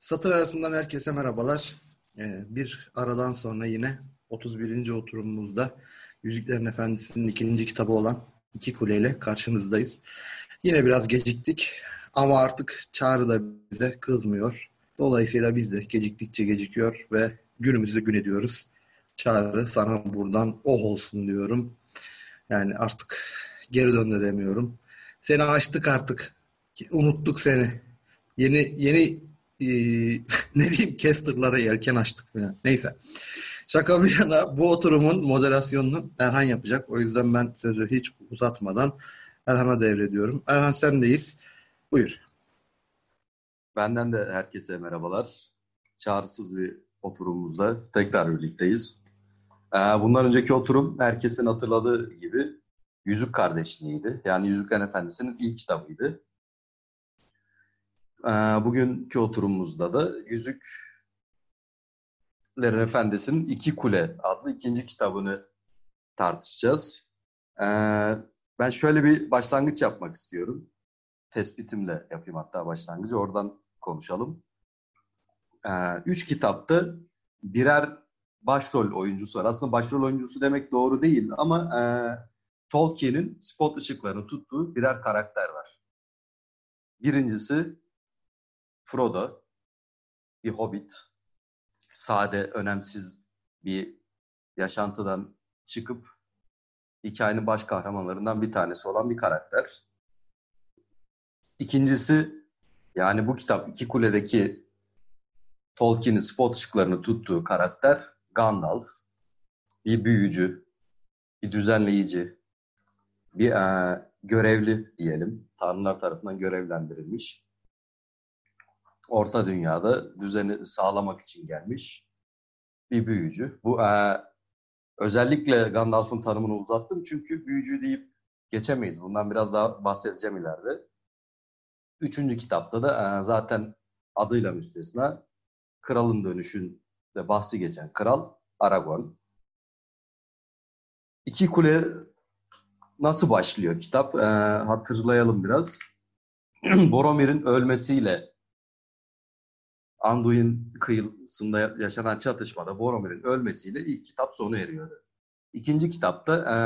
Satır arasından herkese merhabalar. Ee, bir aradan sonra yine 31. oturumumuzda Yüzüklerin Efendisi'nin ikinci kitabı olan İki Kuleyle karşınızdayız. Yine biraz geciktik ama artık Çağrı da bize kızmıyor. Dolayısıyla biz de geciktikçe gecikiyor ve günümüzü gün ediyoruz. Çağrı sana buradan oh olsun diyorum. Yani artık geri dön de demiyorum. Seni açtık artık. Unuttuk seni. Yeni yeni e, ne diyeyim casterlara yelken açtık falan. Neyse. Şaka bir yana bu oturumun moderasyonunu Erhan yapacak. O yüzden ben sözü hiç uzatmadan Erhan'a devrediyorum. Erhan sendeyiz. Buyur. Benden de herkese merhabalar. Çağrısız bir oturumumuzda tekrar birlikteyiz. Ee, bundan önceki oturum herkesin hatırladığı gibi Yüzük Kardeşliği'ydi. Yani Yüzüklerin Efendisi'nin ilk kitabıydı. Ee, bugünkü oturumumuzda da Yüzüklerin Efendisi'nin İki Kule adlı ikinci kitabını tartışacağız. Ee, ben şöyle bir başlangıç yapmak istiyorum. Tespitimle yapayım hatta başlangıcı. Oradan konuşalım. Ee, üç kitapta birer başrol oyuncusu var. Aslında başrol oyuncusu demek doğru değil ama e, Tolkien'in spot ışıklarını tuttuğu birer karakter var. Birincisi Frodo, bir hobbit, sade, önemsiz bir yaşantıdan çıkıp hikayenin baş kahramanlarından bir tanesi olan bir karakter. İkincisi, yani bu kitap iki kuledeki Tolkien'in spot ışıklarını tuttuğu karakter Gandalf. Bir büyücü, bir düzenleyici, bir e, görevli diyelim. Tanrılar tarafından görevlendirilmiş. Orta Dünya'da düzeni sağlamak için gelmiş bir büyücü. Bu e, özellikle Gandalf'ın tanımını uzattım çünkü büyücü deyip geçemeyiz. Bundan biraz daha bahsedeceğim ileride. Üçüncü kitapta da e, zaten adıyla müstesna kralın dönüşünde bahsi geçen kral Aragorn. İki Kule nasıl başlıyor kitap? E, hatırlayalım biraz. Boromir'in ölmesiyle Anduin kıyısında yaşanan çatışmada Boromir'in ölmesiyle ilk kitap sona eriyordu. İkinci kitapta e,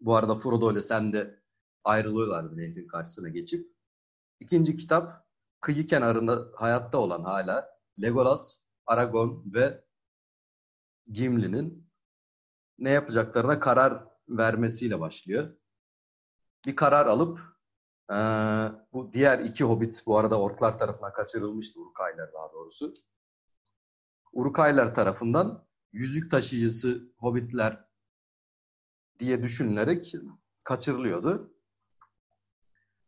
bu arada Frodo ile sen de ayrılıyorlardı nehrin karşısına geçip. İkinci kitap kıyı kenarında hayatta olan hala Legolas, Aragorn ve Gimli'nin ne yapacaklarına karar vermesiyle başlıyor. Bir karar alıp ee, bu diğer iki hobbit bu arada orklar tarafından kaçırılmıştı. Urukaylar daha doğrusu. Urukaylar tarafından yüzük taşıyıcısı hobbitler diye düşünülerek kaçırılıyordu.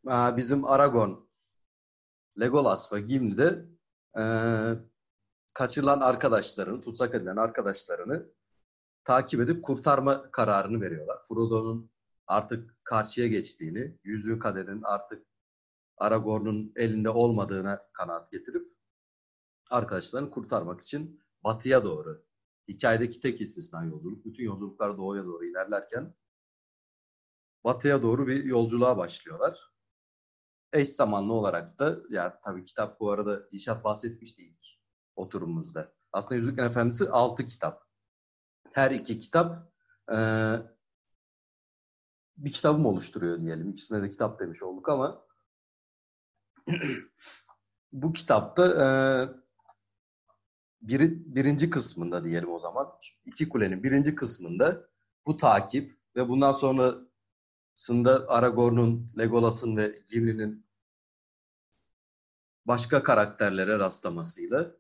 Ee, bizim Aragorn, Legolas ve Gimli de e, kaçırılan arkadaşlarını, tutsak edilen arkadaşlarını takip edip kurtarma kararını veriyorlar. Frodo'nun artık karşıya geçtiğini, yüzüğü kaderin artık Aragorn'un elinde olmadığına kanaat getirip arkadaşlarını kurtarmak için batıya doğru, hikayedeki tek istisna yolculuk, bütün yolculuklar doğuya doğru ilerlerken batıya doğru bir yolculuğa başlıyorlar. Eş zamanlı olarak da, yani tabii kitap bu arada İşat bahsetmişti ilk oturumumuzda. Aslında Yüzüklerin Efendisi 6 kitap. Her iki kitap e, bir kitabım oluşturuyor diyelim. İkisine de kitap demiş olduk ama bu kitapta e, biri, birinci kısmında diyelim o zaman. iki kulenin birinci kısmında bu takip ve bundan sonrasında Aragorn'un, Legolas'ın ve Gimli'nin başka karakterlere rastlamasıyla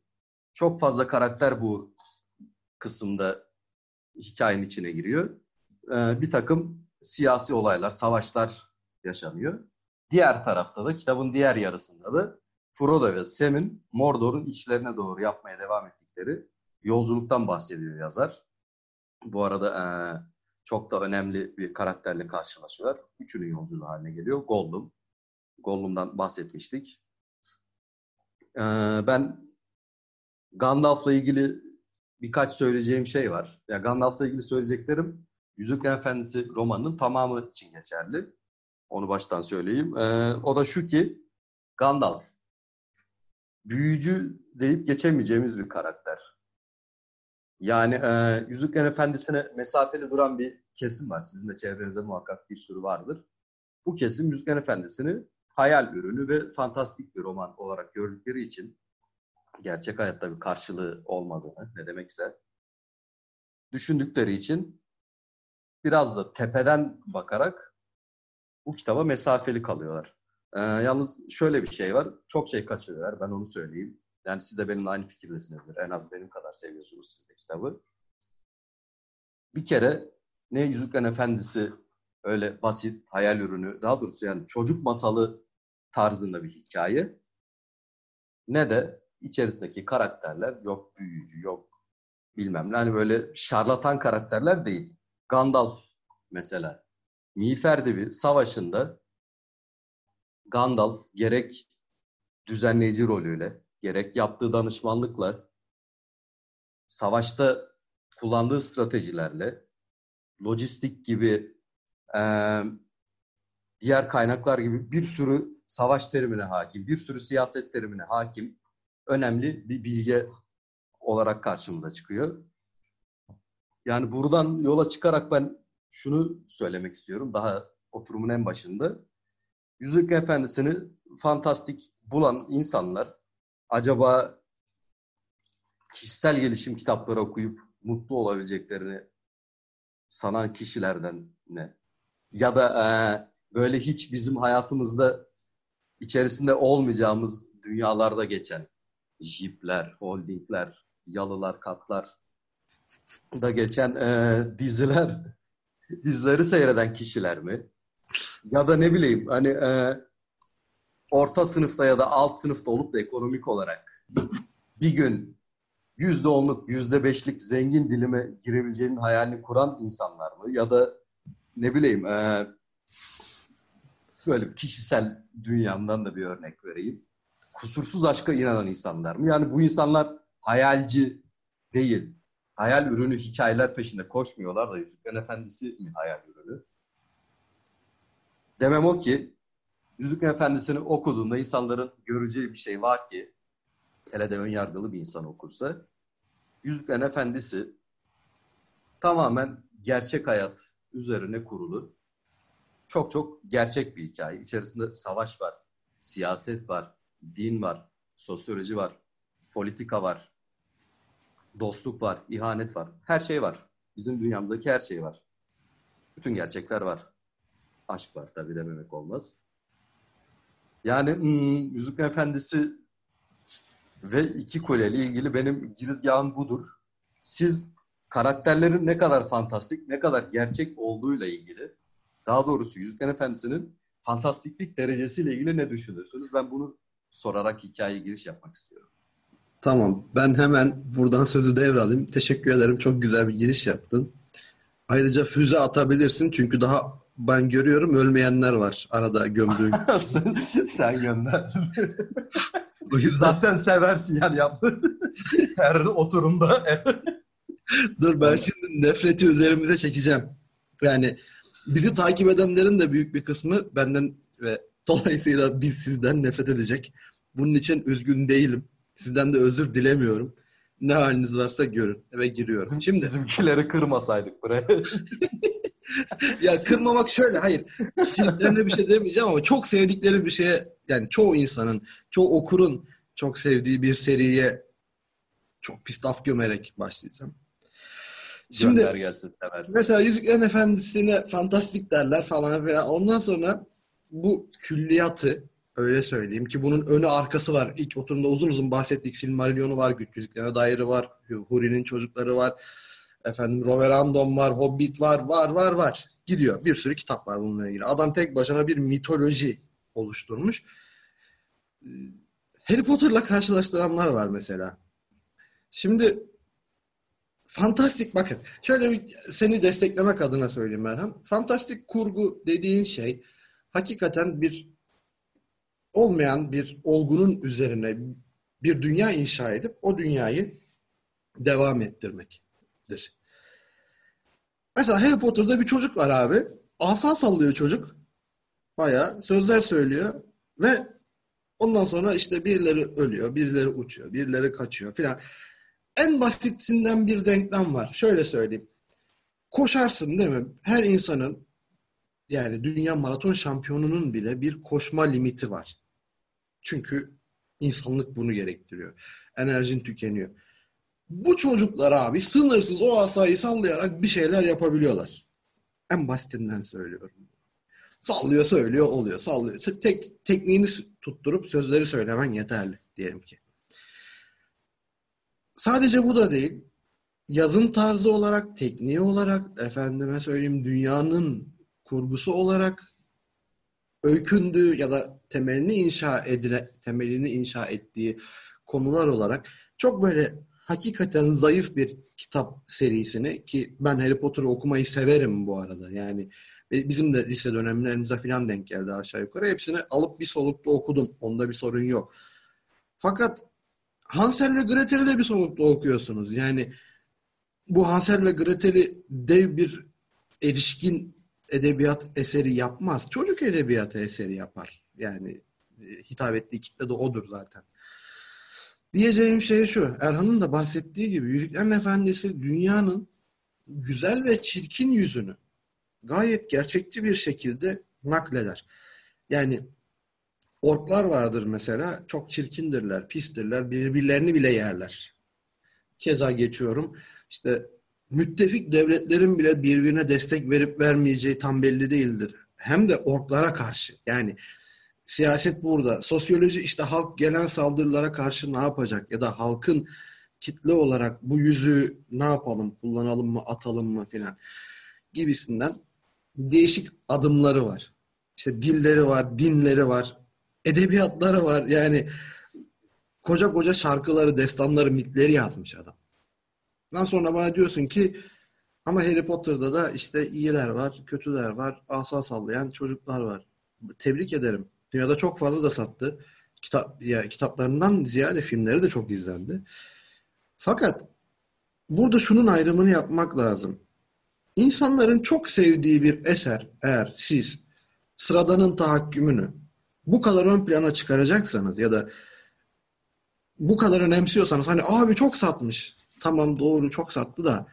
çok fazla karakter bu kısımda hikayenin içine giriyor. Ee, bir takım siyasi olaylar, savaşlar yaşanıyor. Diğer tarafta da kitabın diğer yarısında da Frodo ve Sam'in Mordor'un içlerine doğru yapmaya devam ettikleri yolculuktan bahsediyor yazar. Bu arada e, çok da önemli bir karakterle karşılaşıyorlar. Üçünün yolculuğu haline geliyor. Gollum. Gollum'dan bahsetmiştik. E, ben Gandalf'la ilgili birkaç söyleyeceğim şey var. Ya Gandalf'la ilgili söyleyeceklerim Yüzükler Efendisi romanının tamamı için geçerli. Onu baştan söyleyeyim. Ee, o da şu ki Gandalf büyücü deyip geçemeyeceğimiz bir karakter. Yani e, Yüzüklerin Efendisi'ne mesafeli duran bir kesim var. Sizin de çevrenizde muhakkak bir sürü vardır. Bu kesim Yüzüklerin Efendisi'ni hayal ürünü ve fantastik bir roman olarak gördükleri için gerçek hayatta bir karşılığı olmadığını ne demekse düşündükleri için biraz da tepeden bakarak bu kitaba mesafeli kalıyorlar. Ee, yalnız şöyle bir şey var. Çok şey kaçırıyorlar. Ben onu söyleyeyim. Yani siz de benimle aynı fikirdesinizdir. En az benim kadar seviyorsunuz siz de kitabı. Bir kere ne Yüzüklerin Efendisi öyle basit, hayal ürünü, daha doğrusu yani çocuk masalı tarzında bir hikaye. Ne de içerisindeki karakterler yok büyücü, yok bilmem ne. Hani böyle şarlatan karakterler değil. Gandalf mesela. Miğfer bir savaşında Gandalf gerek düzenleyici rolüyle, gerek yaptığı danışmanlıkla, savaşta kullandığı stratejilerle, lojistik gibi e, diğer kaynaklar gibi bir sürü savaş terimine hakim, bir sürü siyaset terimine hakim önemli bir bilge olarak karşımıza çıkıyor. Yani buradan yola çıkarak ben şunu söylemek istiyorum daha oturumun en başında. Yüzük Efendisi'ni fantastik bulan insanlar acaba kişisel gelişim kitapları okuyup mutlu olabileceklerini sanan kişilerden ne? Ya da e, böyle hiç bizim hayatımızda içerisinde olmayacağımız dünyalarda geçen jipler, holdingler, yalılar, katlar da geçen e, diziler, dizileri seyreden kişiler mi? Ya da ne bileyim hani e, orta sınıfta ya da alt sınıfta olup da ekonomik olarak bir gün yüzde onluk, yüzde beşlik zengin dilime girebileceğinin hayalini kuran insanlar mı? Ya da ne bileyim e, böyle kişisel dünyamdan da bir örnek vereyim. Kusursuz aşka inanan insanlar mı? Yani bu insanlar hayalci değil. Hayal ürünü hikayeler peşinde koşmuyorlar da Yüzüklerin Efendisi mi hayal ürünü? Demem o ki Yüzüklerin Efendisi'ni okuduğunda insanların göreceği bir şey var ki hele de ön yargılı bir insan okursa Yüzüklerin Efendisi tamamen gerçek hayat üzerine kurulu. Çok çok gerçek bir hikaye. İçerisinde savaş var, siyaset var, din var, sosyoloji var, politika var, dostluk var, ihanet var. Her şey var. Bizim dünyamızdaki her şey var. Bütün gerçekler var. Aşk var tabii dememek olmaz. Yani hmm, Yüzük Efendisi ve iki kuleli ilgili benim girizgahım budur. Siz karakterlerin ne kadar fantastik, ne kadar gerçek olduğuyla ilgili, daha doğrusu Yüzüklerin Efendisi'nin fantastiklik derecesiyle ilgili ne düşünürsünüz? Ben bunu sorarak hikayeye giriş yapmak istiyorum. Tamam. Ben hemen buradan sözü devralayım. Teşekkür ederim. Çok güzel bir giriş yaptın. Ayrıca füze atabilirsin çünkü daha ben görüyorum ölmeyenler var arada gömdüğün. sen, sen gönder. o yüzden... Zaten seversin yani yap. Her oturumda. Dur ben şimdi nefreti üzerimize çekeceğim. Yani bizi takip edenlerin de büyük bir kısmı benden ve dolayısıyla biz sizden nefret edecek. Bunun için üzgün değilim. Sizden de özür dilemiyorum. Ne haliniz varsa görün. Eve giriyorum. Bizim, Şimdi bizimkileri kırmasaydık buraya. ya kırmamak şöyle hayır. Kişiliklerine bir şey demeyeceğim ama çok sevdikleri bir şeye yani çoğu insanın, çoğu okurun çok sevdiği bir seriye çok pis laf gömerek başlayacağım. Şimdi Gönder gelsin, mesela Yüzüklerin Efendisi'ne fantastik derler falan veya ondan sonra bu külliyatı öyle söyleyeyim ki bunun önü arkası var. İlk oturumda uzun uzun bahsettik. Silmarillion'u var, Güç Yüzüklerine dairi var, Huri'nin çocukları var. Efendim Roverandom var, Hobbit var, var, var, var. Gidiyor. Bir sürü kitap var bununla ilgili. Adam tek başına bir mitoloji oluşturmuş. Ee, Harry Potter'la karşılaştıranlar var mesela. Şimdi fantastik bakın. Şöyle bir seni desteklemek adına söyleyeyim Merhan. Fantastik kurgu dediğin şey hakikaten bir olmayan bir olgunun üzerine bir dünya inşa edip o dünyayı devam ettirmektir. Mesela Harry Potter'da bir çocuk var abi. Asa sallıyor çocuk. Baya sözler söylüyor ve Ondan sonra işte birileri ölüyor, birileri uçuyor, birileri kaçıyor filan. En basitinden bir denklem var. Şöyle söyleyeyim. Koşarsın değil mi? Her insanın yani dünya maraton şampiyonunun bile bir koşma limiti var. Çünkü insanlık bunu gerektiriyor. Enerjin tükeniyor. Bu çocuklar abi sınırsız o asayı sallayarak bir şeyler yapabiliyorlar. En basitinden söylüyorum. Sallıyor söylüyor oluyor. Sallıyor. Tek, tekniğini tutturup sözleri söylemen yeterli diyelim ki. Sadece bu da değil. Yazım tarzı olarak, tekniği olarak, efendime söyleyeyim dünyanın kurgusu olarak öykündüğü ya da temelini inşa edile, temelini inşa ettiği konular olarak çok böyle hakikaten zayıf bir kitap serisini ki ben Harry Potter'ı okumayı severim bu arada. Yani bizim de lise dönemlerimize falan denk geldi aşağı yukarı. Hepsini alıp bir solukta okudum. Onda bir sorun yok. Fakat Hansel ve Gretel'i de bir solukta okuyorsunuz. Yani bu Hansel ve Gretel'i dev bir erişkin edebiyat eseri yapmaz. Çocuk edebiyatı eseri yapar. Yani e, hitap ettiği kitle de odur zaten. Diyeceğim şey şu. Erhan'ın da bahsettiği gibi Yüzüklerin Efendisi dünyanın güzel ve çirkin yüzünü gayet gerçekçi bir şekilde nakleder. Yani orklar vardır mesela. Çok çirkindirler, pistirler. Birbirlerini bile yerler. Keza geçiyorum. İşte müttefik devletlerin bile birbirine destek verip vermeyeceği tam belli değildir. Hem de orklara karşı. Yani siyaset burada. Sosyoloji işte halk gelen saldırılara karşı ne yapacak? Ya da halkın kitle olarak bu yüzü ne yapalım? Kullanalım mı? Atalım mı? filan gibisinden değişik adımları var. İşte dilleri var, dinleri var, edebiyatları var. Yani koca koca şarkıları, destanları, mitleri yazmış adam. Daha sonra bana diyorsun ki ama Harry Potter'da da işte iyiler var, kötüler var, asa sallayan çocuklar var. Tebrik ederim. Dünyada çok fazla da sattı. Kitap ya kitaplarından ziyade filmleri de çok izlendi. Fakat burada şunun ayrımını yapmak lazım. İnsanların çok sevdiği bir eser eğer siz sıradanın tahakkümünü bu kadar ön plana çıkaracaksanız ya da bu kadar önemsiyorsanız hani abi çok satmış. Tamam doğru çok sattı da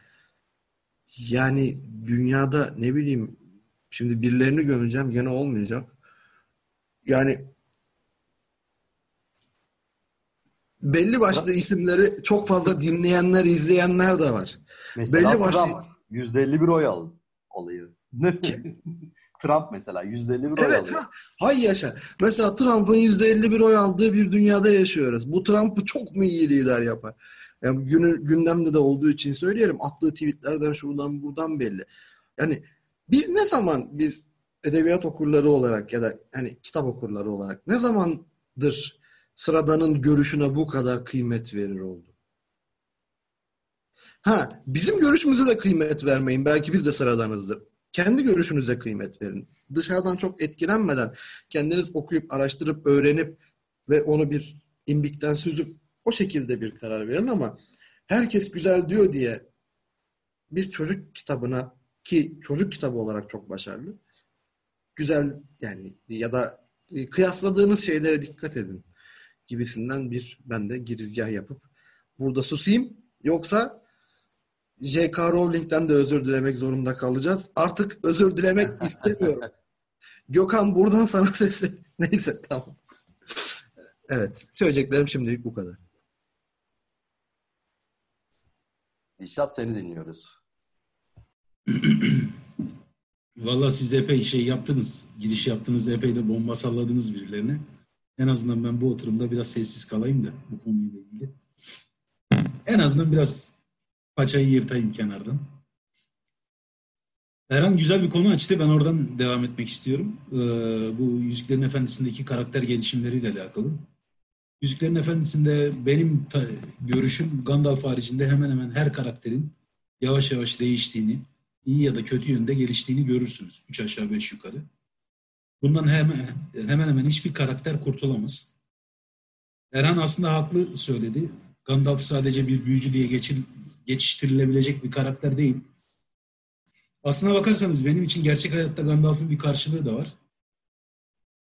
yani dünyada ne bileyim şimdi birilerini gömeceğim gene olmayacak. Yani belli başlı isimleri çok fazla dinleyenler, izleyenler de var. Mesela belli başlı Trump %51 oy al alıyor. Trump mesela %51 oy evet, alıyor. Ha, hay yaşa. Mesela Trump'ın %51 oy aldığı bir dünyada yaşıyoruz. Bu Trump'ı çok mu iyi lider yapar? Yani günü, gündemde de olduğu için söyleyelim. Attığı tweetlerden şuradan buradan belli. Yani biz ne zaman biz edebiyat okurları olarak ya da hani kitap okurları olarak ne zamandır sıradanın görüşüne bu kadar kıymet verir oldu? Ha, bizim görüşümüze de kıymet vermeyin. Belki biz de sıradanızdır. Kendi görüşünüze kıymet verin. Dışarıdan çok etkilenmeden kendiniz okuyup, araştırıp, öğrenip ve onu bir imbikten süzüp o şekilde bir karar verin ama herkes güzel diyor diye bir çocuk kitabına ki çocuk kitabı olarak çok başarılı güzel yani ya da kıyasladığınız şeylere dikkat edin gibisinden bir ben de girizgah yapıp burada susayım. Yoksa J.K. Rowling'den de özür dilemek zorunda kalacağız. Artık özür dilemek istemiyorum. Gökhan buradan sana sesle. Neyse tamam. evet. Söyleyeceklerim şimdilik bu kadar. Dişat seni dinliyoruz. Valla siz epey şey yaptınız. Giriş yaptınız. Epey de bomba salladınız birilerine. En azından ben bu oturumda biraz sessiz kalayım da bu konuyla ilgili. En azından biraz paçayı yırtayım kenardan. Erhan güzel bir konu açtı. Ben oradan devam etmek istiyorum. Ee, bu Yüzüklerin Efendisi'ndeki karakter gelişimleriyle alakalı. Yüzüklerin Efendisi'nde benim görüşüm Gandalf haricinde hemen hemen her karakterin yavaş yavaş değiştiğini, iyi ya da kötü yönde geliştiğini görürsünüz. Üç aşağı beş yukarı. Bundan hemen hemen, hemen hiçbir karakter kurtulamaz. Erhan aslında haklı söyledi. Gandalf sadece bir büyücü diye geçin, geçiştirilebilecek bir karakter değil. Aslına bakarsanız benim için gerçek hayatta Gandalf'ın bir karşılığı da var.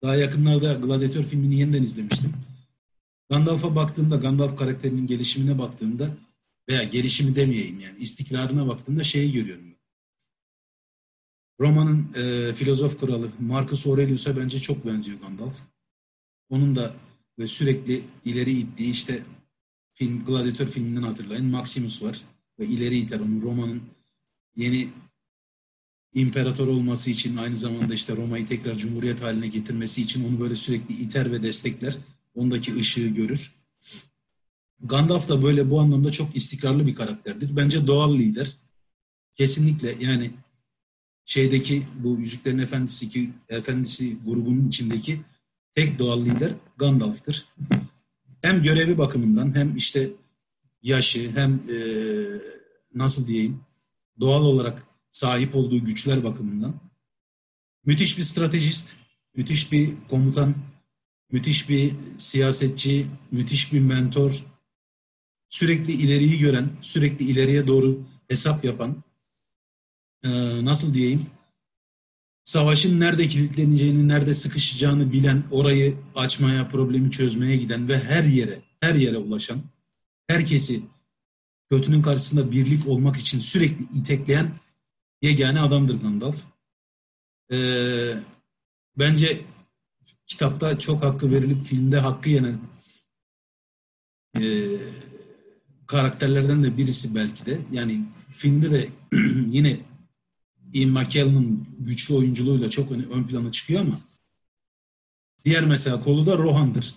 Daha yakınlarda Gladiator filmini yeniden izlemiştim. Gandalf'a baktığımda, Gandalf karakterinin gelişimine baktığımda veya gelişimi demeyeyim yani istikrarına baktığımda şeyi görüyorum. Roma'nın e, filozof kralı Marcus Aurelius'a bence çok benziyor Gandalf. Onun da ve sürekli ileri ittiği işte film Gladiator filminden hatırlayın Maximus var ve ileri iter onu Roma'nın yeni imparator olması için aynı zamanda işte Roma'yı tekrar cumhuriyet haline getirmesi için onu böyle sürekli iter ve destekler. Ondaki ışığı görür. Gandalf da böyle bu anlamda çok istikrarlı bir karakterdir. Bence doğal lider. Kesinlikle yani şeydeki bu Yüzüklerin Efendisi ki Efendisi grubunun içindeki tek doğal lider Gandalf'tır. Hem görevi bakımından hem işte yaşı hem e, nasıl diyeyim doğal olarak sahip olduğu güçler bakımından müthiş bir stratejist, müthiş bir komutan, müthiş bir siyasetçi, müthiş bir mentor, sürekli ileriyi gören, sürekli ileriye doğru hesap yapan, e, nasıl diyeyim, savaşın nerede kilitleneceğini, nerede sıkışacağını bilen, orayı açmaya, problemi çözmeye giden ve her yere, her yere ulaşan, herkesi kötünün karşısında birlik olmak için sürekli itekleyen yegane adamdır Gandalf. Ee, bence kitapta çok hakkı verilip filmde hakkı yenen e, karakterlerden de birisi belki de. Yani filmde de yine Ian McKellen'ın güçlü oyunculuğuyla çok ön, ön plana çıkıyor ama diğer mesela kolu da Rohan'dır.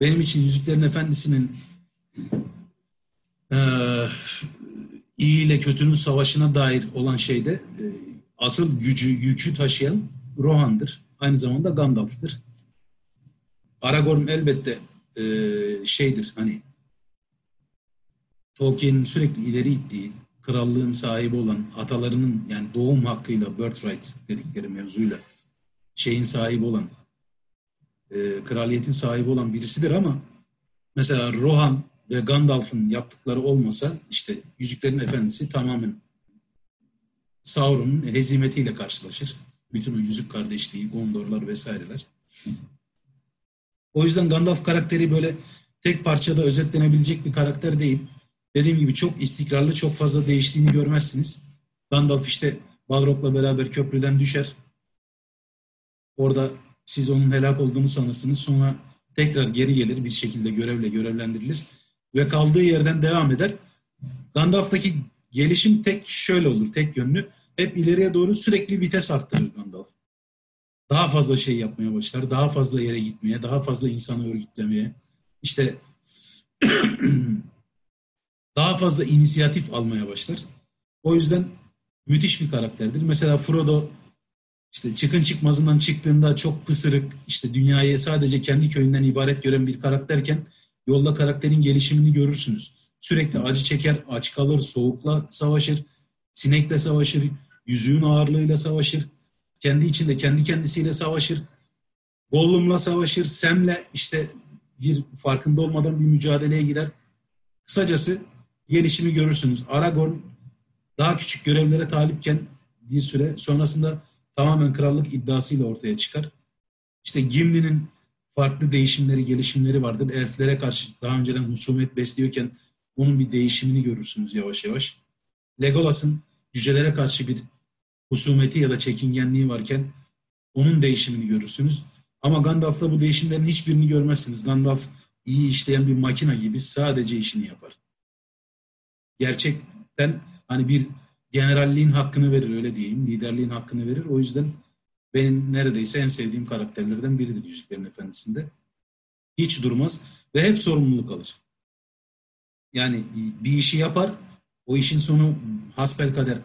Benim için Yüzüklerin Efendisi'nin e, iyi ile kötünün savaşına dair olan şeyde e, asıl gücü, yükü taşıyan Rohan'dır. Aynı zamanda Gandalf'tır. Aragorn elbette e, şeydir hani Tolkien'in sürekli ileri ittiği krallığın sahibi olan atalarının yani doğum hakkıyla birthright dedikleri mevzuyla şeyin sahibi olan e, kraliyetin sahibi olan birisidir ama mesela Rohan ve Gandalf'ın yaptıkları olmasa işte Yüzüklerin Efendisi tamamen Sauron'un hezimetiyle karşılaşır. Bütün o yüzük kardeşliği, Gondorlar vesaireler. O yüzden Gandalf karakteri böyle tek parçada özetlenebilecek bir karakter değil. Dediğim gibi çok istikrarlı, çok fazla değiştiğini görmezsiniz. Gandalf işte Balrog'la beraber köprüden düşer. Orada siz onun helak olduğunu sanırsınız. Sonra tekrar geri gelir bir şekilde görevle görevlendirilir ve kaldığı yerden devam eder. Gandalf'taki gelişim tek şöyle olur, tek yönlü. Hep ileriye doğru sürekli vites arttırır Gandalf. Daha fazla şey yapmaya başlar, daha fazla yere gitmeye, daha fazla insanı örgütlemeye, işte daha fazla inisiyatif almaya başlar. O yüzden müthiş bir karakterdir. Mesela Frodo işte çıkın çıkmazından çıktığında çok pısırık, işte dünyayı sadece kendi köyünden ibaret gören bir karakterken Yolda karakterin gelişimini görürsünüz. Sürekli acı çeker, aç kalır, soğukla savaşır, sinekle savaşır, yüzüğün ağırlığıyla savaşır, kendi içinde kendi kendisiyle savaşır, Gollum'la savaşır, Sem'le işte bir farkında olmadan bir mücadeleye girer. Kısacası gelişimi görürsünüz. Aragorn daha küçük görevlere talipken bir süre sonrasında tamamen krallık iddiasıyla ortaya çıkar. İşte Gimli'nin farklı değişimleri, gelişimleri vardır. Elflere karşı daha önceden husumet besliyorken onun bir değişimini görürsünüz yavaş yavaş. Legolas'ın cücelere karşı bir husumeti ya da çekingenliği varken onun değişimini görürsünüz. Ama Gandalf'ta bu değişimlerin hiçbirini görmezsiniz. Gandalf iyi işleyen bir makina gibi sadece işini yapar. Gerçekten hani bir generalliğin hakkını verir öyle diyeyim, liderliğin hakkını verir. O yüzden benim neredeyse en sevdiğim karakterlerden biridir Yüzüklerin Efendisi'nde. Hiç durmaz ve hep sorumluluk alır. Yani bir işi yapar, o işin sonu hasbel kader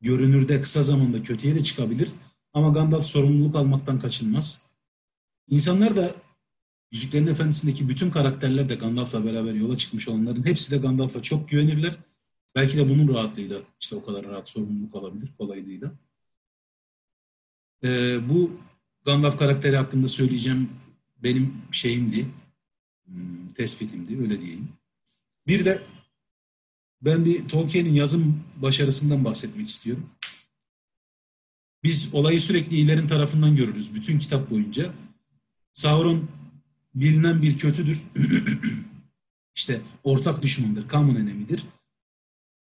görünürde kısa zamanda kötüye de çıkabilir. Ama Gandalf sorumluluk almaktan kaçınmaz. İnsanlar da Yüzüklerin Efendisi'ndeki bütün karakterler de Gandalf'la beraber yola çıkmış olanların hepsi de Gandalf'a çok güvenirler. Belki de bunun rahatlığıyla işte o kadar rahat sorumluluk alabilir kolaylığıyla. E, bu Gandalf karakteri hakkında söyleyeceğim benim şeyimdi, hmm, tespitimdi öyle diyeyim. Bir de ben bir Tolkien'in yazım başarısından bahsetmek istiyorum. Biz olayı sürekli iyilerin tarafından görürüz bütün kitap boyunca. Sauron bilinen bir kötüdür. işte ortak düşmandır, common enemidir.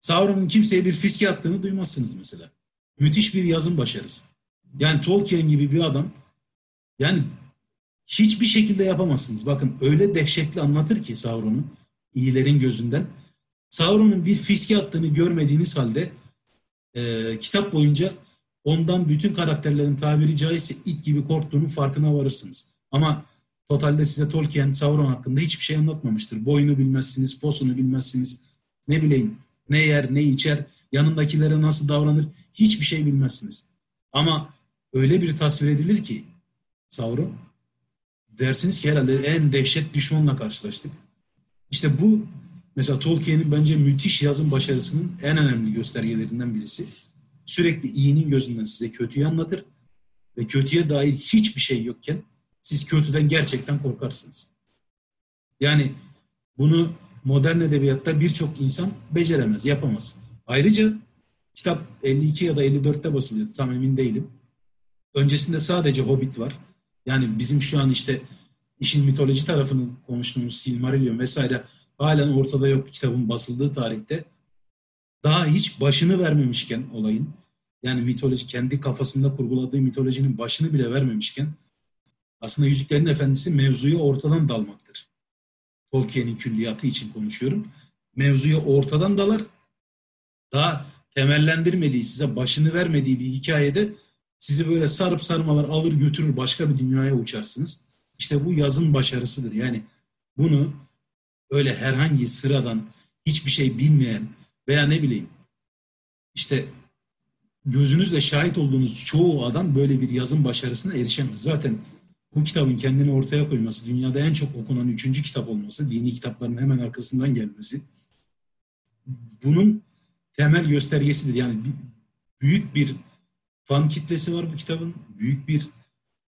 Sauron'un kimseye bir fiske attığını duymazsınız mesela. Müthiş bir yazım başarısı. Yani Tolkien gibi bir adam yani hiçbir şekilde yapamazsınız. Bakın öyle dehşetli anlatır ki Sauron'u iyilerin gözünden. Sauron'un bir fiske attığını görmediğiniz halde e, kitap boyunca ondan bütün karakterlerin tabiri caizse it gibi korktuğunun farkına varırsınız. Ama totalde size Tolkien Sauron hakkında hiçbir şey anlatmamıştır. Boyunu bilmezsiniz, posunu bilmezsiniz. Ne bileyim ne yer, ne içer, yanındakilere nasıl davranır hiçbir şey bilmezsiniz. Ama öyle bir tasvir edilir ki Sauron dersiniz ki herhalde en dehşet düşmanla karşılaştık. İşte bu mesela Tolkien'in bence müthiş yazım başarısının en önemli göstergelerinden birisi. Sürekli iyinin gözünden size kötüyü anlatır ve kötüye dair hiçbir şey yokken siz kötüden gerçekten korkarsınız. Yani bunu modern edebiyatta birçok insan beceremez, yapamaz. Ayrıca kitap 52 ya da 54'te basılıyor, tam emin değilim. Öncesinde sadece Hobbit var. Yani bizim şu an işte işin mitoloji tarafını konuştuğumuz Silmarillion vesaire halen ortada yok kitabın basıldığı tarihte. Daha hiç başını vermemişken olayın, yani mitoloji kendi kafasında kurguladığı mitolojinin başını bile vermemişken aslında Yüzüklerin Efendisi mevzuyu ortadan dalmaktır. Tolkien'in külliyatı için konuşuyorum. Mevzuyu ortadan dalar. Daha temellendirmediği, size başını vermediği bir hikayede sizi böyle sarıp sarmalar alır götürür başka bir dünyaya uçarsınız. İşte bu yazın başarısıdır. Yani bunu öyle herhangi sıradan hiçbir şey bilmeyen veya ne bileyim işte gözünüzle şahit olduğunuz çoğu adam böyle bir yazın başarısına erişemez. Zaten bu kitabın kendini ortaya koyması, dünyada en çok okunan üçüncü kitap olması, dini kitapların hemen arkasından gelmesi bunun temel göstergesidir. Yani büyük bir fan kitlesi var bu kitabın. Büyük bir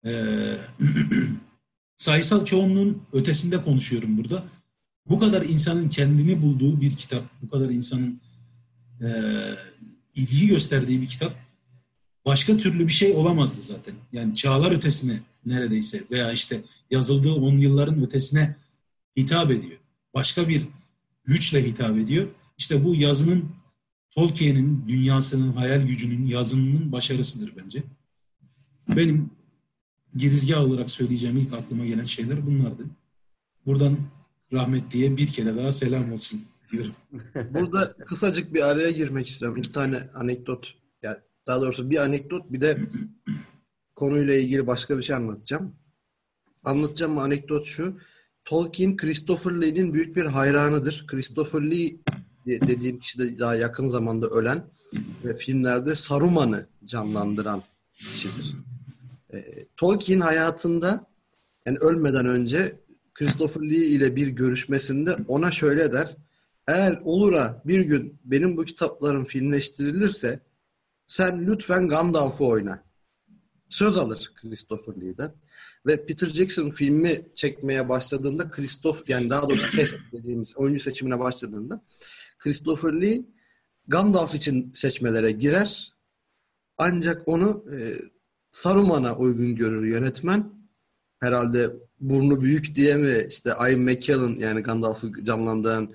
e, sayısal çoğunluğun ötesinde konuşuyorum burada. Bu kadar insanın kendini bulduğu bir kitap, bu kadar insanın e, ilgi gösterdiği bir kitap başka türlü bir şey olamazdı zaten. Yani çağlar ötesine neredeyse veya işte yazıldığı on yılların ötesine hitap ediyor. Başka bir güçle hitap ediyor. İşte bu yazının Tolkien'in dünyasının, hayal gücünün, yazımının başarısıdır bence. Benim girizgah olarak söyleyeceğim ilk aklıma gelen şeyler bunlardı. Buradan rahmet diye bir kere daha selam olsun diyorum. Burada kısacık bir araya girmek istiyorum. İki tane anekdot. Yani daha doğrusu bir anekdot bir de konuyla ilgili başka bir şey anlatacağım. Anlatacağım anekdot şu. Tolkien Christopher Lee'nin büyük bir hayranıdır. Christopher Lee dediğim kişi de daha yakın zamanda ölen ve filmlerde Saruman'ı canlandıran kişidir. E, Tolkien hayatında yani ölmeden önce Christopher Lee ile bir görüşmesinde ona şöyle der. Eğer olura bir gün benim bu kitaplarım filmleştirilirse sen lütfen Gandalf'ı oyna. Söz alır Christopher Lee'den. Ve Peter Jackson filmi çekmeye başladığında Christopher yani daha doğrusu test dediğimiz oyuncu seçimine başladığında Christopher Lee Gandalf için seçmelere girer. Ancak onu e, Saruman'a uygun görür yönetmen. Herhalde burnu büyük diye mi işte Ian McKellen yani Gandalf'ı canlandıran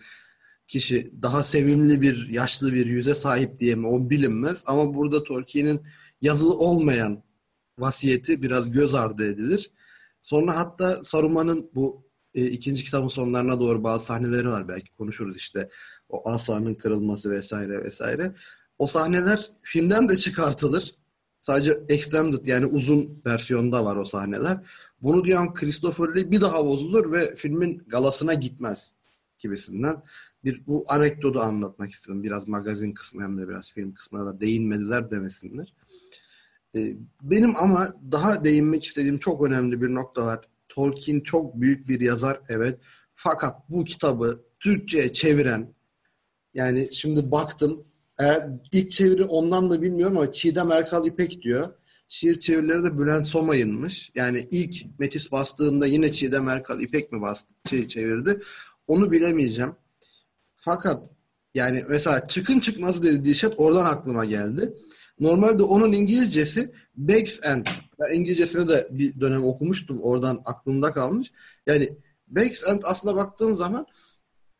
kişi daha sevimli bir yaşlı bir yüze sahip diye mi o bilinmez. Ama burada Tolkien'in yazılı olmayan vasiyeti biraz göz ardı edilir. Sonra hatta Saruman'ın bu e, ikinci kitabın sonlarına doğru bazı sahneleri var belki konuşuruz işte o asanın kırılması vesaire vesaire. O sahneler filmden de çıkartılır. Sadece extended yani uzun versiyonda var o sahneler. Bunu diyen Christopher Lee bir daha bozulur ve filmin galasına gitmez gibisinden. Bir bu anekdotu anlatmak istedim. Biraz magazin kısmı hem de biraz film kısmına da değinmediler demesinler. Ee, benim ama daha değinmek istediğim çok önemli bir nokta var. Tolkien çok büyük bir yazar evet. Fakat bu kitabı Türkçe'ye çeviren yani şimdi baktım eğer ilk çeviri ondan da bilmiyorum ama Çiğdem Erkal İpek diyor. Şiir çevirileri de Bülent Somay'ınmış. Yani ilk Metis bastığında yine Çiğdem Erkal İpek mi bastı, şey çevirdi? Onu bilemeyeceğim. Fakat yani mesela çıkın çıkmaz dedi Dişet oradan aklıma geldi. Normalde onun İngilizcesi Bakes End. Ben İngilizcesini de bir dönem okumuştum. Oradan aklımda kalmış. Yani Bakes End aslında baktığın zaman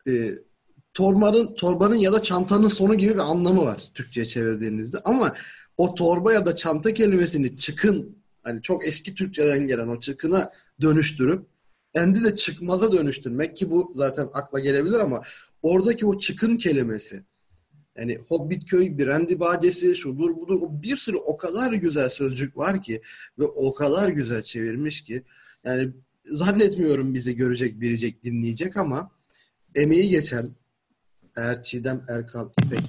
e, torbanın, torbanın ya da çantanın sonu gibi bir anlamı var Türkçe'ye çevirdiğinizde. Ama o torba ya da çanta kelimesini çıkın hani çok eski Türkçeden gelen o çıkına dönüştürüp endi de çıkmaza dönüştürmek ki bu zaten akla gelebilir ama oradaki o çıkın kelimesi yani Hobbit köy, Brendi Badesi, şudur budur bir sürü o kadar güzel sözcük var ki ve o kadar güzel çevirmiş ki yani zannetmiyorum bizi görecek, bilecek, dinleyecek ama emeği geçen eğer Çiğdem Erkal İpek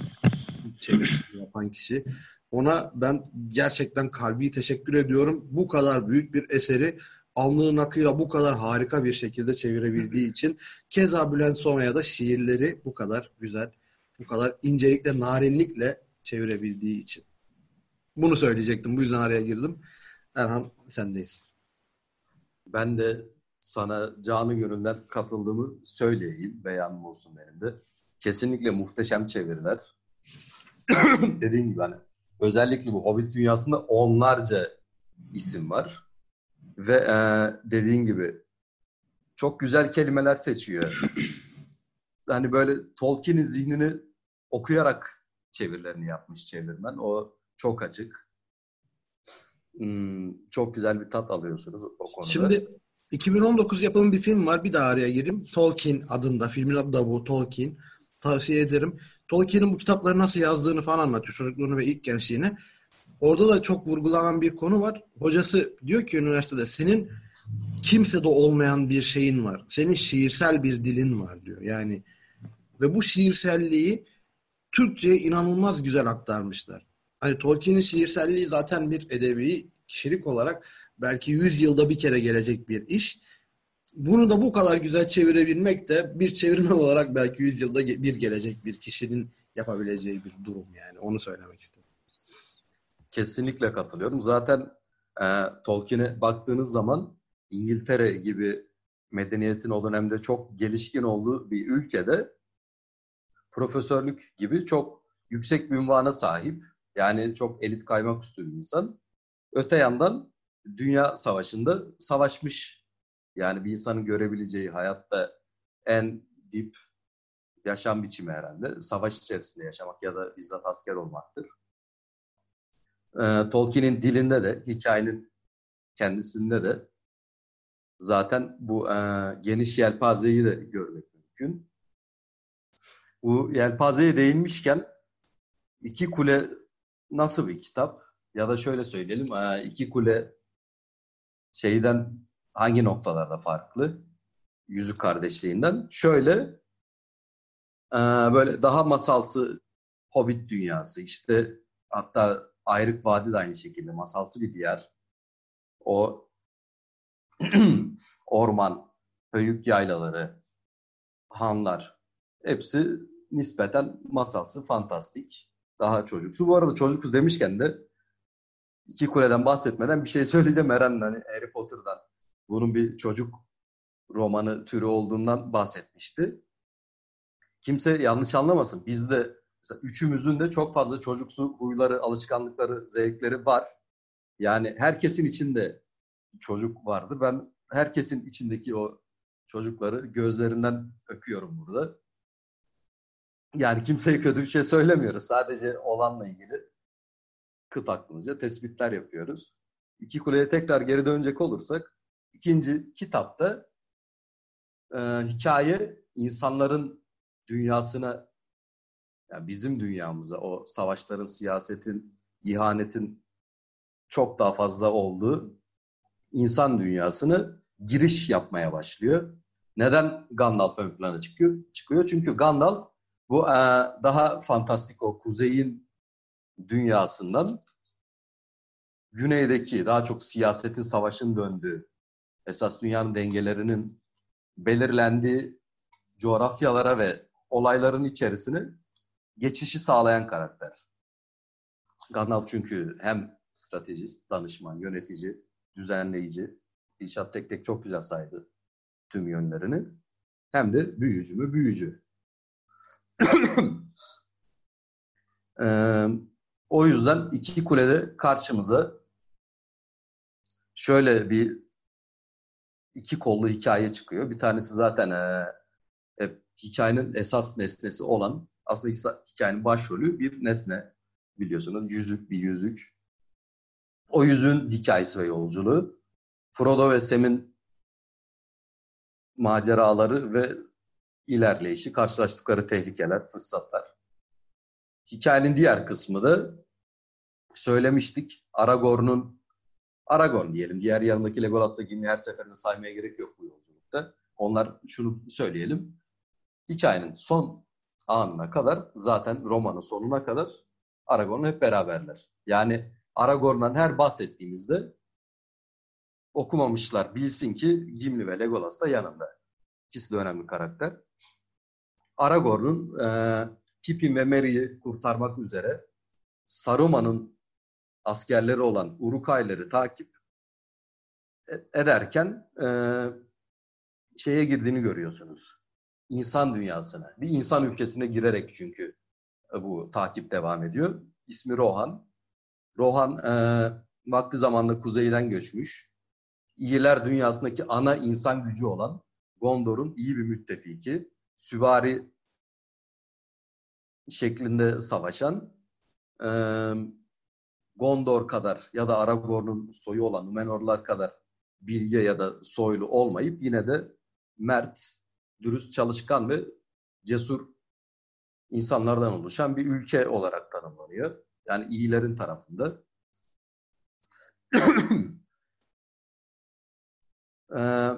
çevirisini yapan kişi ona ben gerçekten kalbi teşekkür ediyorum. Bu kadar büyük bir eseri alnının akıyla bu kadar harika bir şekilde çevirebildiği için. Keza Bülent Soma'ya da şiirleri bu kadar güzel, bu kadar incelikle, narinlikle çevirebildiği için. Bunu söyleyecektim. Bu yüzden araya girdim. Erhan sendeyiz. Ben de sana canı gönülden katıldığımı söyleyeyim. Beyanım olsun benim de. Kesinlikle muhteşem çeviriler. Dediğim gibi hani özellikle bu Hobbit dünyasında onlarca isim var. Ve e, dediğin gibi çok güzel kelimeler seçiyor. Hani böyle Tolkien'in zihnini okuyarak çevirilerini yapmış çevirmen. O çok açık. Hmm, çok güzel bir tat alıyorsunuz o konuda. Şimdi 2019 yapımı bir film var. Bir daha araya gireyim. Tolkien adında. Filmin adı da bu. Tolkien. Tavsiye ederim. Tolkien'in bu kitapları nasıl yazdığını falan anlatıyor. Çocukluğunu ve ilk gençliğini. Orada da çok vurgulanan bir konu var. Hocası diyor ki üniversitede senin kimsede olmayan bir şeyin var. Senin şiirsel bir dilin var diyor. Yani ve bu şiirselliği Türkçe'ye inanılmaz güzel aktarmışlar. Hani Tolkien'in şiirselliği zaten bir edebi kişilik olarak belki 100 yılda bir kere gelecek bir iş. Bunu da bu kadar güzel çevirebilmek de bir çevirmen olarak belki 100 yılda bir gelecek bir kişinin yapabileceği bir durum yani. Onu söylemek istedim. Kesinlikle katılıyorum. Zaten e, Tolkien'e baktığınız zaman İngiltere gibi medeniyetin o dönemde çok gelişkin olduğu bir ülkede profesörlük gibi çok yüksek bir ünvana sahip. Yani çok elit kaymak üstü bir insan. Öte yandan Dünya Savaşı'nda savaşmış. Yani bir insanın görebileceği hayatta en dip yaşam biçimi herhalde. Savaş içerisinde yaşamak ya da bizzat asker olmaktır. Ee, Tolkien'in dilinde de, hikayenin kendisinde de zaten bu e, geniş yelpazeyi de görmek mümkün. Bu yelpazeye değinmişken İki Kule nasıl bir kitap? Ya da şöyle söyleyelim, e, İki Kule şeyden hangi noktalarda farklı? Yüzük kardeşliğinden. Şöyle e, böyle daha masalsı Hobbit dünyası işte hatta Ayrık Vadi de aynı şekilde masalsı bir diyar. O orman, höyük yaylaları, hanlar hepsi nispeten masalsı, fantastik. Daha çocuksu. Bu arada çocuksu demişken de iki kuleden bahsetmeden bir şey söyleyeceğim Eren hani Harry Potter'dan. Bunun bir çocuk romanı türü olduğundan bahsetmişti. Kimse yanlış anlamasın. Biz de Mesela üçümüzün de çok fazla çocuksu huyları, alışkanlıkları, zevkleri var. Yani herkesin içinde çocuk vardı. Ben herkesin içindeki o çocukları gözlerinden öpüyorum burada. Yani kimseye kötü bir şey söylemiyoruz. Sadece olanla ilgili kıt aklımızca tespitler yapıyoruz. İki kuleye tekrar geri dönecek olursak ikinci kitapta e, hikaye insanların dünyasına yani bizim dünyamıza o savaşların, siyasetin, ihanetin çok daha fazla olduğu insan dünyasını giriş yapmaya başlıyor. Neden Gandalf ön plana çıkıyor? Çıkıyor çünkü Gandalf bu e, daha fantastik o kuzeyin dünyasından güneydeki daha çok siyasetin, savaşın döndüğü, esas dünyanın dengelerinin belirlendiği coğrafyalara ve olayların içerisine geçişi sağlayan karakter. Gandalf çünkü hem stratejist, danışman, yönetici, düzenleyici, Dilşat tek tek çok güzel saydı tüm yönlerini. Hem de büyücü mü büyücü. ee, O yüzden iki kulede karşımıza şöyle bir iki kollu hikaye çıkıyor. Bir tanesi zaten e, e, hikayenin esas nesnesi olan aslında hikayenin başrolü bir nesne biliyorsunuz. Yüzük bir yüzük. O yüzün hikayesi ve yolculuğu. Frodo ve Sam'in maceraları ve ilerleyişi, karşılaştıkları tehlikeler, fırsatlar. Hikayenin diğer kısmı da söylemiştik. Aragorn'un Aragorn diyelim. Diğer yanındaki Legolas'la Gimli her seferinde saymaya gerek yok bu yolculukta. Onlar şunu söyleyelim. Hikayenin son anına kadar zaten romanın sonuna kadar Aragorn hep beraberler. Yani Aragorn'dan her bahsettiğimizde okumamışlar bilsin ki Gimli ve Legolas da yanında. İkisi de önemli karakter. Aragorn'un e, Pippin ve Merry'i kurtarmak üzere Saruman'ın askerleri olan Urukayları takip e, ederken e, şeye girdiğini görüyorsunuz. İnsan dünyasına. Bir insan ülkesine girerek çünkü e, bu takip devam ediyor. İsmi Rohan. Rohan e, vakti zamanında kuzeyden göçmüş. İyiler dünyasındaki ana insan gücü olan Gondor'un iyi bir müttefiki. Süvari şeklinde savaşan e, Gondor kadar ya da Aragorn'un soyu olan Numenorlar kadar bilge ya da soylu olmayıp yine de mert, dürüst, çalışkan ve cesur insanlardan oluşan bir ülke olarak tanımlanıyor. Yani iyilerin tarafında. ee,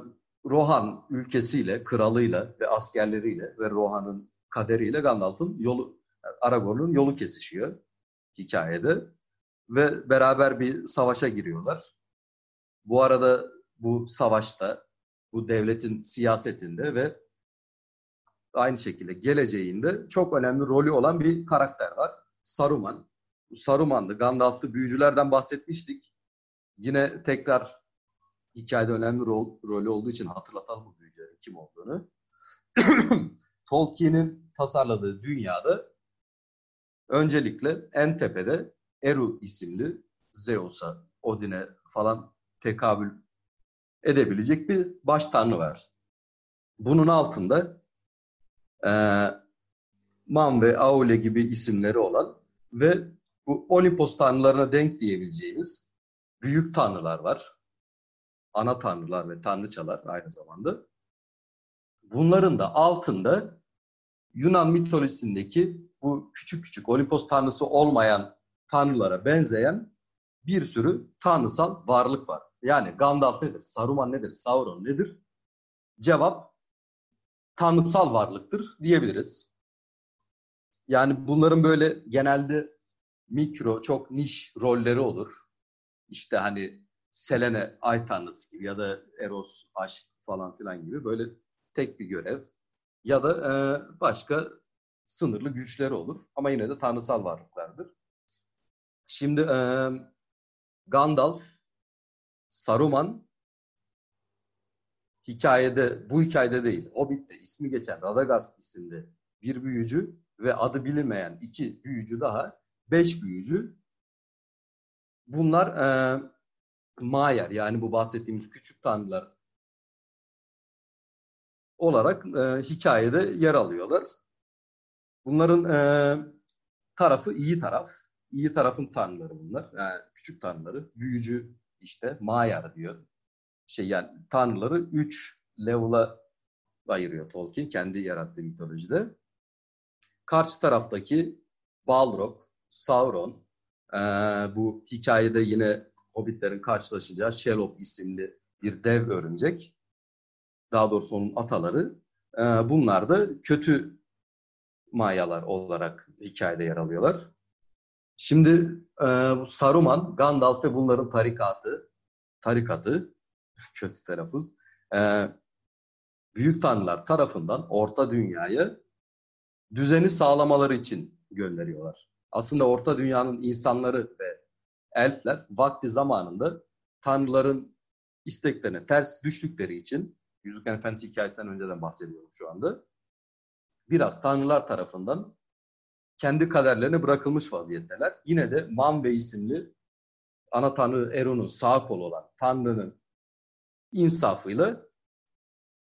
Rohan ülkesiyle, kralıyla ve askerleriyle ve Rohan'ın kaderiyle Gandalf'ın yolu, Aragorn'un yolu kesişiyor hikayede. Ve beraber bir savaşa giriyorlar. Bu arada bu savaşta, bu devletin siyasetinde ve aynı şekilde geleceğinde çok önemli rolü olan bir karakter var. Saruman. Saruman'dı. Gandalf'lı büyücülerden bahsetmiştik. Yine tekrar hikayede önemli rol, rolü olduğu için hatırlatalım bu büyücülerin kim olduğunu. Tolkien'in tasarladığı dünyada öncelikle en tepede Eru isimli Zeus'a, Odin'e falan tekabül edebilecek bir baş tanrı var. Bunun altında e, Man ve Aule gibi isimleri olan ve bu Olimpos tanrılarına denk diyebileceğimiz büyük tanrılar var. Ana tanrılar ve tanrıçalar aynı zamanda. Bunların da altında Yunan mitolojisindeki bu küçük küçük Olimpos tanrısı olmayan tanrılara benzeyen bir sürü tanrısal varlık var. Yani Gandalf nedir? Saruman nedir? Sauron nedir? Cevap tanrısal varlıktır diyebiliriz. Yani bunların böyle genelde mikro, çok niş rolleri olur. İşte hani Selene ay tanrısı gibi ya da Eros aşk falan filan gibi böyle tek bir görev. Ya da e, başka sınırlı güçleri olur. Ama yine de tanrısal varlıklardır. Şimdi e, Gandalf, Saruman hikayede, bu hikayede değil, Hobbit'te ismi geçen Radagast isimli bir büyücü ve adı bilinmeyen iki büyücü daha, beş büyücü. Bunlar e, Mayer yani bu bahsettiğimiz küçük tanrılar olarak e, hikayede yer alıyorlar. Bunların e, tarafı iyi taraf. İyi tarafın tanrıları bunlar. Yani küçük tanrıları. Büyücü işte Maya diyor. Şey yani tanrıları 3 level'a ayırıyor Tolkien kendi yarattığı mitolojide. Karşı taraftaki Balrog, Sauron, e, bu hikayede yine Hobbitlerin karşılaşacağı Shelob isimli bir dev örümcek. Daha doğrusu onun ataları. E, bunlar da kötü Mayalar olarak hikayede yer alıyorlar. Şimdi e, Saruman, Gandalf ve bunların tarikatı, tarikatı, kötü telaffuz, e, büyük tanrılar tarafından Orta Dünya'ya düzeni sağlamaları için gönderiyorlar. Aslında Orta Dünya'nın insanları ve elfler vakti zamanında tanrıların isteklerine ters düştükleri için Yüzüklerin Efendisi hikayesinden önceden bahsediyorum şu anda. Biraz tanrılar tarafından kendi kaderlerine bırakılmış vaziyetteler. Yine de Manbe isimli ana tanrı Eron'un sağ kolu olan tanrının insafıyla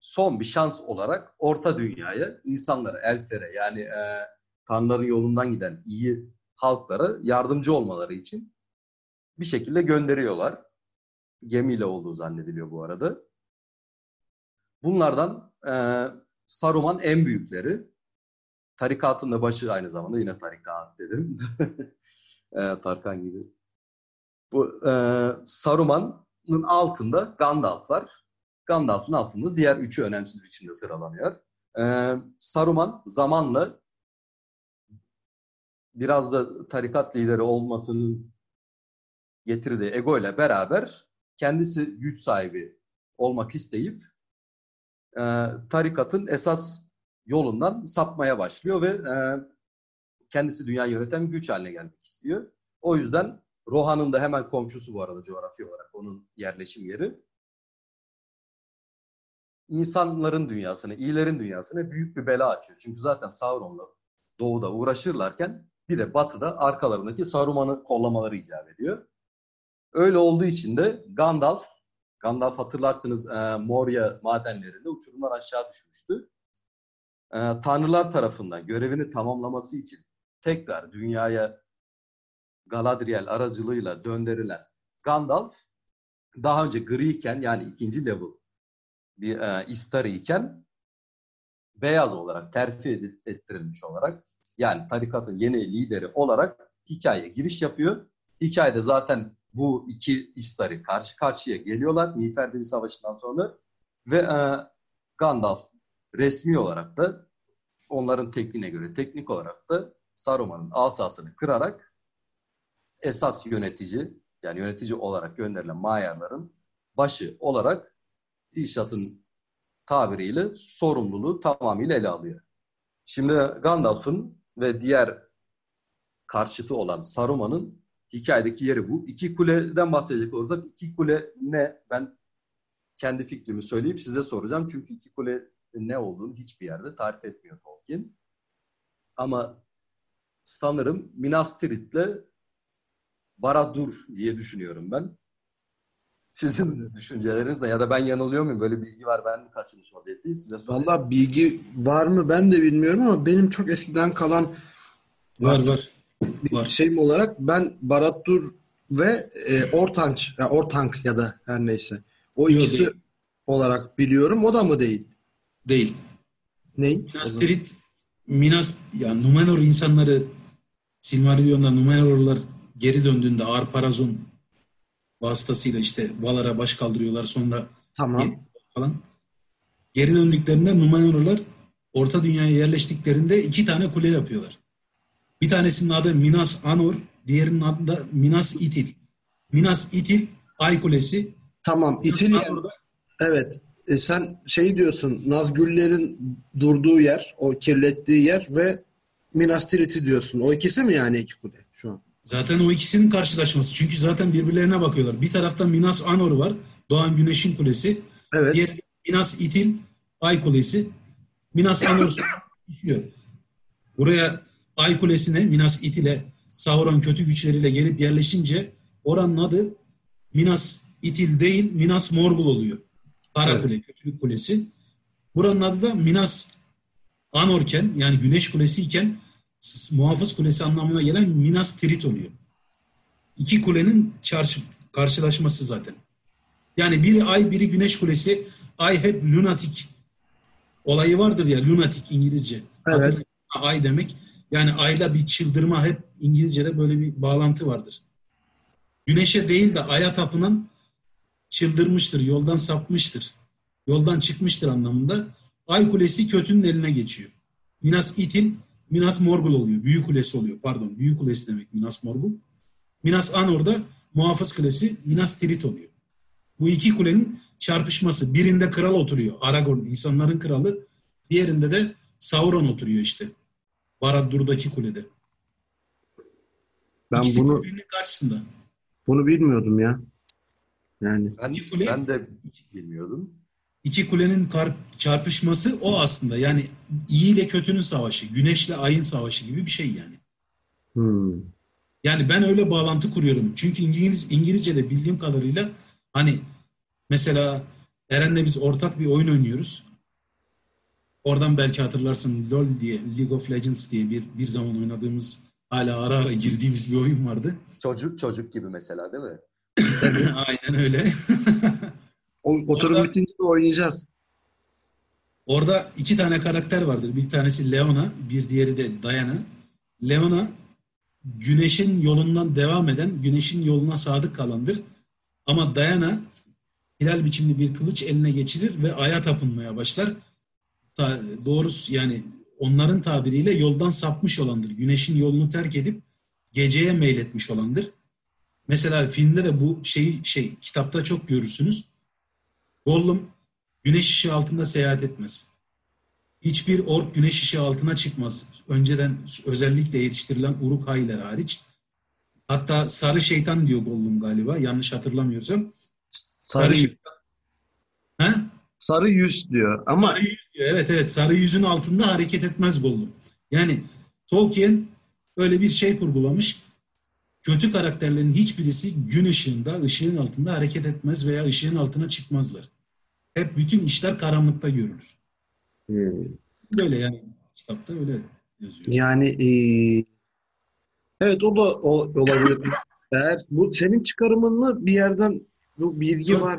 son bir şans olarak orta dünyaya insanlara, elflere yani e, tanrıların yolundan giden iyi halklara yardımcı olmaları için bir şekilde gönderiyorlar. Gemiyle olduğu zannediliyor bu arada. Bunlardan e, Saruman en büyükleri. Tarikatın da başı aynı zamanda yine tarikat dedim. e, Tarkan gibi. Bu e, Saruman'ın altında Gandalf var. Gandalf'ın altında diğer üçü önemsiz biçimde sıralanıyor. E, Saruman zamanla biraz da tarikat lideri olmasının getirdiği ego ile beraber kendisi güç sahibi olmak isteyip e, tarikatın esas yolundan sapmaya başlıyor ve e, kendisi dünya yöneten güç haline gelmek istiyor. O yüzden Rohan'ın da hemen komşusu bu arada coğrafi olarak onun yerleşim yeri. İnsanların dünyasını, iyilerin dünyasına büyük bir bela açıyor. Çünkü zaten Sauron'la doğuda uğraşırlarken bir de batıda arkalarındaki Saruman'ı kollamaları icap ediyor. Öyle olduğu için de Gandalf, Gandalf hatırlarsınız e, Moria madenlerinde uçurumdan aşağı düşmüştü. E, tanrılar tarafından görevini tamamlaması için tekrar dünyaya Galadriel aracılığıyla döndürülen Gandalf daha önce griyken yani ikinci level bir e, Istari iken beyaz olarak terfi ettirilmiş olarak yani tarikatın yeni lideri olarak hikayeye giriş yapıyor. Hikayede zaten bu iki istari karşı karşıya geliyorlar Miğfer Savaşı'ndan sonra ve e, Gandalf resmi olarak da onların tekniğine göre teknik olarak da Saruman'ın asasını kırarak esas yönetici yani yönetici olarak gönderilen Mayarların başı olarak İşat'ın tabiriyle sorumluluğu tamamıyla ele alıyor. Şimdi Gandalf'ın ve diğer karşıtı olan Saruman'ın hikayedeki yeri bu. İki kuleden bahsedecek olursak iki kule ne? Ben kendi fikrimi söyleyip size soracağım. Çünkü iki kule ne olduğunu hiçbir yerde tarif etmiyor Tolkien. Ama sanırım Minas Tirith'le Baradur diye düşünüyorum ben. Sizin düşünceleriniz ne? Ya da ben yanılıyor muyum? Böyle bilgi var ben mi kaçırmış vaziyetteyim? Size sorayım. Valla bilgi var mı ben de bilmiyorum ama benim çok eskiden kalan var var. Var. şeyim olarak ben Barattur ve e, Ortanç ya Ortank ya da her neyse. O Yok, ikisi değil. olarak biliyorum. O da mı değil? Değil. Ney? Minas Tirith Minas yani Numenor insanları Silmarillion'da Numenorlar geri döndüğünde Arparazon vasıtasıyla işte Valar'a baş kaldırıyorlar sonra tamam. falan. Geri döndüklerinde Numenorlar Orta Dünya'ya yerleştiklerinde iki tane kule yapıyorlar. Bir tanesinin adı Minas Anor, diğerinin adı da Minas Itil. Minas Itil Ay Kulesi. Tamam. İtil Anor'da... Evet. E sen şey diyorsun Nazgüllerin durduğu yer, o kirlettiği yer ve Minas Tirith'i diyorsun. O ikisi mi yani iki kule şu an? Zaten o ikisinin karşılaşması. Çünkü zaten birbirlerine bakıyorlar. Bir tarafta Minas Anor var. Doğan Güneş'in kulesi. Evet. Diğer Minas Itil Ay Kulesi. Minas Anor düşüyor. Buraya Ay Kulesi'ne Minas Itil'e Sauron kötü güçleriyle gelip yerleşince oranın adı Minas Itil değil Minas Morgul oluyor. Kara evet. Kule, Kötülük Kulesi. Buranın adı da Minas Anorken yani Güneş Kulesi iken Muhafız Kulesi anlamına gelen Minas Tirith oluyor. İki kulenin çarşı, karşılaşması zaten. Yani biri Ay, biri Güneş Kulesi. Ay hep lunatik olayı vardır ya, lunatik İngilizce. Evet. Ay demek. Yani ayla bir çıldırma hep İngilizce'de böyle bir bağlantı vardır. Güneşe değil de aya tapınan çıldırmıştır, yoldan sapmıştır. Yoldan çıkmıştır anlamında. Ay kulesi kötünün eline geçiyor. Minas Itil, Minas Morgul oluyor. Büyük kulesi oluyor. Pardon, büyük kulesi demek Minas Morgul. Minas Anor'da muhafız kulesi Minas Tirith oluyor. Bu iki kulenin çarpışması. Birinde kral oturuyor. Aragorn, insanların kralı. Diğerinde de Sauron oturuyor işte. Baraddur'daki kulede. Ben İkisi bunu karşısında. Bunu bilmiyordum ya. Yani ben, kule, ben de bilmiyordum. iki kulenin çarpışması o aslında. Yani iyi ile kötünün savaşı, güneşle ayın savaşı gibi bir şey yani. Hmm. Yani ben öyle bağlantı kuruyorum. Çünkü İngiliz İngilizce'de bildiğim kadarıyla hani mesela Eren'le biz ortak bir oyun oynuyoruz. Oradan belki hatırlarsın LoL diye, League of Legends diye bir bir zaman oynadığımız, hala ara ara girdiğimiz bir oyun vardı. Çocuk çocuk gibi mesela değil mi? Aynen öyle. o, oturum Orada, bitince de oynayacağız. Orada iki tane karakter vardır. Bir tanesi Leona, bir diğeri de Diana. Leona güneşin yolundan devam eden, güneşin yoluna sadık kalandır. Ama Diana hilal biçimli bir kılıç eline geçirir ve aya tapınmaya başlar. Ta, doğrusu yani onların tabiriyle yoldan sapmış olandır. Güneşin yolunu terk edip geceye meyletmiş olandır. Mesela filmde de bu şey şey kitapta çok görürsünüz. Gollum güneş ışığı altında seyahat etmez. Hiçbir ork güneş ışığı altına çıkmaz. Önceden özellikle yetiştirilen uruk hayler hariç. Hatta sarı şeytan diyor Gollum galiba. Yanlış hatırlamıyorsam. Sarı, sarı şeytan. He? Sarı yüz diyor ama sarı yüz diyor. Evet evet sarı yüzün altında hareket etmez Gollum. Yani Tolkien öyle bir şey kurgulamış. Kötü karakterlerin hiçbirisi gün ışığında, ışığın altında hareket etmez veya ışığın altına çıkmazlar. Hep bütün işler karanlıkta görülür. Hmm. Böyle yani kitapta öyle yazıyor. Yani e, evet o da o, olabilir. Eğer bu senin çıkarımın mı bir yerden bu bilgi Yok, var.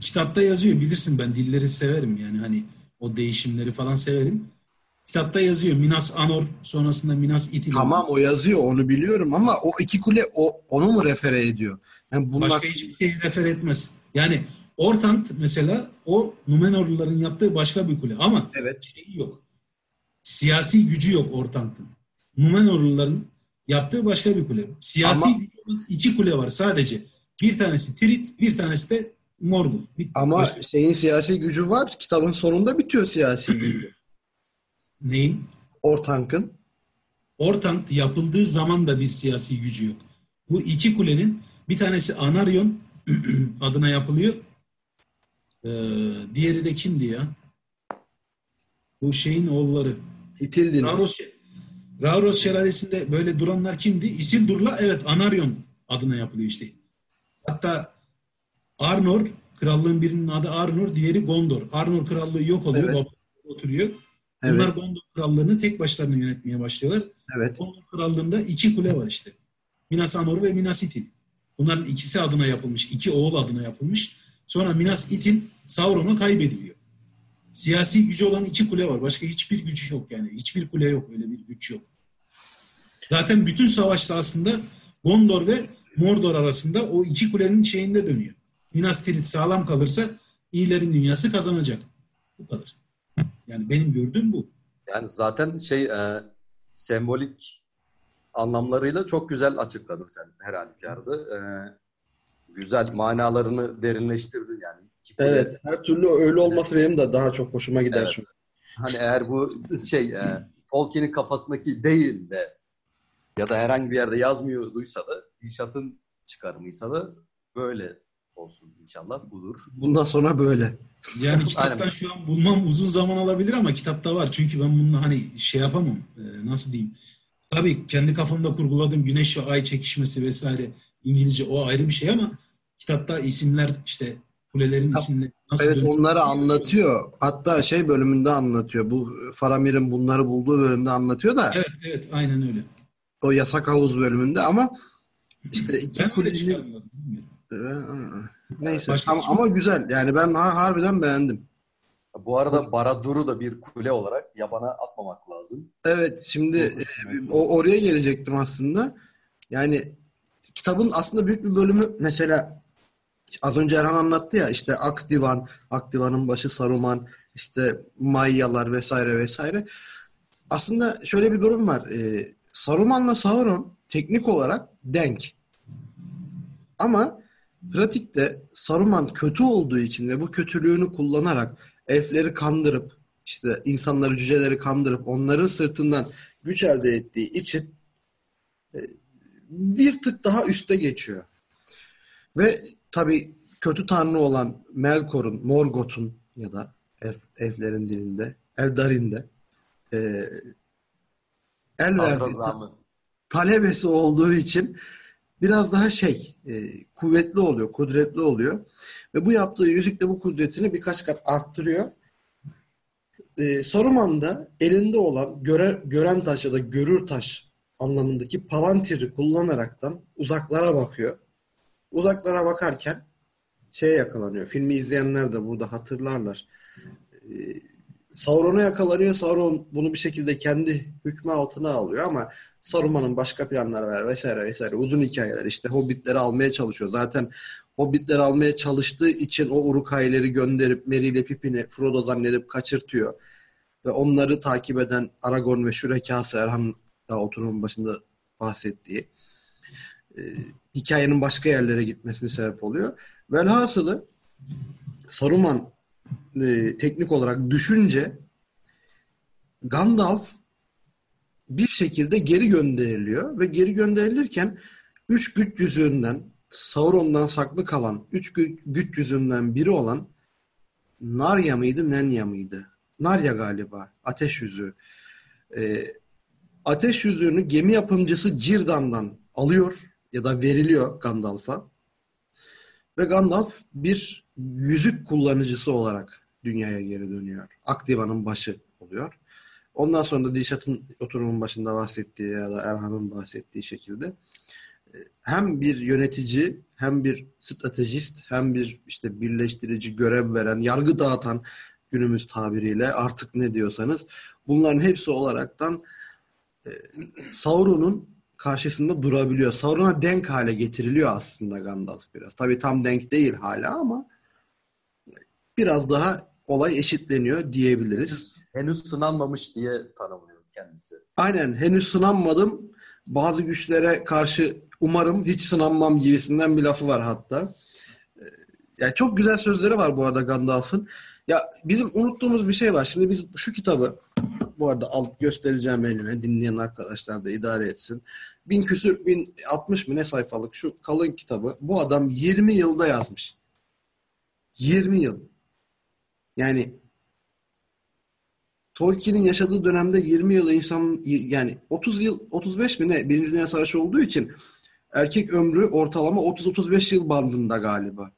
Kitapta yazıyor bilirsin ben dilleri severim yani hani o değişimleri falan severim. Kitapta yazıyor Minas Anor sonrasında Minas Ithil. Tamam o yazıyor onu biliyorum ama o iki kule o onu mu refere ediyor? Yani bunlar... Başka hiçbir şey refer etmez. Yani Ortant mesela o Numenorluların yaptığı başka bir kule ama evet. şeyi yok. Siyasi gücü yok Ortant'ın. Numenorluların yaptığı başka bir kule. Siyasi ama... iki kule var sadece. Bir tanesi Tirit, bir tanesi de Morgul. Bir, ama başka... şeyin siyasi gücü var. Kitabın sonunda bitiyor siyasi gücü. Neyin? Ortank'ın. Ortank yapıldığı zaman da bir siyasi gücü yok. Bu iki kulenin bir tanesi Anarion adına yapılıyor. Ee, diğeri de kimdi ya? Bu şeyin oğulları. İtildin. Ravros, Ravros Şelalesi'nde böyle duranlar kimdi? Isildur'la evet Anarion adına yapılıyor işte. Hatta Arnor, krallığın birinin adı Arnor, diğeri Gondor. Arnor krallığı yok oluyor, evet. oturuyor. Bunlar evet. Gondor krallığını tek başlarına yönetmeye başlıyorlar. Evet. Gondor krallığında iki kule var işte. Minas Anor ve Minas Ithil. Bunların ikisi adına yapılmış, iki oğul adına yapılmış. Sonra Minas Ithil Sauron'a kaybediliyor. Siyasi gücü olan iki kule var. Başka hiçbir güç yok yani. Hiçbir kule yok. Öyle bir güç yok. Zaten bütün savaşta aslında Gondor ve Mordor arasında o iki kulenin şeyinde dönüyor. Minas Tirith sağlam kalırsa iyilerin dünyası kazanacak. Bu kadar. Yani benim gördüğüm bu. Yani zaten şey e, sembolik anlamlarıyla çok güzel açıkladın sen her halükarda. E, güzel manalarını derinleştirdin yani. Evet, her türlü öyle olması benim de daha çok hoşuma gider evet. çünkü. Hani eğer bu şey e, Tolkien'in kafasındaki değil de ya da herhangi bir yerde yazmıyorduysa da Dişat'ın çıkarımıysa da böyle olsun inşallah budur. Bundan sonra böyle. Yani kitaptan şu an bulmam uzun zaman alabilir ama kitapta var. Çünkü ben bunu hani şey yapamam. E, nasıl diyeyim? Tabii kendi kafamda kurguladığım güneş ve ay çekişmesi vesaire İngilizce o ayrı bir şey ama kitapta isimler işte kulelerin isimleri nasıl Evet onları anlatıyor. Hatta şey bölümünde anlatıyor. Bu Faramir'in bunları bulduğu bölümde anlatıyor da. Evet evet aynen öyle. O yasak havuz bölümünde ama işte iki kulenin Neyse ama, şey ama güzel. Yani ben harbiden beğendim. Bu arada Baradur'u da bir kule olarak yabana atmamak lazım. Evet şimdi e, o, oraya gelecektim aslında. Yani kitabın aslında büyük bir bölümü mesela az önce Erhan anlattı ya işte Akdivan, Akdivan'ın başı Saruman, işte Mayyalar vesaire vesaire. Aslında şöyle bir durum var. E, Saruman'la Sauron teknik olarak denk. Ama pratikte Saruman kötü olduğu için ve bu kötülüğünü kullanarak elfleri kandırıp işte insanları cüceleri kandırıp onların sırtından güç elde ettiği için e, bir tık daha üste geçiyor. Ve tabii kötü tanrı olan Melkor'un, Morgoth'un ya da elf, elflerin dilinde Eldarin'de e, el verdiği ta, talebesi olduğu için biraz daha şey e, kuvvetli oluyor, kudretli oluyor. Ve bu yaptığı yüzükle bu kudretini birkaç kat arttırıyor. E, Saruman da elinde olan göre, gören taş ya da görür taş anlamındaki palantiri kullanaraktan uzaklara bakıyor. Uzaklara bakarken şeye yakalanıyor. Filmi izleyenler de burada hatırlarlar. E, Sauron'a yakalanıyor. Sauron bunu bir şekilde kendi hükmü altına alıyor ama Saruman'ın başka planları var vesaire vesaire. Uzun hikayeler işte Hobbitleri almaya çalışıyor. Zaten Hobbitleri almaya çalıştığı için o Uruk-hai'leri gönderip Merry ile Pippin'i Frodo zannedip kaçırtıyor. Ve onları takip eden Aragorn ve Şürekası Erhan da oturumun başında bahsettiği e, hikayenin başka yerlere gitmesine sebep oluyor. Velhasılı Saruman e, teknik olarak düşünce Gandalf bir şekilde geri gönderiliyor ve geri gönderilirken üç güç yüzüğünden Sauron'dan saklı kalan üç güç yüzünden biri olan Narya mıydı, Nenya mıydı? Narya galiba. Ateş yüzüğü. Ee, ateş yüzüğünü gemi yapımcısı Cirdan'dan alıyor ya da veriliyor Gandalf'a. Ve Gandalf bir yüzük kullanıcısı olarak dünyaya geri dönüyor. Aktiva'nın başı oluyor. Ondan sonra da Dişat'ın oturumun başında bahsettiği ya da Erhan'ın bahsettiği şekilde e, hem bir yönetici, hem bir stratejist, hem bir işte birleştirici görev veren, yargı dağıtan günümüz tabiriyle artık ne diyorsanız bunların hepsi olaraktan e, Sauron'un karşısında durabiliyor. Sauron'a denk hale getiriliyor aslında Gandalf biraz. Tabii tam denk değil hala ama biraz daha olay eşitleniyor diyebiliriz. Henüz sınanmamış diye tanımlıyor kendisi. Aynen henüz sınanmadım. Bazı güçlere karşı umarım hiç sınanmam gibisinden bir lafı var hatta. Ee, yani çok güzel sözleri var bu arada Gandalf'ın. Ya bizim unuttuğumuz bir şey var. Şimdi biz şu kitabı bu arada alıp göstereceğim elime. Dinleyen arkadaşlar da idare etsin. Bin küsür, bin altmış mı ne sayfalık şu kalın kitabı. Bu adam 20 yılda yazmış. 20 yıl. Yani Tolkien'in yaşadığı dönemde 20 yıl insan yani 30 yıl 35 mi ne Birinci Dünya Savaşı olduğu için erkek ömrü ortalama 30-35 yıl bandında galiba.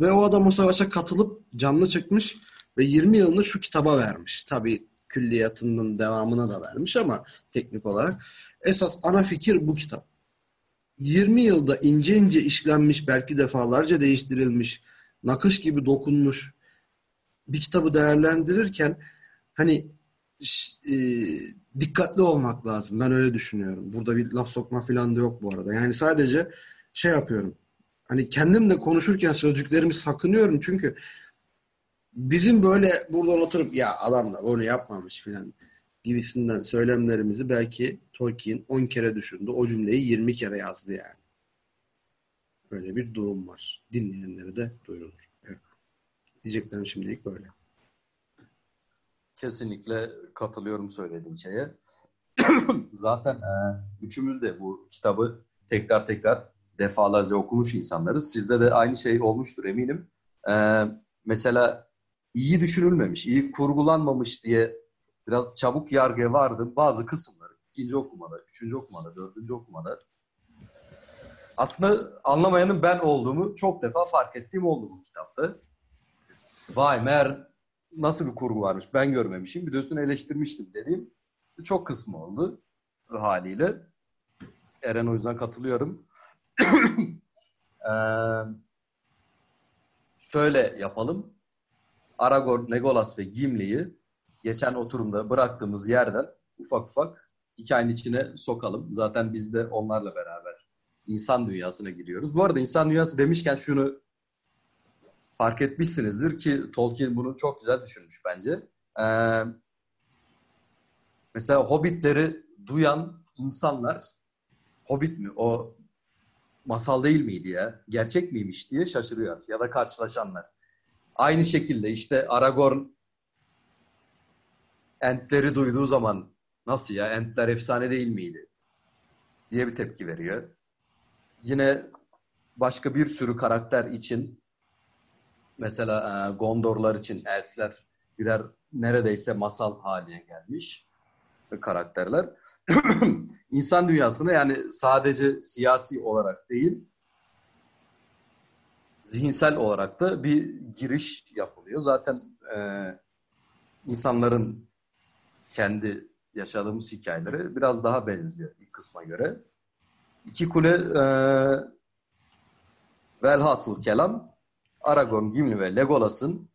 Ve o adam o savaşa katılıp canlı çıkmış ve 20 yılını şu kitaba vermiş. Tabii külliyatının devamına da vermiş ama teknik olarak. Esas ana fikir bu kitap. 20 yılda ince ince işlenmiş, belki defalarca değiştirilmiş, nakış gibi dokunmuş, bir kitabı değerlendirirken hani e, dikkatli olmak lazım. Ben öyle düşünüyorum. Burada bir laf sokma falan da yok bu arada. Yani sadece şey yapıyorum. Hani kendim de konuşurken sözcüklerimi sakınıyorum çünkü bizim böyle buradan oturup ya adam da bunu yapmamış filan gibisinden söylemlerimizi belki Tolkien 10 kere düşündü. O cümleyi 20 kere yazdı yani. Böyle bir durum var. Dinleyenlere de duyurulur. Diyeceklerim şimdilik böyle. Kesinlikle katılıyorum söylediğin şeye. Zaten e, üçümüz de bu kitabı tekrar tekrar defalarca okumuş insanlarız. Sizde de aynı şey olmuştur eminim. E, mesela iyi düşünülmemiş, iyi kurgulanmamış diye biraz çabuk yargı vardı. Bazı kısımları ikinci okumada, üçüncü okumada, dördüncü okumada aslında anlamayanın ben olduğumu çok defa fark ettiğim oldu bu kitapta. Vay meğer nasıl bir kurgu varmış ben görmemişim. Bir de eleştirmiştim dediğim çok kısmı oldu haliyle. Eren o yüzden katılıyorum. ee, şöyle yapalım. Aragorn, Legolas ve Gimli'yi geçen oturumda bıraktığımız yerden ufak ufak hikayenin içine sokalım. Zaten biz de onlarla beraber insan dünyasına giriyoruz. Bu arada insan dünyası demişken şunu fark etmişsinizdir ki Tolkien bunu çok güzel düşünmüş bence. Ee, mesela Hobbitleri duyan insanlar Hobbit mi? O masal değil miydi ya? Gerçek miymiş diye şaşırıyor. Ya da karşılaşanlar. Aynı şekilde işte Aragorn Entleri duyduğu zaman nasıl ya Entler efsane değil miydi? diye bir tepki veriyor. Yine başka bir sürü karakter için Mesela e, Gondorlar için elfler birer neredeyse masal haline gelmiş karakterler. İnsan dünyasına yani sadece siyasi olarak değil, zihinsel olarak da bir giriş yapılıyor. Zaten e, insanların kendi yaşadığımız hikayeleri biraz daha benziyor ilk kısma göre. İki kule e, velhasıl kelam Aragorn, Gimli ve Legolas'ın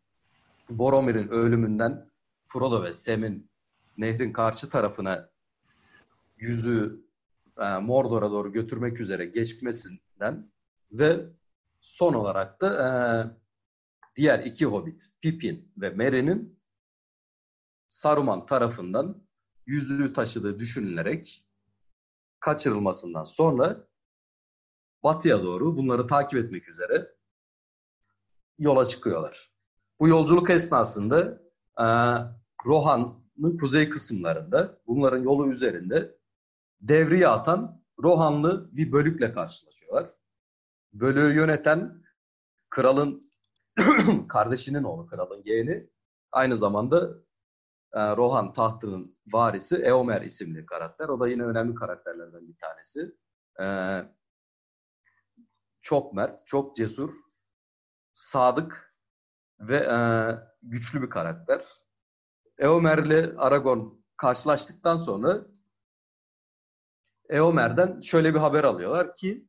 Boromir'in ölümünden Frodo ve Sam'in nehrin karşı tarafına yüzü e, Mordor'a doğru götürmek üzere geçmesinden ve son olarak da e, diğer iki hobbit Pippin ve Merry'nin Saruman tarafından yüzüğü taşıdığı düşünülerek kaçırılmasından sonra batıya doğru bunları takip etmek üzere yola çıkıyorlar. Bu yolculuk esnasında e, Rohan'ın kuzey kısımlarında bunların yolu üzerinde devriye atan Rohanlı bir bölükle karşılaşıyorlar. Bölüğü yöneten kralın kardeşinin oğlu, kralın yeğeni. Aynı zamanda e, Rohan tahtının varisi Eomer isimli karakter. O da yine önemli karakterlerden bir tanesi. E, çok mert, çok cesur, sadık ve e, güçlü bir karakter. Eomer ile Aragon karşılaştıktan sonra Eomer'den şöyle bir haber alıyorlar ki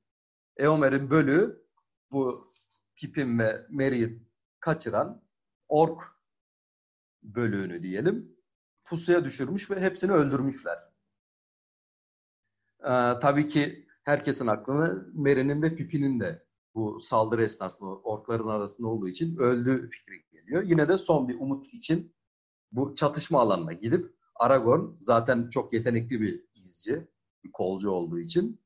Eomer'in bölüğü bu Pippin ve Merry'i kaçıran ork bölüğünü diyelim pusuya düşürmüş ve hepsini öldürmüşler. Ee, tabii ki herkesin aklına Merry'nin ve Pippin'in de bu saldırı esnasında orkların arasında olduğu için öldüğü fikri geliyor. Yine de son bir umut için bu çatışma alanına gidip Aragorn zaten çok yetenekli bir izci, bir kolcu olduğu için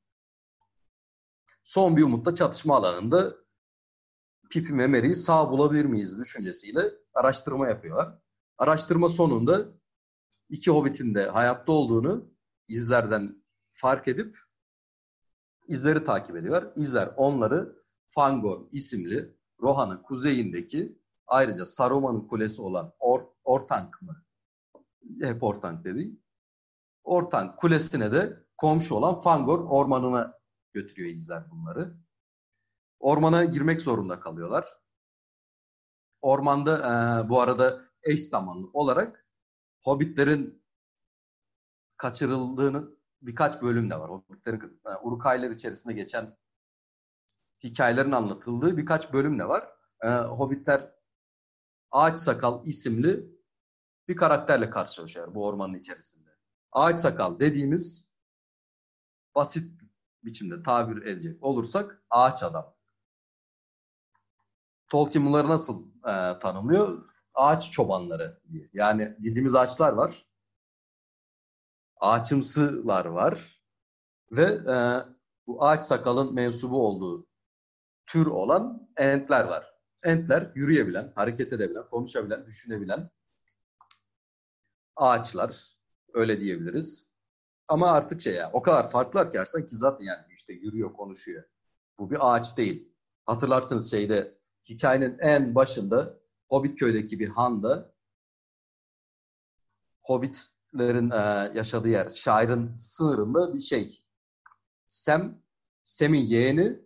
son bir umutla çatışma alanında Pippin ve Merry'i sağ bulabilir miyiz düşüncesiyle araştırma yapıyorlar. Araştırma sonunda iki Hobbit'in de hayatta olduğunu izlerden fark edip izleri takip ediyorlar. İzler onları Fangorn isimli Rohan'ın kuzeyindeki ayrıca Saruman'ın kulesi olan Or Ortank mı? Hep Ortank dedi. Ortank kulesine de komşu olan Fangorn ormanına götürüyor izler bunları. Ormana girmek zorunda kalıyorlar. Ormanda e, bu arada eş zamanlı olarak Hobbitlerin kaçırıldığını birkaç bölüm de var. Hobbitlerin e, Urukaylar içerisinde geçen hikayelerin anlatıldığı birkaç bölüm de var. E, Hobbitler Ağaç Sakal isimli bir karakterle karşılaşıyor bu ormanın içerisinde. Ağaç Sakal dediğimiz basit biçimde tabir edecek olursak ağaç adam. Tolkien bunları nasıl e, tanımlıyor? Ağaç çobanları diye. Yani bildiğimiz ağaçlar var. Ağaçımsılar var. Ve e, bu ağaç sakalın mensubu olduğu tür olan entler var. Entler yürüyebilen, hareket edebilen, konuşabilen, düşünebilen ağaçlar. Öyle diyebiliriz. Ama artık şey ya o kadar farklılar ki aslında ki zaten yani işte yürüyor, konuşuyor. Bu bir ağaç değil. Hatırlarsınız şeyde hikayenin en başında Hobbit köydeki bir handa Hobbitlerin e, yaşadığı yer, şairin sınırında bir şey. Sem, Sem'in yeğeni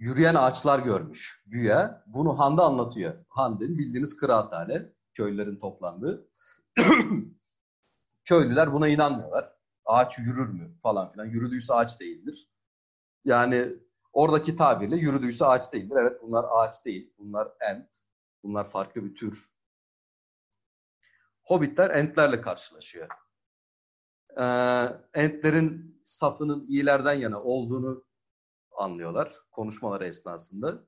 yürüyen ağaçlar görmüş güya. Bunu Handa anlatıyor. Han bildiğiniz kıraathane, köylülerin toplandığı. Köylüler buna inanmıyorlar. Ağaç yürür mü falan filan. Yürüdüyse ağaç değildir. Yani oradaki tabirle yürüdüyse ağaç değildir. Evet bunlar ağaç değil. Bunlar ent. Bunlar farklı bir tür. Hobbitler entlerle karşılaşıyor. Ee, entlerin safının iyilerden yana olduğunu anlıyorlar konuşmaları esnasında.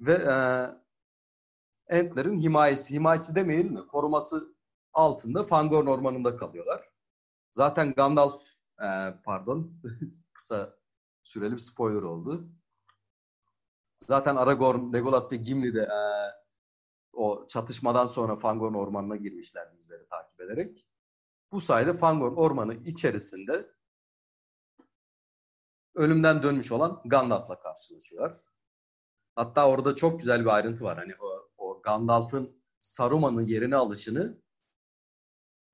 Ve e, entlerin himayesi, himayesi demeyelim mi? Koruması altında Fangorn ormanında kalıyorlar. Zaten Gandalf, e, pardon, kısa süreli bir spoiler oldu. Zaten Aragorn, Legolas ve Gimli de e, o çatışmadan sonra Fangorn ormanına girmişler bizleri takip ederek. Bu sayede Fangorn ormanı içerisinde ölümden dönmüş olan Gandalf'la karşılaşıyorlar. Hatta orada çok güzel bir ayrıntı var. Hani o, o Gandalf'ın Saruman'ın yerini alışını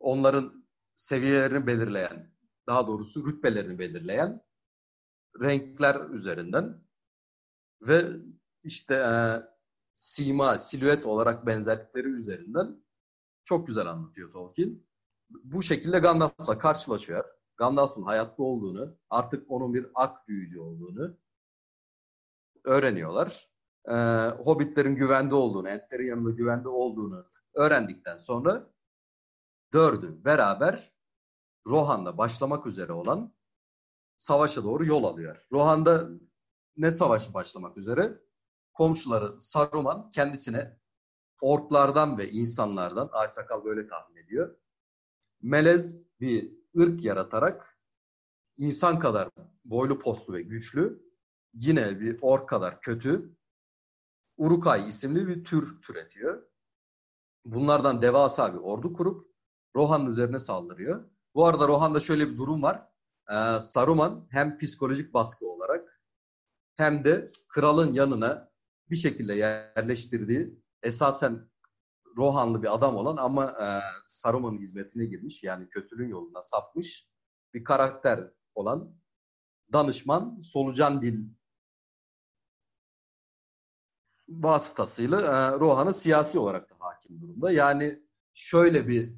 onların seviyelerini belirleyen, daha doğrusu rütbelerini belirleyen renkler üzerinden ve işte e, sima, silüet olarak benzerlikleri üzerinden çok güzel anlatıyor Tolkien. Bu şekilde Gandalf'la karşılaşıyor. Gandalf'ın hayatta olduğunu, artık onun bir ak büyücü olduğunu öğreniyorlar. Ee, Hobbitlerin güvende olduğunu, Entlerin yanında güvende olduğunu öğrendikten sonra dördü beraber Rohan'da başlamak üzere olan savaşa doğru yol alıyor. Rohan'da ne savaşı başlamak üzere? Komşuları Saruman kendisine orklardan ve insanlardan, Aysakal böyle tahmin ediyor, melez bir ırk yaratarak insan kadar boylu postlu ve güçlü, yine bir ork kadar kötü, Urukay isimli bir tür türetiyor. Bunlardan devasa bir ordu kurup Rohan'ın üzerine saldırıyor. Bu arada Rohan'da şöyle bir durum var. Ee, Saruman hem psikolojik baskı olarak hem de kralın yanına bir şekilde yerleştirdiği esasen Rohanlı bir adam olan ama e, Saruman'ın hizmetine girmiş yani kötülüğün yoluna sapmış bir karakter olan danışman solucan dil vasıtasıyla e, Rohan'ı siyasi olarak da hakim durumda. Yani şöyle bir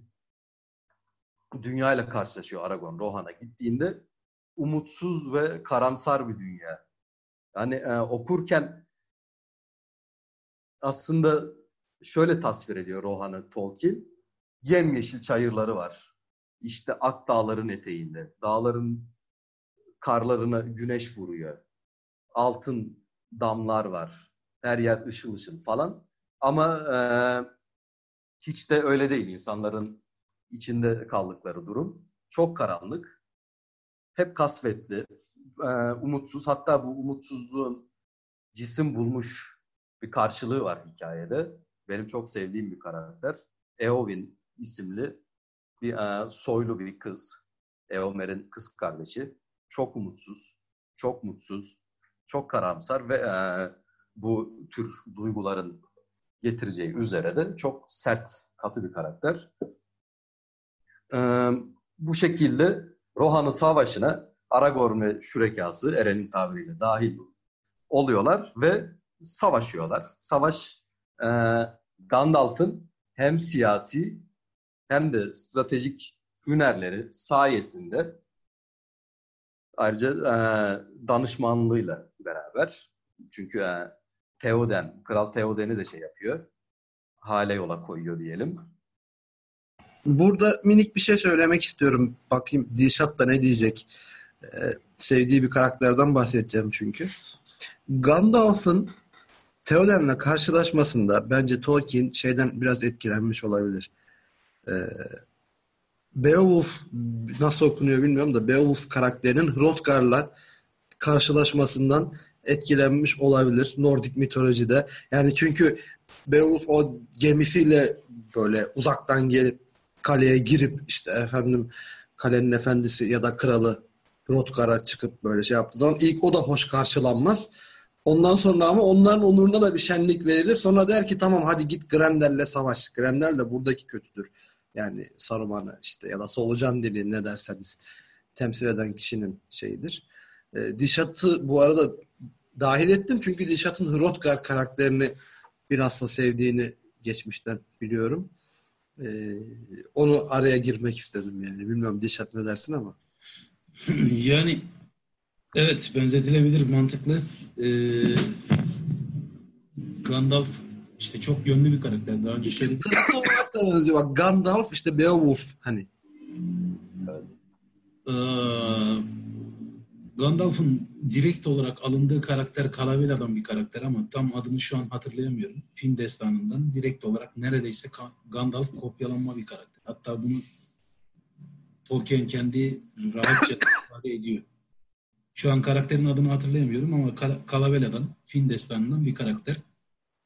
dünyayla karşılaşıyor Aragon Rohan'a gittiğinde umutsuz ve karamsar bir dünya. Yani e, okurken aslında şöyle tasvir ediyor Rohan'ı Tolkien. Yemyeşil çayırları var. İşte Ak Dağların eteğinde. Dağların karlarına güneş vuruyor. Altın damlar var. Her yer ışıl ışıl falan. Ama e, hiç de öyle değil insanların içinde kaldıkları durum. Çok karanlık. Hep kasvetli. E, umutsuz. Hatta bu umutsuzluğun cisim bulmuş bir karşılığı var hikayede. Benim çok sevdiğim bir karakter. Eowyn isimli bir e, soylu bir kız. Eomer'in kız kardeşi. Çok umutsuz, çok mutsuz, çok karamsar ve e, bu tür duyguların getireceği üzere de çok sert, katı bir karakter. E, bu şekilde Rohan'ın savaşına Aragorn ve Şürekası Eren'in tabiriyle dahil oluyorlar ve savaşıyorlar. Savaş e, Gandalf'ın hem siyasi hem de stratejik hünerleri sayesinde ayrıca e, danışmanlığıyla beraber çünkü e, Theoden, Kral Theoden'i de şey yapıyor. Hale yola koyuyor diyelim. Burada minik bir şey söylemek istiyorum. Bakayım Dilşat da ne diyecek. Ee, sevdiği bir karakterden bahsedeceğim çünkü. Gandalf'ın Theoden'le karşılaşmasında bence Tolkien şeyden biraz etkilenmiş olabilir. Ee, Beowulf nasıl okunuyor bilmiyorum da Beowulf karakterinin Hrothgar'la karşılaşmasından etkilenmiş olabilir Nordik mitolojide. Yani çünkü Beowulf o gemisiyle böyle uzaktan gelip kaleye girip işte efendim kalenin efendisi ya da kralı Hrothgar'a çıkıp böyle şey yaptığı zaman ilk o da hoş karşılanmaz. Ondan sonra ama onların onuruna da bir şenlik verilir. Sonra der ki tamam hadi git Grendel'le savaş. Grendel de buradaki kötüdür. Yani Saruman'ı işte ya da solucan dili ne derseniz temsil eden kişinin şeyidir. E, Dişat'ı bu arada dahil ettim çünkü Dişat'ın Hrothgar karakterini biraz da sevdiğini geçmişten biliyorum. E, onu araya girmek istedim yani. Bilmiyorum Dişat ne dersin ama. yani evet benzetilebilir mantıklı. Ee, Gandalf işte çok yönlü bir karakter. Daha önce söyledim. Nasıl olarak da benziyor. Bak Gandalf işte Beowulf hani. Evet. Ee, Gandalf'ın direkt olarak alındığı karakter Kalavela'dan bir karakter ama tam adını şu an hatırlayamıyorum. Film destanından direkt olarak neredeyse Gandalf kopyalanma bir karakter. Hatta bunu Tolkien kendi rahatça ifade ediyor. Şu an karakterin adını hatırlayamıyorum ama Kalavela'dan, film destanından bir karakter.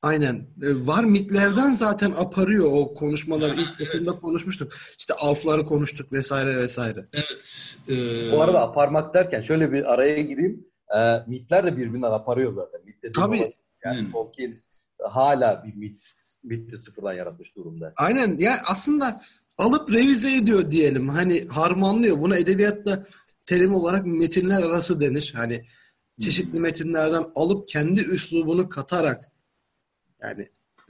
Aynen. E, var mitlerden zaten aparıyor o konuşmalar. İlk evet. konuşmuştuk. İşte alfları konuştuk vesaire vesaire. Evet. E... Bu arada aparmak derken şöyle bir araya gireyim. E, mitler de birbirinden aparıyor zaten. Mit Tabii. yani hmm. Tolkien hala bir mit, miti sıfırdan yaratmış durumda. Aynen ya aslında alıp revize ediyor diyelim. Hani harmanlıyor. Buna edebiyatta terim olarak metinler arası denir. Hani çeşitli metinlerden alıp kendi üslubunu katarak yani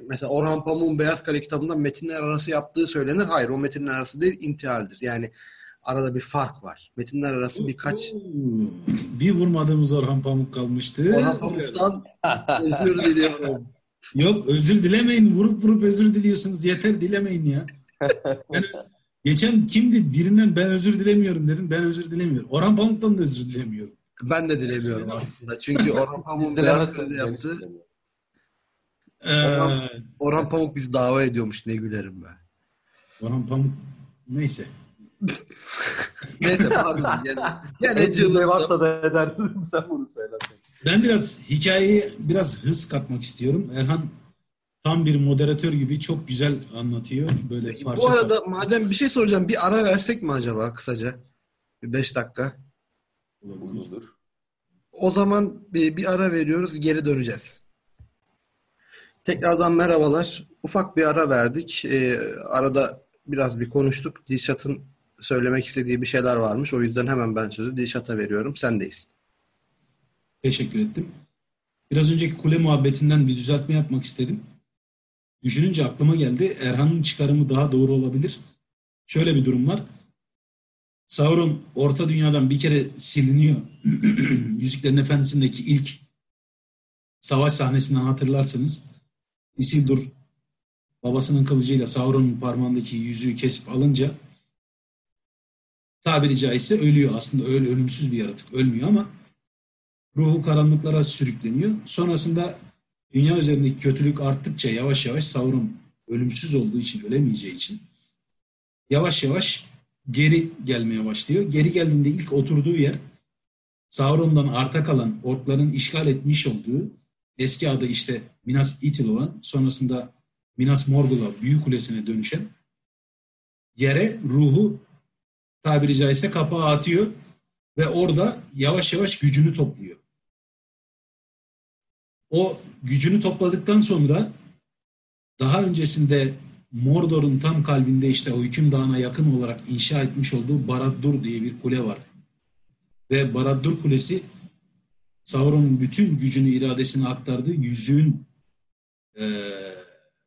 mesela Orhan Pamuk'un Beyaz Kale kitabında metinler arası yaptığı söylenir. Hayır o metinler arası değil intihaldir. Yani arada bir fark var. Metinler arası birkaç Bir vurmadığımız Orhan Pamuk kalmıştı. Orhan Pamuk'tan özür diliyorum. Yok özür dilemeyin. Vurup vurup özür diliyorsunuz. Yeter dilemeyin ya. Ben Geçen kimdi? Birinden ben özür dilemiyorum dedim. Ben özür dilemiyorum. Orhan Pamuk'tan da özür dilemiyorum. Ben de dilemiyorum aslında. Çünkü Orhan Beyaz de Kale'de yaptığı Ee, Orhan- Orhan Pamuk bizi dava ediyormuş ne gülerim ben. Orhan Pamuk neyse. Neyse pardon. Gene, gene Ne cıvıldım. varsa da ederdim sen bunu söylersen. Ben biraz hikayeye biraz hız katmak istiyorum. Erhan tam bir moderatör gibi çok güzel anlatıyor. Böyle parça Bu arada madem bir şey soracağım bir ara versek mi acaba kısaca? Bir beş dakika. Uygundur. O zaman bir, bir ara veriyoruz geri döneceğiz. Tekrardan merhabalar. Ufak bir ara verdik. Ee, arada biraz bir konuştuk. Dilşat'ın söylemek istediği bir şeyler varmış. O yüzden hemen ben sözü Dilşat'a veriyorum. Sendeyiz. Teşekkür ettim. Biraz önceki kule muhabbetinden bir düzeltme yapmak istedim. Düşününce aklıma geldi. Erhan'ın çıkarımı daha doğru olabilir. Şöyle bir durum var. Sauron Orta Dünya'dan bir kere siliniyor. Yüzüklerin Efendisi'ndeki ilk savaş sahnesinden hatırlarsınız. Isildur babasının kılıcıyla Sauron'un parmağındaki yüzüğü kesip alınca tabiri caizse ölüyor. Aslında öyle ölümsüz bir yaratık. Ölmüyor ama ruhu karanlıklara sürükleniyor. Sonrasında dünya üzerindeki kötülük arttıkça yavaş yavaş Sauron ölümsüz olduğu için, ölemeyeceği için yavaş yavaş geri gelmeye başlıyor. Geri geldiğinde ilk oturduğu yer Sauron'dan arta kalan orkların işgal etmiş olduğu eski adı işte Minas Ithil olan sonrasında Minas Morgul'a Büyük Kulesi'ne dönüşen yere ruhu tabiri caizse kapağı atıyor ve orada yavaş yavaş gücünü topluyor. O gücünü topladıktan sonra daha öncesinde Mordor'un tam kalbinde işte o hüküm dağına yakın olarak inşa etmiş olduğu Barad-dûr diye bir kule var. Ve Barad-dûr Kulesi Sauron'un bütün gücünü, iradesini aktardığı yüzüğün e,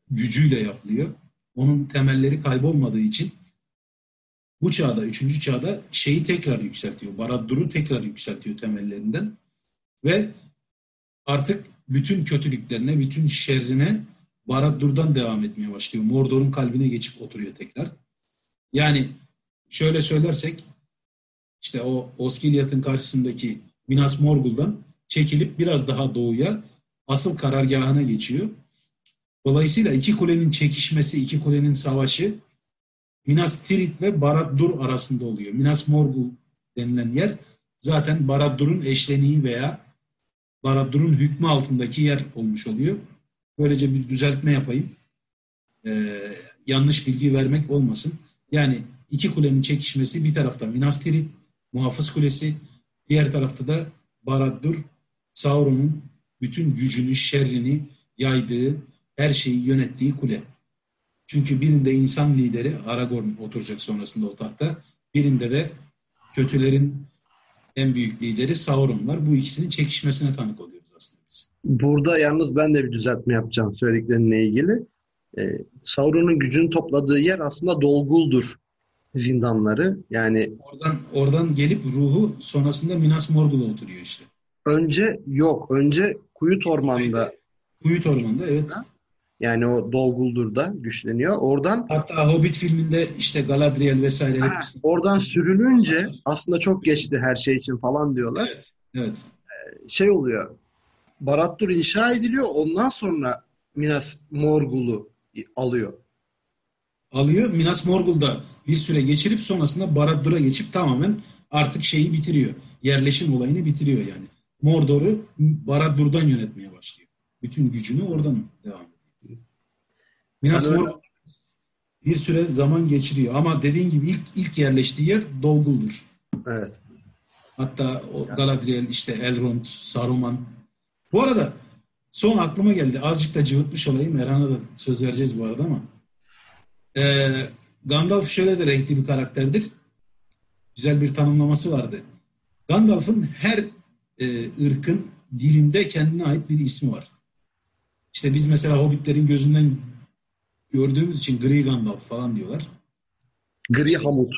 gücüyle yapılıyor. Onun temelleri kaybolmadığı için bu çağda, üçüncü çağda şeyi tekrar yükseltiyor. Barad-dûr'u tekrar yükseltiyor temellerinden. Ve artık bütün kötülüklerine, bütün şerrine Barad-dûr'dan devam etmeye başlıyor. Mordor'un kalbine geçip oturuyor tekrar. Yani şöyle söylersek işte o Osgiliath'ın karşısındaki Minas Morgul'dan çekilip biraz daha doğuya asıl karargahına geçiyor. Dolayısıyla iki kulenin çekişmesi, iki kulenin savaşı Minas Tirith ve Barad-dûr arasında oluyor. Minas Morgul denilen yer zaten Barad-dûr'un eşleniği veya Barad-dûr'un hükmü altındaki yer olmuş oluyor. Böylece bir düzeltme yapayım. Ee, yanlış bilgi vermek olmasın. Yani iki kulenin çekişmesi bir tarafta Minas Tirith, Muhafız Kulesi, diğer tarafta da Barad-dûr, Sauron'un bütün gücünü, şerrini yaydığı, her şeyi yönettiği kule. Çünkü birinde insan lideri Aragorn oturacak sonrasında o tahta. Birinde de kötülerin en büyük lideri Sauron var. Bu ikisinin çekişmesine tanık oluyoruz aslında biz. Burada yalnız ben de bir düzeltme yapacağım söylediklerinle ilgili. Ee, Sauron'un gücünü topladığı yer aslında Dolgul'dur zindanları. Yani Oradan oradan gelip ruhu sonrasında Minas Morgul'a oturuyor işte. önce yok. Önce Kuyut Orman'da Kuyut Ormanı'nda evet. Yani o Dolguldur'da güçleniyor. Oradan Hatta Hobbit filminde işte Galadriel vesaire Ha, hepsi. oradan sürününce aslında çok geçti her şey için falan diyorlar. Evet. Evet. Şey oluyor. Barad-dûr inşa ediliyor. Ondan sonra Minas Morgul'u alıyor. Alıyor. Minas Morgul'da bir süre geçirip sonrasında Barad-dûr'a geçip tamamen artık şeyi bitiriyor. Yerleşim olayını bitiriyor yani. Mordor'u Barad-dûr'dan yönetmeye başlıyor. Bütün gücünü oradan devam. Minas Yani Morgul bir süre zaman geçiriyor ama dediğin gibi ilk ilk yerleştiği yer Dolgul'dur. Evet. Hatta o Galadriel işte Elrond, Saruman. Bu arada son aklıma geldi. Azıcık da cıvıtmış olayım. Erhan'a da söz vereceğiz bu arada ama. Ee, Gandalf şöyle de renkli bir karakterdir. Güzel bir tanımlaması vardı. Gandalf'ın her e, ırkın dilinde kendine ait bir ismi var. İşte biz mesela Hobbitlerin gözünden gördüğümüz için Gri Gandalf falan diyorlar. Gri Hamut.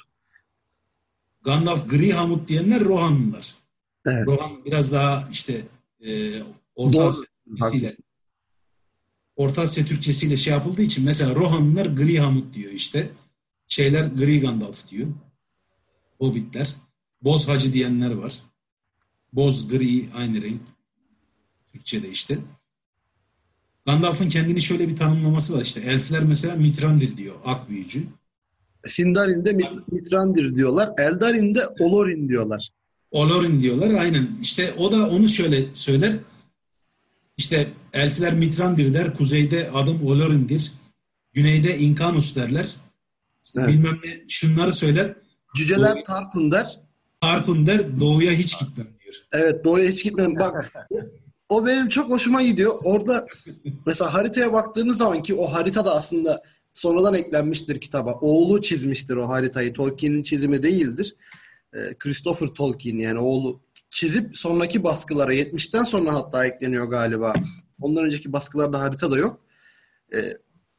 Gandalf Gri Hamut diyenler Rohanlılar. Evet. Rohan biraz daha işte e, Orta. Asya Türkçesiyle. Orta Asya Türkçesiyle şey yapıldığı için mesela Rohanlılar Gri Hamut diyor işte. Şeyler Gri Gandalf diyor. Hobbitler. Boz Hacı diyenler var. Boz, gri aynı renk. Türkçe'de işte. Gandalf'ın kendini şöyle bir tanımlaması var işte. Elfler mesela Mitrandir diyor. Ak büyücü. Sindarin'de Mit- Mitrandir diyorlar. Eldarin'de Olorin diyorlar. Olorin diyorlar. Aynen. İşte o da onu şöyle söyler. İşte elfler Mitrandir der. Kuzeyde adım Olorin'dir. Güneyde Inkanus derler. İşte Evet. bilmem ne şunları söyler. Cüceler Doğru. Tarkun der. Tarkun der. Doğuya hiç gitmem diyor. Evet doğuya hiç gitmedim. Bak o benim çok hoşuma gidiyor. Orada mesela haritaya baktığınız zaman ki o harita da aslında sonradan eklenmiştir kitaba. Oğlu çizmiştir o haritayı. Tolkien'in çizimi değildir. Ee, Christopher Tolkien yani oğlu çizip sonraki baskılara 70'ten sonra hatta ekleniyor galiba. Ondan önceki baskılarda harita da yok. Ee,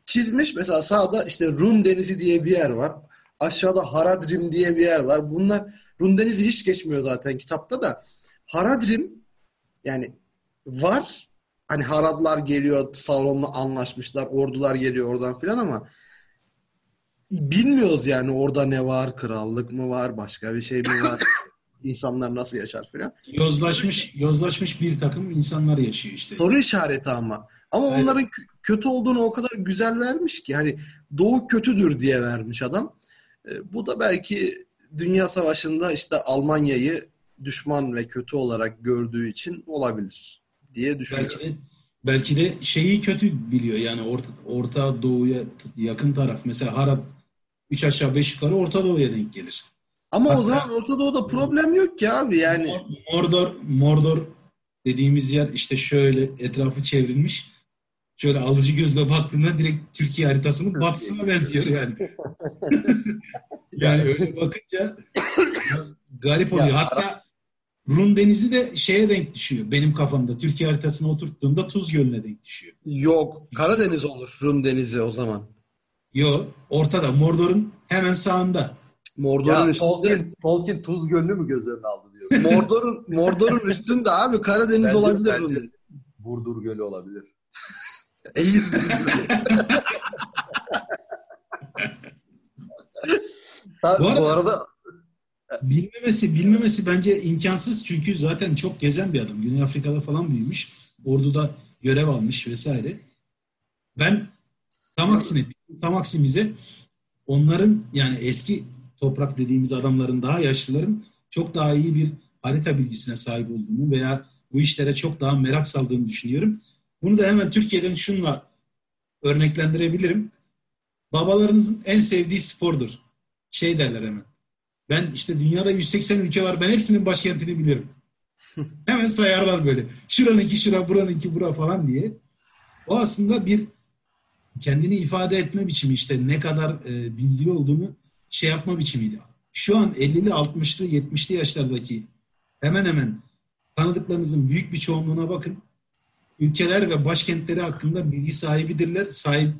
çizmiş mesela sağda işte Rum Denizi diye bir yer var. Aşağıda Haradrim diye bir yer var. Bunlar Rum Denizi hiç geçmiyor zaten kitapta da. Haradrim yani var. Hani Haradlar geliyor, Sauron'la anlaşmışlar, ordular geliyor oradan filan ama bilmiyoruz yani orada ne var, krallık mı var, başka bir şey mi var, insanlar nasıl yaşar filan. Yozlaşmış, yozlaşmış bir takım insanlar yaşıyor işte. Soru işareti ama. Ama Evet. onların kö- kötü olduğunu o kadar güzel vermiş ki hani Doğu kötüdür diye vermiş adam. E, bu da belki Dünya Savaşı'nda işte Almanya'yı düşman ve kötü olarak gördüğü için olabilir diye düşünüyorum. Belki de belki de şeyi kötü biliyor yani Orta, Orta Doğu'ya yakın taraf. Mesela Harad 3 aşağı 5 yukarı Orta Doğu'ya denk gelir. Ama o Hatta- zaman Orta Doğu'da problem yok ki abi yani. Mordor, Mordor dediğimiz yer işte şöyle etrafı çevrilmiş. Şöyle alıcı gözle baktığında direkt Türkiye haritasının batısına benziyor yani. yani öyle bakınca biraz garip oluyor. Hatta Rum Denizi de şeye denk düşüyor. Benim kafamda Türkiye haritasına oturttuğumda Tuz Gölü'ne denk düşüyor. Yok. Karadeniz olur Rum Denizi o zaman. Yo ortada Mordor'un hemen sağında. Mordor'un üstünde. Tolkien, Tolkien Tuz Gölü'nü mü göz önüne aldı diyorsun? Mordor'un Mordor'un üstünde abi Karadeniz Bence- olabilir bence- Rum Denizi. Burdur Gölü olabilir. Eğir. Bu bu, arada- arada Bilmemesi, bilmemesi bence imkansız çünkü zaten çok gezen bir adam. Güney Afrika'da falan büyümüş. Orduda görev almış vesaire. Ben tam aksine, tam aksimize onların yani eski toprak dediğimiz adamların daha yaşlıların çok daha iyi bir harita bilgisine sahip olduğunu veya bu işlere çok daha merak saldığını düşünüyorum. Bunu da hemen Türkiye'den şunla örneklendirebilirim. Babalarınızın en sevdiği spordur. Şey derler hemen. Ben işte dünyada 180 ülke var. Ben hepsinin başkentini bilirim. Hemen sayarlar böyle. Şuranınki şura, buranınki bura falan diye. O aslında bir kendini ifade etme biçimi işte ne kadar e, bilgili olduğunu şey yapma biçimiydi. Şu an 50'li, 60'lı, 70'li yaşlardaki hemen hemen tanıdıklarınızın büyük bir çoğunluğuna bakın. Ülkeler ve başkentleri hakkında bilgi sahibidirler. Sahip,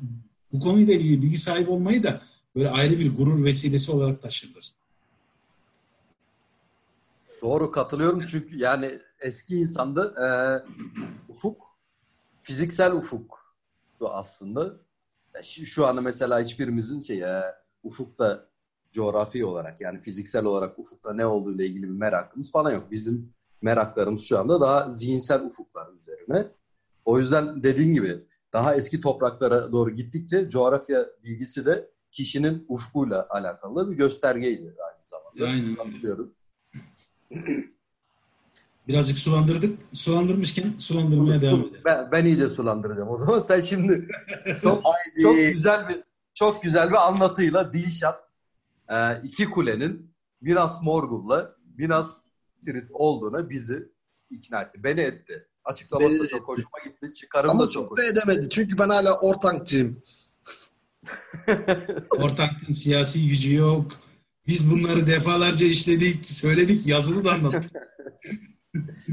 bu konuyla ilgili bilgi sahibi olmayı da böyle ayrı bir gurur vesilesi olarak taşırlar. Doğru katılıyorum çünkü yani eski insanda e, ufuk fiziksel ufuktu aslında. Ya Şu, şu anda mesela hiçbirimizin şey e, ufukta coğrafi olarak yani fiziksel olarak ufukta ne olduğu ile ilgili bir merakımız falan yok. Bizim meraklarımız şu anda daha zihinsel ufuklar üzerine. O yüzden dediğin gibi daha eski topraklara doğru gittikçe coğrafya bilgisi de kişinin ufkuyla alakalı bir göstergeydi aynı zamanda. Aynen öyle. Birazcık sulandırdık. Sulandırmışken sulandırmaya devam edelim. Ben, ben iyice sulandıracağım o zaman. Sen şimdi çok, çok güzel bir çok güzel bir anlatıyla Dilşat e, iki kulenin Minas Morgul'la Minas Tirith olduğuna bizi ikna etti. Beni etti. Açıklaması da çok etti. hoşuma gitti. Çıkarım Ama da çok çok da edemedi. Çünkü ben hala ortankçıyım. Ortaklığın siyasi gücü yok. Biz bunları defalarca işledik, söyledik, yazılı da anlattık.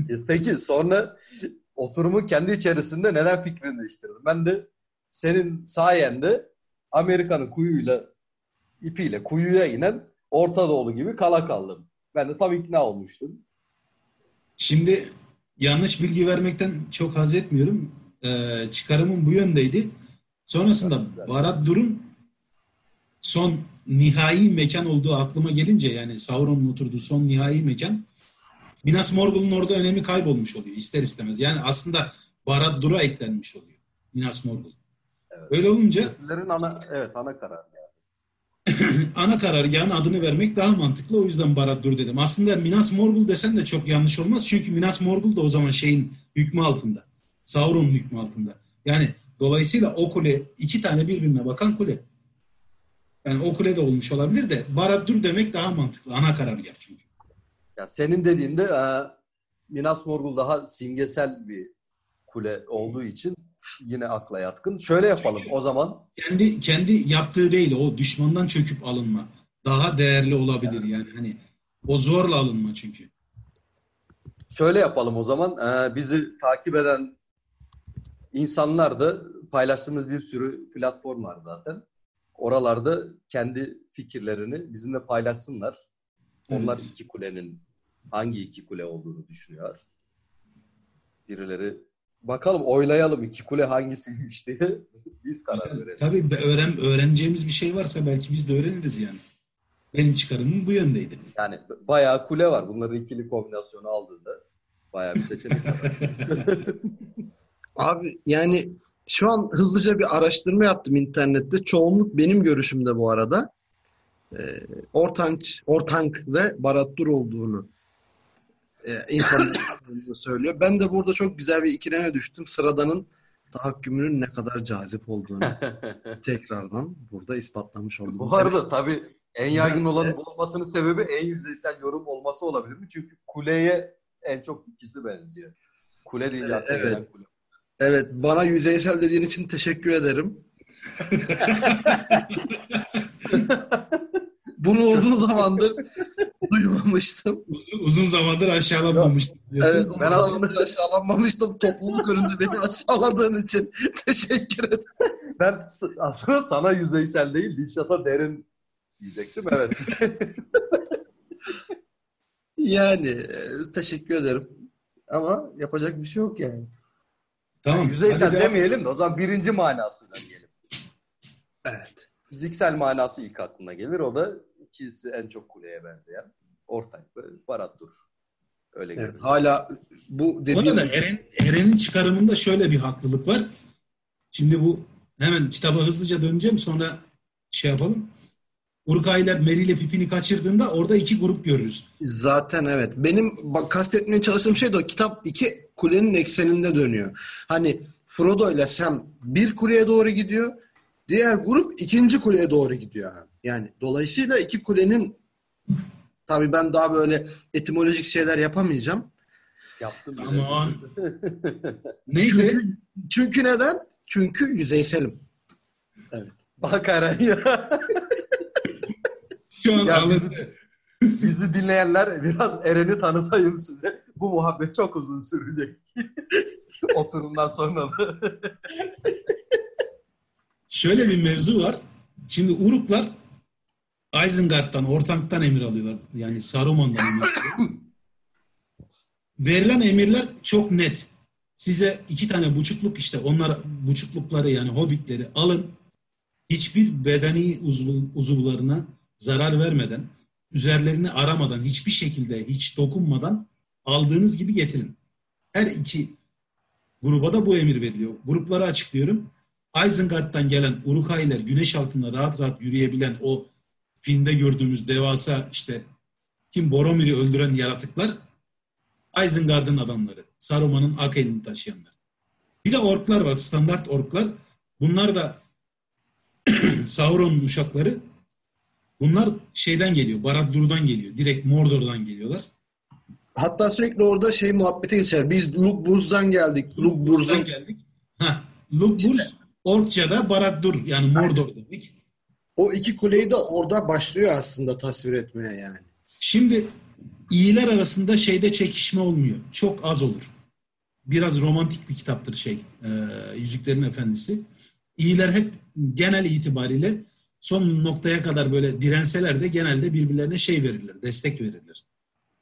Peki sonra oturumun kendi içerisinde neden fikrini değiştirdin? Ben de senin sayende Amerika'nın kuyuyla ipiyle kuyuya inen Orta Doğulu gibi kala kaldım. Ben de tam ikna olmuştum. Şimdi yanlış bilgi vermekten çok haz etmiyorum. Ee, çıkarımım bu yöndeydi. Sonrasında Barat Dur'un son nihai mekan olduğu aklıma gelince yani Sauron'un oturduğu son nihai mekan Minas Morgul'un orada önemi kaybolmuş oluyor ister istemez. Yani aslında Barat Dur'a eklenmiş oluyor Minas Morgul. Evet. Öyle olunca ana evet ana kararı. yani. ana karargahın adını vermek daha mantıklı. O yüzden Barad-dûr dedim. Aslında Minas Morgul desen de çok yanlış olmaz. Çünkü Minas Morgul da o zaman şeyin hükmü altında. Sauron'un hükmü altında. Yani dolayısıyla o kule iki tane birbirine bakan kule. Yani o kule de olmuş olabilir de Barad-dûr demek daha mantıklı. Ana karargah çünkü. Ya senin dediğinde e, Minas Morgul daha simgesel bir kule olduğu için yine akla yatkın. Şöyle yapalım o zaman. Kendi kendi yaptığı değil o düşmandan çöküp alınma. Daha değerli olabilir yani hani o zorla alınma çünkü. Şöyle yapalım o zaman. E, bizi takip eden insanlar da paylaştığımız bir sürü platform var zaten. Oralarda kendi fikirlerini bizimle paylaşsınlar. Onlar Evet. iki kulenin hangi iki kule olduğunu düşünüyor. Birileri bakalım oylayalım iki kule hangisiymiş diye biz karar verelim. Tabii be- öğren, öğreneceğimiz bir şey varsa belki biz de öğreniriz yani. Benim çıkarımım bu yöndeydi. Yani bayağı kule var. Bunların ikili kombinasyonu aldığında bayağı bir seçenek var. Abi yani şu an hızlıca bir araştırma yaptım internette. Çoğunluk benim görüşümde bu arada. Ee, Ortanç, Ortank ve Barattur olduğunu e, insanlar söylüyor. Ben de burada çok güzel bir ikileme düştüm. Sıradanın tahakkümünün ne kadar cazip olduğunu tekrardan burada ispatlamış oldum. Bu arada tabii en yaygın olanın bu olmasının sebebi en yüzeysel yorum olması olabilir mi? Çünkü kuleye en çok ikisi benziyor. Kule deyince akla Evet. kule. Evet, bana yüzeysel dediğin için teşekkür ederim. Bunu uzun zamandır duymamıştım. Uzun, uzun zamandır aşağılanmamıştım. diyorsun. Evet, Ben zamandır aşağılanmamıştım. Topluluk önünde beni aşağıladığın için teşekkür ederim. Ben aslında sana yüzeysel değil, Dilşat'a derin diyecektim. Evet. Yani e, teşekkür ederim. Ama yapacak bir şey yok yani. Tamam. yüzeysel hadi demeyelim de o zaman birinci manasıyla diyelim. Evet. Fiziksel manası ilk aklına gelir. O da ikisi en çok kuleye benzeyen. Ortak ve Barattur. Öyle Evet, görünüyor. hala bu Bu dediğim arada Eren, Eren'in çıkarımında şöyle bir haklılık var. Şimdi bu hemen kitaba hızlıca döneceğim sonra şey yapalım. Urka ile Meri ile Pipin'i kaçırdığında orada iki grup görürüz. Zaten evet. Benim bak, kastetmeye çalıştığım şey de o. Kitap iki kulenin ekseninde dönüyor. Hani Frodo ile Sam bir kuleye doğru gidiyor. Diğer grup ikinci kuleye doğru gidiyor abi. Yani dolayısıyla iki kulenin tabii ben daha böyle etimolojik şeyler yapamayacağım. Yaptım. Aman. Neyse Çünkü, çünkü neden? Çünkü yüzeyselim. Bak Eren ya. şu an Ya anladım. Bizi dinleyenler biraz Eren'i tanıtayım size. Bu muhabbet çok uzun sürecek. Oturumdan sonra da. Şöyle bir mevzu var. Şimdi Uruklar Isengard'dan, Ortank'tan emir alıyorlar. Yani Saruman'dan emir alıyorlar. Verilen emirler çok net. Size iki tane buçukluk işte onlar buçuklukları yani hobbitleri alın. Hiçbir bedeni uzuvlarına zarar vermeden, üzerlerini aramadan, hiçbir şekilde hiç dokunmadan aldığınız gibi getirin. Her iki gruba da bu emir veriliyor. Grupları açıklıyorum. Isengard'dan gelen Urukaylar güneş altında rahat rahat yürüyebilen o filmde gördüğümüz devasa işte kim Boromir'i öldüren yaratıklar Isengard'ın adamları. Saruman'ın ak elini taşıyanlar. Bir de orklar var. Standart orklar. Bunlar da Sauron'un uşakları. Bunlar şeyden geliyor. Barad-dûr'dan geliyor. Direkt Mordor'dan geliyorlar. Hatta sürekli orada şey muhabbete geçer. Biz Lugburz'dan geldik. Lugburz'un Buradan geldik. Heh, Lugburs, Orkça'da Barad-dur yani Mordor demek. o iki kuleyi de orada başlıyor aslında tasvir etmeye yani. Şimdi iyiler arasında şeyde çekişme olmuyor. Çok az olur. Biraz romantik bir kitaptır şey. e, Yüzüklerin Efendisi. İyiler hep genel itibariyle son noktaya kadar böyle direnseler de genelde birbirlerine şey verirler, destek verirler.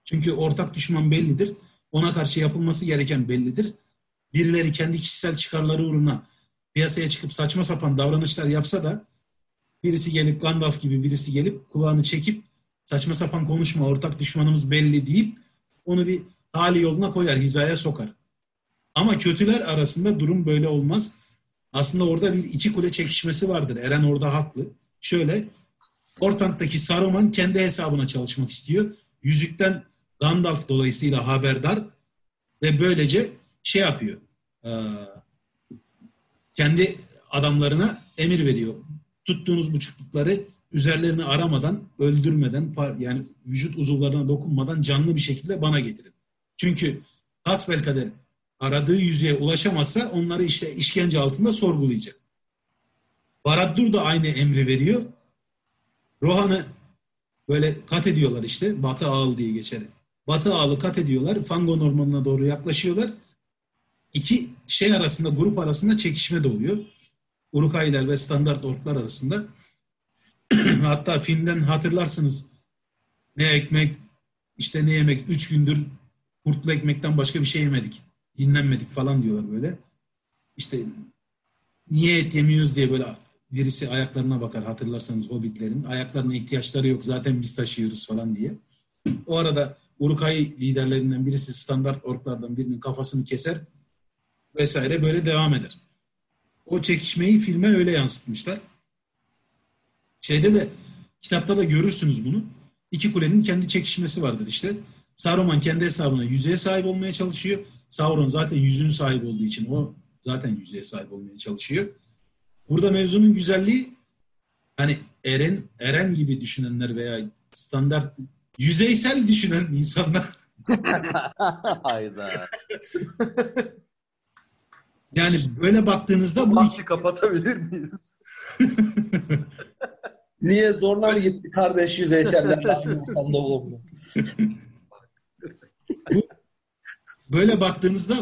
Çünkü ortak düşman bellidir. Ona karşı yapılması gereken bellidir. Birileri kendi kişisel çıkarları uğruna piyasaya çıkıp saçma sapan davranışlar yapsa da birisi gelip Gandalf gibi birisi gelip kulağını çekip saçma sapan konuşma ortak düşmanımız belli deyip onu bir hali yoluna koyar, hizaya sokar. Ama kötüler arasında durum böyle olmaz. Aslında orada bir iki kule çekişmesi vardır. Eren orada haklı. Şöyle, Ortank'taki Saruman kendi hesabına çalışmak istiyor. Yüzükten Gandalf dolayısıyla haberdar ve böylece şey yapıyor. Ee, kendi adamlarına emir veriyor. Tuttuğunuz buçuklukları üzerlerini aramadan, öldürmeden, yani vücut uzuvlarına dokunmadan canlı bir şekilde bana getirin. Çünkü hasbelkader aradığı yüzeye ulaşamazsa onları işte işkence altında sorgulayacak. Barad-dur da aynı emri veriyor. Rohan'ı böyle kat ediyorlar işte. Batı Ağıl diye geçer. Batı Ağıl'ı kat ediyorlar. Fangorn ormanına doğru yaklaşıyorlar. İki şey arasında, grup arasında çekişme de oluyor. Urukaylar ve standart orklar arasında. Hatta filmden hatırlarsınız. Ne ekmek, işte ne yemek. Üç gündür kurtlu ekmekten başka bir şey yemedik. Dinlenmedik falan diyorlar böyle. İşte niye et yemiyoruz diye böyle birisi ayaklarına bakar hatırlarsanız hobbitlerin. Ayaklarına ihtiyaçları yok zaten biz taşıyoruz falan diye. O arada Urukay liderlerinden birisi standart orklardan birinin kafasını keser vesaire böyle devam eder. O çekişmeyi filme öyle yansıtmışlar. Şeyde de kitapta da görürsünüz bunu. İki kulenin kendi çekişmesi vardır işte. Saruman kendi hesabına yüzeye sahip olmaya çalışıyor. Sauron zaten yüzün sahibi olduğu için o zaten yüzeye sahip olmaya çalışıyor. Burada mevzunun güzelliği hani Eren Eren gibi düşünenler veya standart yüzeysel düşünen insanlar Hayda. yani böyle baktığınızda bu Bahsi kapatabilir miyiz? Niye zorla mı gitti kardeş yüzeysellerle aynı ortamda bulunmak? böyle baktığınızda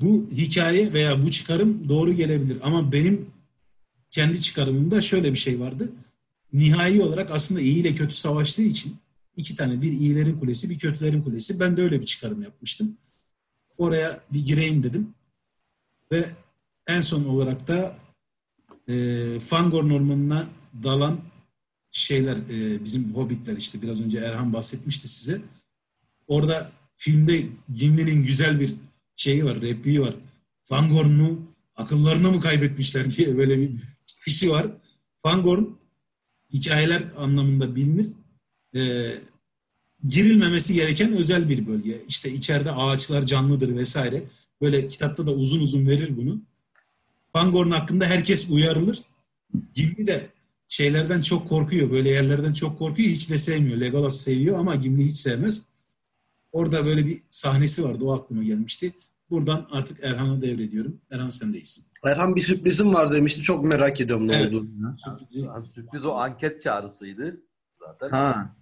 bu hikaye veya bu çıkarım doğru gelebilir. Ama benim kendi çıkarımımda şöyle bir şey vardı. Nihai olarak aslında iyi ile kötü savaştığı için iki tane bir iyilerin kulesi bir kötülerin kulesi. Ben de öyle bir çıkarım yapmıştım. Oraya bir gireyim dedim. Ve en son olarak da e, Fangorn ormanına dalan şeyler e, bizim hobbitler işte biraz önce Erhan bahsetmişti size. Orada filmde Gimli'nin güzel bir şeyi var, repliği var. Fangorn'u akıllarını mı kaybetmişler diye böyle bir kişi var. Fangorn hikayeler anlamında bilinir. Ee, girilmemesi gereken özel bir bölge. İşte içeride ağaçlar canlıdır vesaire. Böyle kitapta da uzun uzun verir bunu. Fangorn hakkında herkes uyarılır. Gimli de şeylerden çok korkuyor. Böyle yerlerden çok korkuyor. Hiç de sevmiyor. Legolas seviyor ama Gimli hiç sevmez. Orada böyle bir sahnesi vardı. O aklıma gelmişti. Buradan artık Erhan'a devrediyorum. Erhan sendeyiz. Erhan bir sürprizim var demişti. Çok merak ediyorum ne Evet. olduğunu. Sürprizi- Abi sürpriz o anket çağrısıydı zaten. Ha.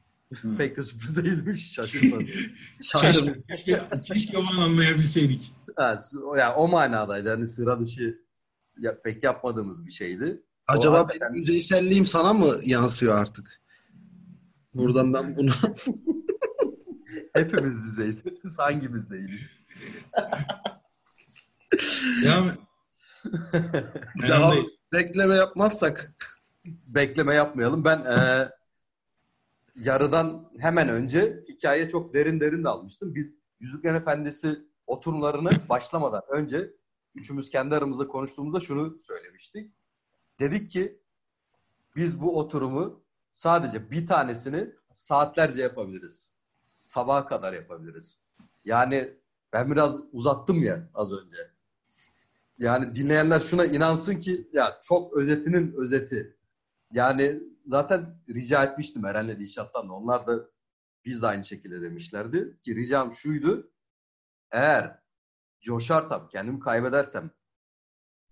Pek de sürpriz değilmiş. Şaşırmadım. Şaşırdım. keşke, keşke o an anlayabilseydik. ha, o- yani o manadaydı. Hani sıra dışı ya, pek yapmadığımız bir şeydi. Acaba hakikaten- benim yüzeyselliğim sana mı yansıyor artık? Buradan ben bunu Hepimiz düzeysiniz. Hangimiz değiliz? Ya, daha bekleme yapmazsak Bekleme yapmayalım. Ben e, yarıdan hemen önce hikaye çok derin derin de almıştım. Biz Yüzüklerin Efendisi oturumlarını başlamadan önce üçümüz kendi aramızda konuştuğumuzda şunu söylemiştik. Dedik ki biz bu oturumu sadece bir tanesini saatlerce yapabiliriz. Sabaha kadar yapabiliriz. Yani ben biraz uzattım ya az önce. Yani dinleyenler şuna inansın ki ya çok özetinin özeti. Yani zaten rica etmiştim Eren'le Dişat'tan da. Onlar da Biz de aynı şekilde demişlerdi ki ricam şuydu. Eğer coşarsam, kendimi kaybedersem,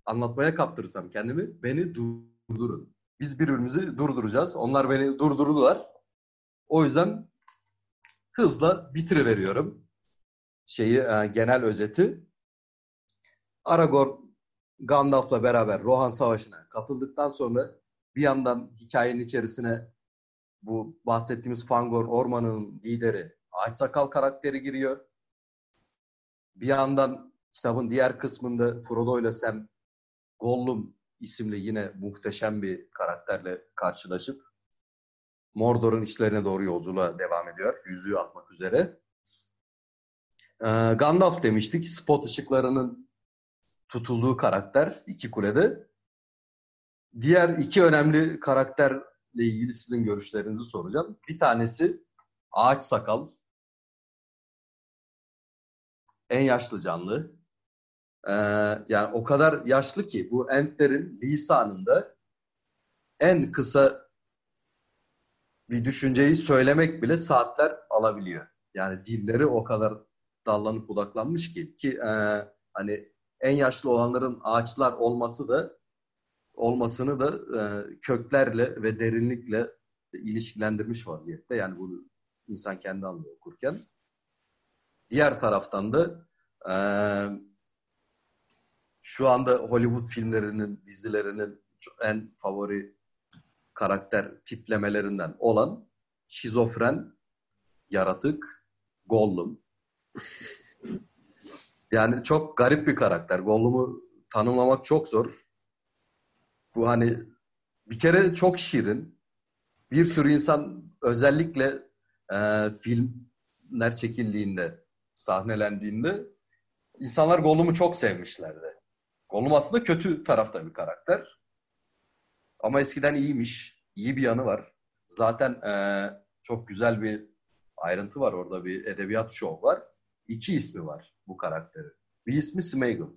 anlatmaya kaptırırsam kendimi beni durdurun. Biz birbirimizi durduracağız. Onlar beni durdurdular. O yüzden hızla bitiriveriyorum. Şeyi e, genel özeti. Aragorn Gandalf'la beraber Rohan Savaşı'na katıldıktan sonra bir yandan hikayenin içerisine bu bahsettiğimiz Fangorn ormanının lideri Ağaç Sakal karakteri giriyor. Bir yandan kitabın diğer kısmında Frodo ile Sam Gollum isimli yine muhteşem bir karakterle karşılaşıp Mordor'un işlerine doğru yolculuğa devam ediyor. Yüzüğü atmak üzere. Ee, Gandalf demiştik. Spot ışıklarının tutulduğu karakter iki kulede. Diğer iki önemli karakterle ilgili sizin görüşlerinizi soracağım. Bir tanesi Ağaç Sakal. En yaşlı canlı. Ee, yani o kadar yaşlı ki bu Entlerin lisanında en kısa bir düşünceyi söylemek bile saatler alabiliyor. Yani dilleri o kadar dallanıp budaklanmış ki ki e, hani en yaşlı olanların ağaçlar olması da olmasını da e, köklerle ve derinlikle ilişkilendirmiş vaziyette. Yani bunu insan kendi anlıyor okurken. Diğer taraftan da e, şu anda Hollywood filmlerinin, dizilerinin en favori karakter tiplemelerinden olan şizofren yaratık Gollum. Yani çok garip bir karakter. Gollum'u tanımlamak çok zor. Bu hani bir kere çok şirin. Bir sürü insan özellikle e, filmler çekildiğinde, sahnelendiğinde insanlar Gollum'u çok sevmişlerdi. Gollum aslında kötü tarafta bir karakter. Ama eskiden iyiymiş. İyi bir yanı var. Zaten e, çok güzel bir ayrıntı var orada. Bir edebiyat şov var. İki ismi var bu karakterin. Bir ismi Smeagol.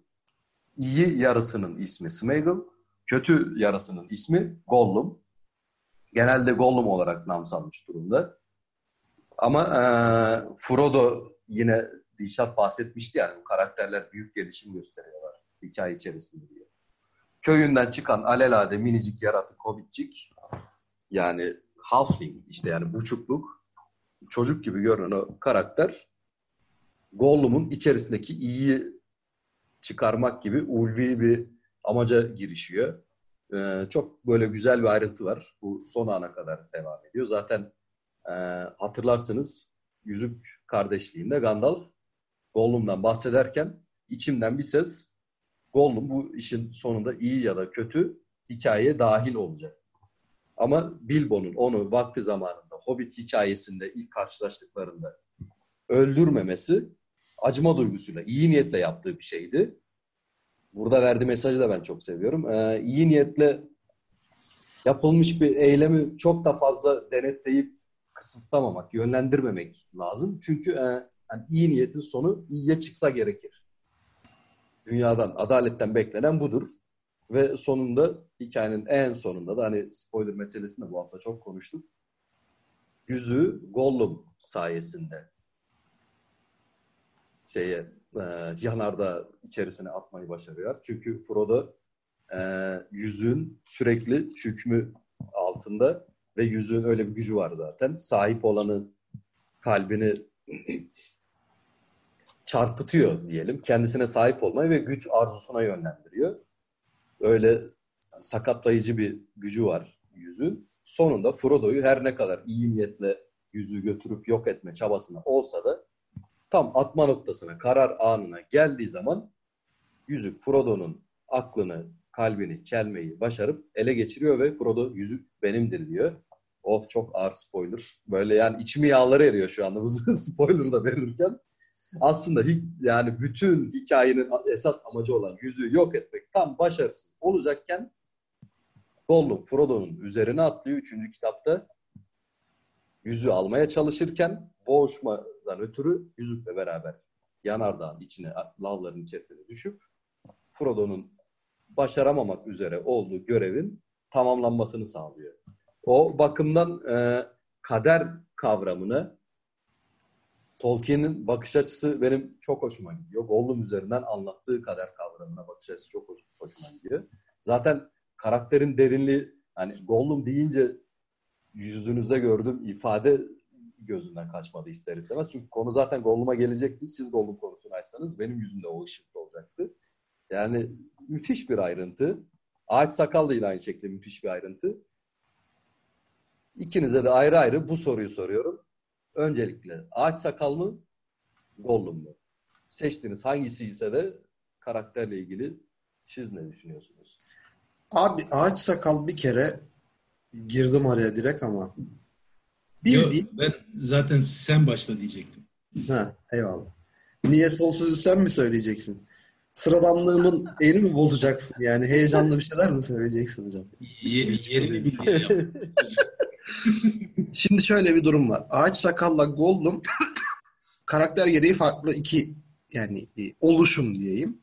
İyi yarısının ismi Smeagol. Kötü yarısının ismi Gollum. Genelde Gollum olarak nam salmış durumda. Ama e, Frodo yine Dişat bahsetmişti yani bu karakterler büyük gelişim gösteriyorlar hikaye içerisinde diye köyünden çıkan alelade minicik yaratık hobbitcik yani halfling işte yani buçukluk çocuk gibi görünen o karakter Gollum'un içerisindeki iyi çıkarmak gibi ulvi bir amaca girişiyor. Ee, çok böyle güzel bir ayrıntı var. Bu son ana kadar devam ediyor. Zaten e, hatırlarsınız Yüzük Kardeşliği'nde Gandalf Gollum'dan bahsederken içimden bir ses Gollum bu işin sonunda iyi ya da kötü hikayeye dahil olacak. Ama Bilbo'nun onu vakti zamanında Hobbit hikayesinde ilk karşılaştıklarında öldürmemesi acıma duygusuyla, iyi niyetle yaptığı bir şeydi. Burada verdiği mesajı da ben çok seviyorum. Ee, iyi niyetle yapılmış bir eylemi çok da fazla denetleyip kısıtlamamak, yönlendirmemek lazım. Çünkü e, yani iyi niyetin sonu iyiye çıksa gerekir dünyadan, adaletten beklenen budur. Ve sonunda hikayenin en sonunda da hani spoiler meselesini de bu hafta çok konuştuk. Yüzü Gollum sayesinde şeye e, yanarda içerisine atmayı başarıyor. Çünkü Frodo e, yüzüğün sürekli hükmü altında ve yüzüğün öyle bir gücü var zaten. Sahip olanın kalbini çarpıtıyor diyelim. Kendisine sahip olmayı ve güç arzusuna yönlendiriyor. Öyle sakatlayıcı bir gücü var yüzün. Sonunda Frodo'yu her ne kadar iyi niyetle yüzü götürüp yok etme çabasına olsa da tam atma noktasına, karar anına geldiği zaman yüzük Frodo'nun aklını, kalbini çelmeyi başarıp ele geçiriyor ve Frodo yüzük benimdir diyor. Of çok ağır spoiler. Böyle yani içimi yağları eriyor şu anda bu spoiler'ı da verirken aslında yani bütün hikayenin esas amacı olan yüzü yok etmek tam başarısız olacakken Gollum Frodo'nun üzerine atlıyor üçüncü kitapta yüzü almaya çalışırken boğuşmadan ötürü yüzükle beraber yanardağın içine lavların içerisine düşüp Frodo'nun başaramamak üzere olduğu görevin tamamlanmasını sağlıyor. O bakımdan e, kader kavramını Tolkien'in bakış açısı benim çok hoşuma gidiyor. Gollum üzerinden anlattığı kader kavramına bakış açısı çok hoş, hoşuma gidiyor. Zaten karakterin derinliği hani Gollum deyince yüzünüzde gördüğüm ifade gözünden kaçmadı ister istemez. Çünkü konu zaten Gollum'a gelecekti. Siz Gollum konusunu açsanız benim yüzümde o ışık olacaktı. Yani müthiş bir ayrıntı. Ağaç sakal da yine aynı şekilde müthiş bir ayrıntı. İkinize de ayrı ayrı bu soruyu soruyorum. Öncelikle ağaç sakal mı, Gollum mu? Seçtiğiniz hangisi ise de karakterle ilgili siz ne düşünüyorsunuz? Abi ağaç sakal bir kere girdim araya direkt ama Yo, bildiğin ben zaten sen başla diyecektim. ha eyvallah. Niye son sözü sen mi söyleyeceksin? Sıradanlığımın şeyini mi bozacaksın yani? Heyecanlı bir şeyler mi söyleyeceksin hocam? Ye, yerini bil diye. Şimdi şöyle bir durum var. Ağaç Sakal'la Gollum karakter gereği farklı iki yani oluşum diyeyim.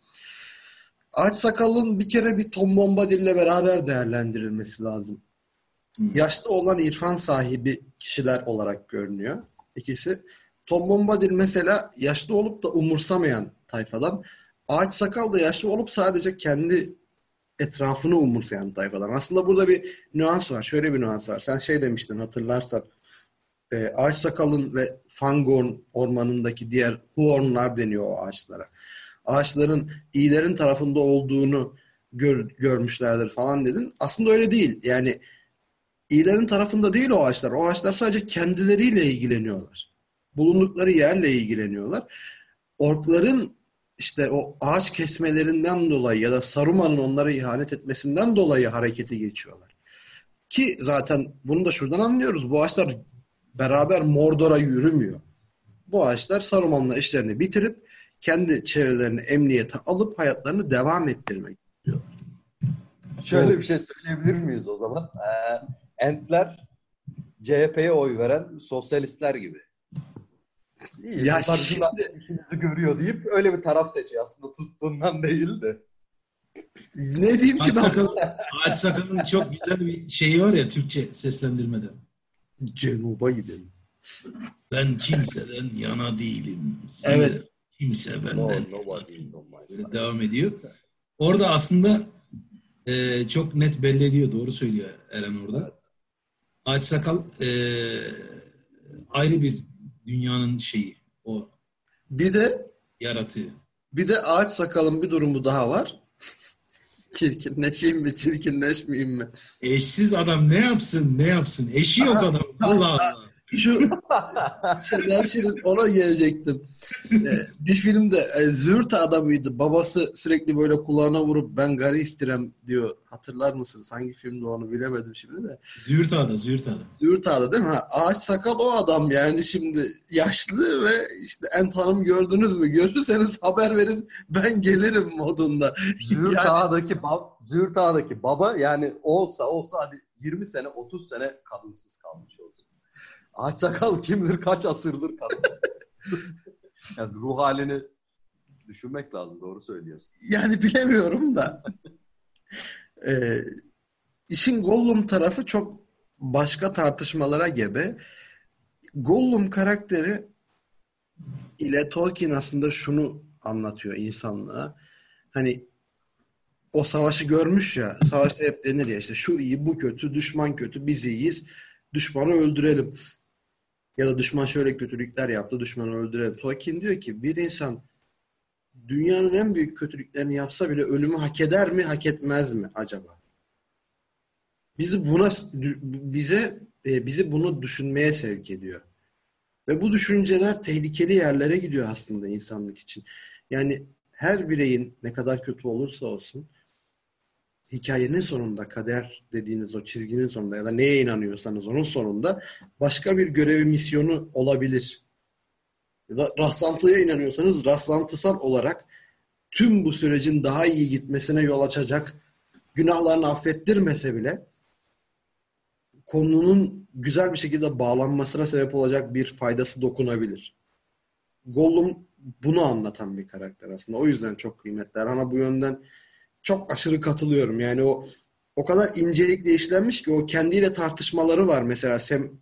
Ağaç Sakal'ın bir kere bir Tom Bombadil ile beraber değerlendirilmesi lazım. Yaşlı olan irfan sahibi kişiler olarak görünüyor. İkisi. Tom Bombadil mesela yaşlı olup da umursamayan tayfadan. Ağaç Sakal da yaşlı olup sadece kendi etrafını umursayan tayfadan. Aslında burada bir nüans var. Şöyle bir nüans var. Sen şey demiştin hatırlarsan. E, ağaç sakalın ve Fangorn ormanındaki diğer Huornlar deniyor o ağaçlara. Ağaçların iyilerin tarafında olduğunu gör, görmüşlerdir falan dedin. Aslında öyle değil. Yani iyilerin tarafında değil o ağaçlar. O ağaçlar sadece kendileriyle ilgileniyorlar. Bulundukları yerle ilgileniyorlar. Orkların işte o ağaç kesmelerinden dolayı ya da Saruman'ın onlara ihanet etmesinden dolayı harekete geçiyorlar. Ki zaten bunu da şuradan anlıyoruz. Bu ağaçlar beraber Mordor'a yürümüyor. Bu ağaçlar Saruman'la işlerini bitirip kendi çevrelerini emniyete alıp hayatlarını devam ettirmek istiyorlar. Şöyle bir şey söyleyebilir miyiz o zaman? Ee, Entler CHP'ye oy veren sosyalistler gibi. İyi, Ya şimdi- görüyor deyip öyle bir taraf seçiyor. Aslında tuttuğundan değil de. Ne diyeyim ki ben? sakal, ağaç sakalın çok güzel bir şeyi var ya Türkçe seslendirmede. Cenuba gidelim. Ben kimseden yana değilim. Zira Evet. Kimse No, benden nobody is on my Böyle devam ediyor. Orada aslında e, çok net belli ediyor. Doğru söylüyor Eren orada. Ağaç sakal e, ayrı bir dünyanın şeyi. O Bir de yaratığı. bir de ağaç sakalın bir durumu daha var. Çirkinleşeyim mi, çirkinleşmeyeyim mi? Eşsiz adam ne yapsın ne yapsın. Eşi yok adam. Allah Allah. Şu Şener Şirin ona gelecektim. Ee, bir filmde e, Züğürt adamıydı. Babası sürekli böyle kulağına vurup ben gari istirem diyor. Hatırlar mısınız? Hangi filmde onu bilemedim şimdi de. Züğürt Ağa'da, Züğürt Ağa'da. Züğürt Ağa'da değil mi? Ha, ağaç sakal o adam yani şimdi yaşlı ve işte en hanım gördünüz mü? Görürseniz haber verin ben gelirim modunda. Züğürt Yani- Ağa'daki, bab- Züğürt Ağa'daki baba yani olsa olsa hadi 20 sene 30 sene kadınsız kalmış. Ağaç sakal kimdir kaç asırdır kadın. yani ruh halini düşünmek lazım doğru söylüyorsun. Yani bilemiyorum da. Ee, işin Gollum tarafı çok başka tartışmalara gebe. Gollum karakteri ile Tolkien aslında şunu anlatıyor insanlığa. Hani o savaşı görmüş ya, savaşta hep denir ya işte şu iyi, bu kötü, düşman kötü, biz iyiyiz, düşmanı öldürelim. Ya da düşman şöyle kötülükler yaptı, düşmanı öldürelim. Tolkien diyor ki bir insan dünyanın en büyük kötülüklerini yapsa bile ölümü hak eder mi, hak etmez mi acaba? Bizi buna bize e, bizi bunu düşünmeye sevk ediyor. Ve bu düşünceler tehlikeli yerlere gidiyor aslında insanlık için. Yani her bireyin ne kadar kötü olursa olsun hikayenin sonunda kader dediğiniz o çizginin sonunda ya da neye inanıyorsanız onun sonunda başka bir görevi misyonu olabilir. Ya da rastlantıya inanıyorsanız rastlantısal olarak tüm bu sürecin daha iyi gitmesine yol açacak günahlarını affettirmese bile konunun güzel bir şekilde bağlanmasına sebep olacak bir faydası dokunabilir. Gollum bunu anlatan bir karakter aslında. O yüzden çok kıymetli. Ama bu yönden çok aşırı katılıyorum. Yani o o kadar incelikle işlenmiş ki o kendiyle tartışmaları var. Mesela Sem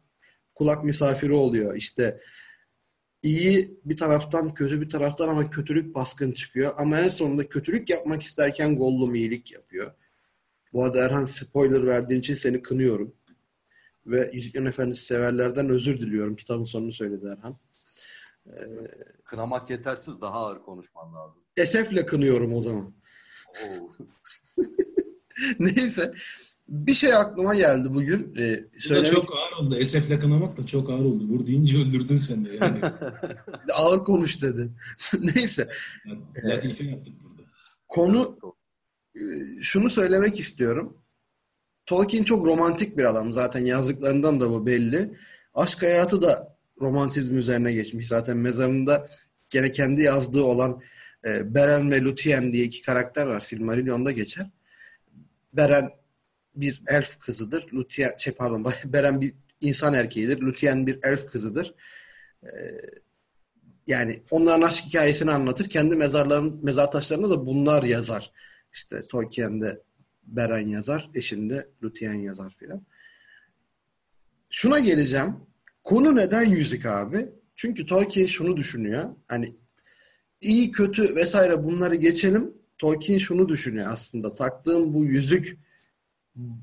kulak misafiri oluyor. İşte iyi bir taraftan, kötü bir taraftan ama kötülük baskın çıkıyor. Ama en sonunda kötülük yapmak isterken Gollum iyilik yapıyor. Bu arada Erhan spoiler verdiğin için seni kınıyorum. Ve Yüzüklerin Efendisi severlerden özür diliyorum. Kitabın sonunu söyledi Erhan. Ee, Kınamak yetersiz daha ağır konuşman lazım. Esefle kınıyorum o zaman. Neyse. Bir şey aklıma geldi bugün. Ee, söylemek... çok ağır oldu. Esefle kınamak da çok ağır oldu. Vur deyince öldürdün sen de yani. ağır konuş dedi. Neyse. Latife yaptık burada. Konu e, şunu söylemek istiyorum. Tolkien çok romantik bir adam. Zaten yazdıklarından da bu belli. Aşk hayatı da romantizm üzerine geçmiş. Zaten mezarında gene kendi yazdığı olan e, Beren ve Luthien diye iki karakter var. Silmarillion'da geçer. Beren bir elf kızıdır. Luthien, şey pardon, Beren bir insan erkeğidir. Luthien bir elf kızıdır. E, yani onların aşk hikayesini anlatır. Kendi mezarların mezar taşlarında da bunlar yazar. İşte Tolkien'de Beren yazar, eşinde Luthien yazar filan. Şuna geleceğim. Konu neden yüzük abi? Çünkü Tolkien şunu düşünüyor. Hani iyi kötü vesaire bunları geçelim. Tolkien şunu düşünüyor aslında. Taktığım bu yüzük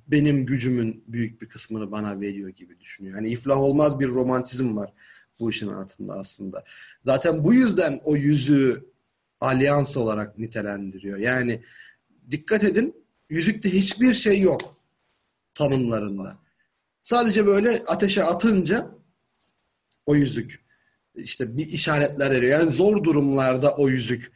benim gücümün büyük bir kısmını bana veriyor gibi düşünüyor. Hani iflah olmaz bir romantizm var bu işin altında aslında. Zaten bu yüzden o yüzüğü alyans olarak nitelendiriyor. Yani dikkat edin yüzükte hiçbir şey yok tanımlarında. Sadece böyle ateşe atınca o yüzük işte bir işaretler veriyor. Yani zor durumlarda o yüzük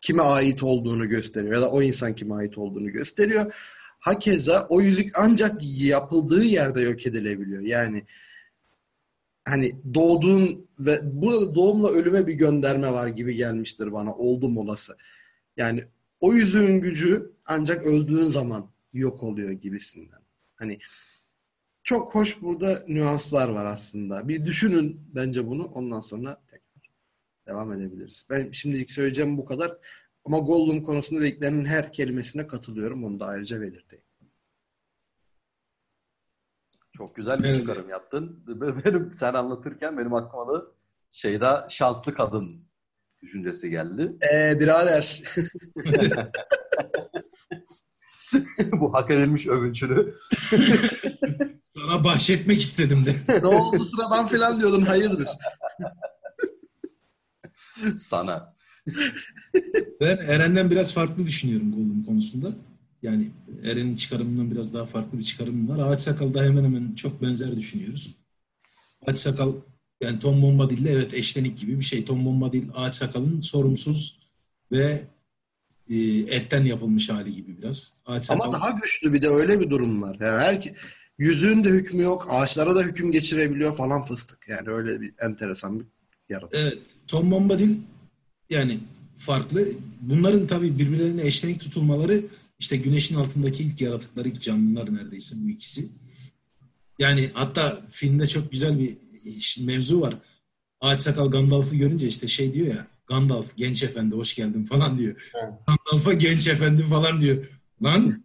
kime ait olduğunu gösteriyor ya da o insan kime ait olduğunu gösteriyor. Hakeza o yüzük ancak yapıldığı yerde yok edilebiliyor. Yani hani doğduğun ve burada doğumla ölüme bir gönderme var gibi gelmiştir bana. Oldum olası. Yani o yüzüğün gücü ancak öldüğün zaman yok oluyor gibisinden. Hani çok hoş burada nüanslar var aslında. Bir düşünün bence bunu. Ondan sonra tekrar devam edebiliriz. Ben şimdilik söyleyeceğim bu kadar. Ama Gollum konusunda dediklerinin her kelimesine katılıyorum. Onu da ayrıca belirteyim. Çok güzel bir çıkarım yaptın. Benim sen anlatırken benim aklıma da şeyda şanslı kadın düşüncesi geldi. Ee birader. Bu hak edilmiş övünçünü. Sana bahşetmek istedim de. ne oldu sıradan falan diyordun hayırdır? Sana. Ben Eren'den biraz farklı düşünüyorum Gollum konusunda. Yani Eren'in çıkarımından biraz daha farklı bir çıkarım var. Ağaç Sakal'da hemen hemen çok benzer düşünüyoruz. Ağaç Sakal yani Tom Bombadil ile evet eşlenik gibi bir şey. Tom Bombadil Ağaç Sakal'ın sorumsuz ve e, etten yapılmış hali gibi biraz. Ağaç Ama daha güçlü bir de öyle bir durum var. Yani her yüzüğün de hükmü yok. Ağaçlara da hüküm geçirebiliyor falan fıstık. Yani öyle bir enteresan bir yaratık. Evet. Tom Bombadil yani farklı. Bunların tabii birbirlerine eşlenik tutulmaları işte güneşin altındaki ilk yaratıkları, ilk canlılar neredeyse bu ikisi. Yani hatta filmde çok güzel bir mevzu var. Ağaç sakal Gandalf'ı görünce işte şey diyor ya Gandalf genç efendi hoş geldin falan diyor. Evet. Gandalf'a genç efendi falan diyor. Lan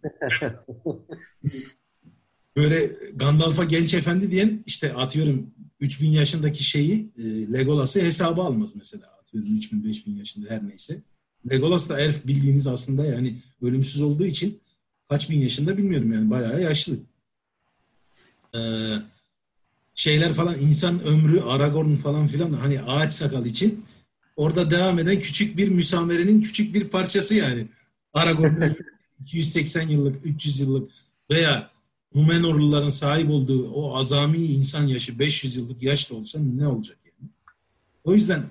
böyle Gandalf'a genç efendi diyen işte atıyorum 3000 yaşındaki şeyi e, Legolas'ı hesaba almaz mesela. Atıyorum 3000 5000 yaşında her neyse. Legolas da elf bildiğiniz aslında yani ölümsüz olduğu için kaç bin yaşında bilmiyorum yani bayağı yaşlı. Ee, şeyler falan insan ömrü Aragorn falan filan hani ağaç sakal için orada devam eden küçük bir müsamerenin küçük bir parçası yani. Aragorn 280 yıllık, 300 yıllık veya Numenorluların sahip olduğu o azami insan yaşı 500 yıllık yaşta olsa ne olacak yani? O yüzden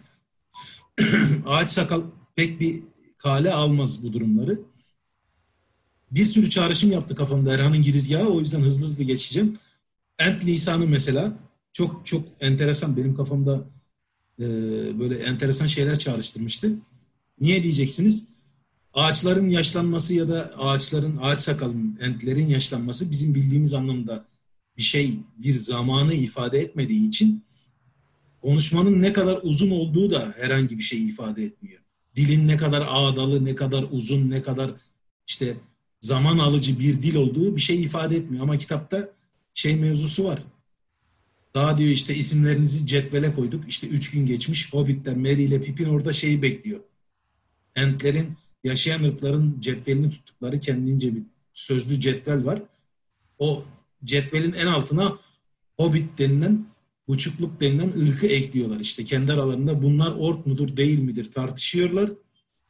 ağaç sakal pek bir kale almaz bu durumları. Bir sürü çağrışım yaptı kafamda Erhan'ın girizgahı. O yüzden hızlı hızlı geçeceğim. Ent lisanı mesela çok çok enteresan. Benim kafamda e, böyle enteresan şeyler çağrıştırmıştı. Niye diyeceksiniz? Ağaçların yaşlanması ya da ağaçların, ağaç sakalın, entlerin yaşlanması bizim bildiğimiz anlamda bir şey, bir zamanı ifade etmediği için konuşmanın ne kadar uzun olduğu da herhangi bir şey ifade etmiyor dilin ne kadar ağdalı, ne kadar uzun, ne kadar işte zaman alıcı bir dil olduğu bir şey ifade etmiyor. Ama kitapta şey mevzusu var. Daha diyor işte isimlerinizi cetvele koyduk. İşte üç gün geçmiş. Hobbitler, Merry ile Pippin orada şeyi bekliyor. Entlerin, yaşayan ırkların cetvelini tuttukları kendince bir sözlü cetvel var. O cetvelin en altına Hobbit denilen, buçukluk denilen ırkı ekliyorlar. İşte kendi aralarında bunlar ork mudur değil midir tartışıyorlar.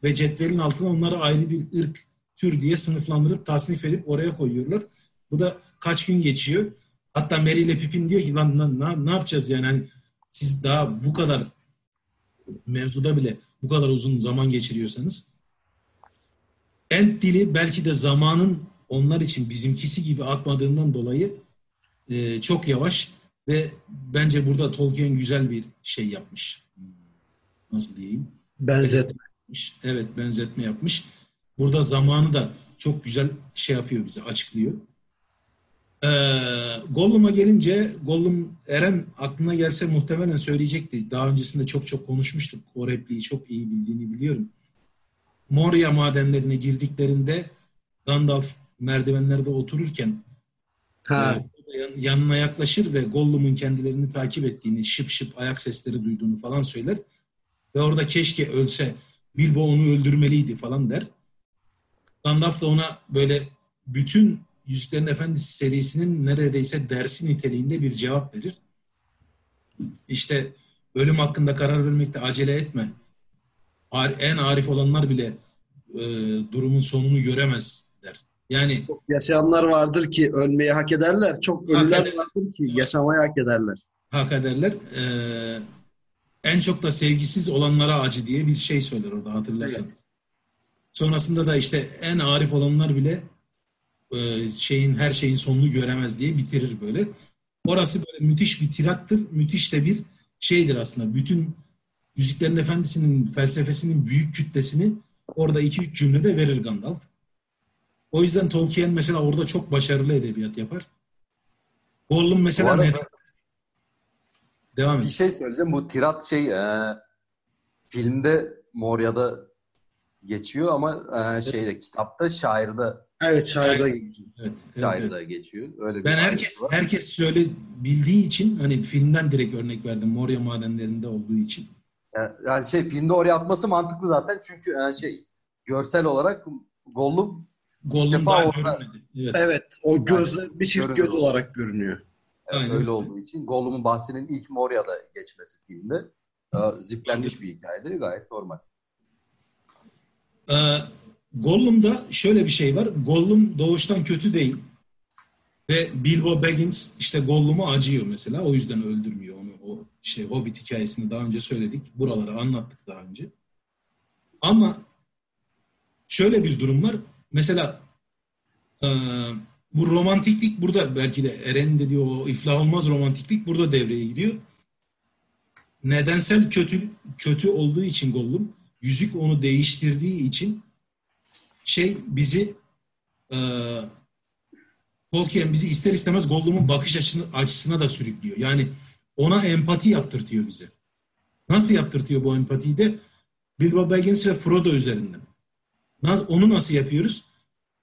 Ve cetvelin altına onları ayrı bir ırk, tür diye sınıflandırıp tasnif edip oraya koyuyorlar. Bu da kaç gün geçiyor. Hatta Mary ile Pippin diyor ki lan, lan ne, ne yapacağız yani hani siz daha bu kadar mevzuda bile bu kadar uzun zaman geçiriyorsanız Ent dili belki de zamanın onlar için bizimkisi gibi akmadığından dolayı e, çok yavaş ve bence burada Tolkien güzel bir şey yapmış. Nasıl diyeyim? Benzetme. Evet benzetme yapmış. Burada zamanı da çok güzel şey yapıyor bize açıklıyor. Ee, Gollum'a gelince Gollum Eren aklına gelse muhtemelen söyleyecekti. Daha öncesinde çok çok konuşmuştuk. O repliği çok iyi bildiğini biliyorum. Moria madenlerine girdiklerinde Gandalf merdivenlerde otururken Ha. e, yanına yaklaşır ve Gollum'un kendilerini takip ettiğini, şıp şıp ayak sesleri duyduğunu falan söyler. Ve orada keşke ölse Bilbo onu öldürmeliydi falan der. Gandalf da ona böyle bütün Yüzüklerin Efendisi serisinin neredeyse dersi niteliğinde bir cevap verir. İşte ölüm hakkında karar vermekte acele etme. En arif olanlar bile e, durumun sonunu göremez der. Yani Çok yaşayanlar vardır ki ölmeyi hak ederler. Çok ölüler eder- vardır ki yaşamayı hak ederler. hak ederler. E, en çok da sevgisiz olanlara acı diye bir şey söyler orada hatırlarsan. Evet. Sonrasında da işte en arif olanlar bile e, şeyin her şeyin sonunu göremez diye bitirir böyle. Orası böyle müthiş bir tirattır. Müthiş de bir şeydir aslında. Bütün Yüzüklerin Efendisi'nin felsefesinin büyük kütlesini orada iki üç cümlede verir Gandalf. O yüzden Tolkien mesela orada çok başarılı edebiyat yapar. Gollum mesela Bu arada- neden? Devam Bir et. şey söyleyeceğim. Bu tirat şey e, filmde Moria'da geçiyor ama e, şeyde kitapta şairde Evet şairde Evet, evet, evet. şairde geçiyor. Öyle bir Ben herkes var. herkes söyle bildiği için hani filmden direkt örnek verdim Moria madenlerinde olduğu için. Yani, yani şey filmde oraya atması mantıklı zaten çünkü e, şey görsel olarak Gollum Gollum daha orada- görünmedi. Evet. Evet o gözler bir çift göz olarak görünüyor. e, Aynen. öyle olduğu için Gollum'un bahsinin ilk Moria'da geçmesi filmde e, ziplenmiş bir hikayeydi. Gayet normal. Ee, Gollum'da şöyle bir şey var. Gollum doğuştan kötü değil. Ve Bilbo Baggins işte Gollum'u acıyor mesela. O yüzden öldürmüyor onu. O şey Hobbit hikayesini daha önce söyledik. Buraları anlattık daha önce. Ama şöyle bir durum var. Mesela e, bu romantiklik burada belki de Eren'in dediği o iflah olmaz romantiklik burada devreye giriyor. Nedensel kötü kötü olduğu için Gollum yüzük onu değiştirdiği için şey bizi e, Tolkien bizi ister istemez Gollum'un bakış açısına, açısına da sürüklüyor. Yani ona empati yaptırtıyor bize. Nasıl yaptırtıyor bu empatiyi de? Bilbo Baggins ve Frodo üzerinden. Onu nasıl yapıyoruz?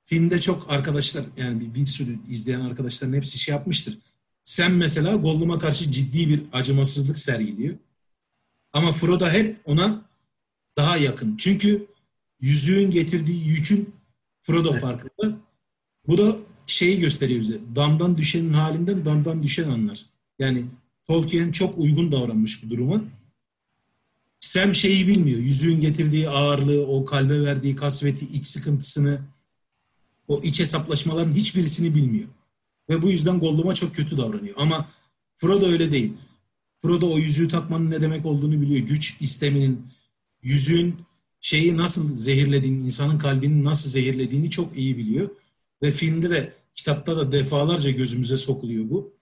Filmde çok arkadaşlar yani bir, bir sürü izleyen arkadaşların hepsi şey yapmıştır. Sen mesela Gollum'a karşı ciddi bir acımasızlık sergiliyor. Ama Frodo hep ona daha yakın. Çünkü yüzüğün getirdiği yükün Frodo farkında. Bu da şeyi gösteriyor bize. Damdan düşenin halinden damdan düşen anlar. Yani Tolkien çok uygun davranmış bu duruma. Sam şeyi bilmiyor. Yüzüğün getirdiği ağırlığı, o kalbe verdiği kasveti, iç sıkıntısını, o iç hesaplaşmaların hiçbirisini bilmiyor. Ve bu yüzden Gollum'a çok kötü davranıyor. Ama Frodo öyle değil. Frodo o yüzüğü takmanın ne demek olduğunu biliyor. Güç isteminin, yüzüğün şeyi nasıl zehirlediğini, insanın kalbini nasıl zehirlediğini çok iyi biliyor. Ve filmde de, kitapta da defalarca gözümüze sokuluyor bu.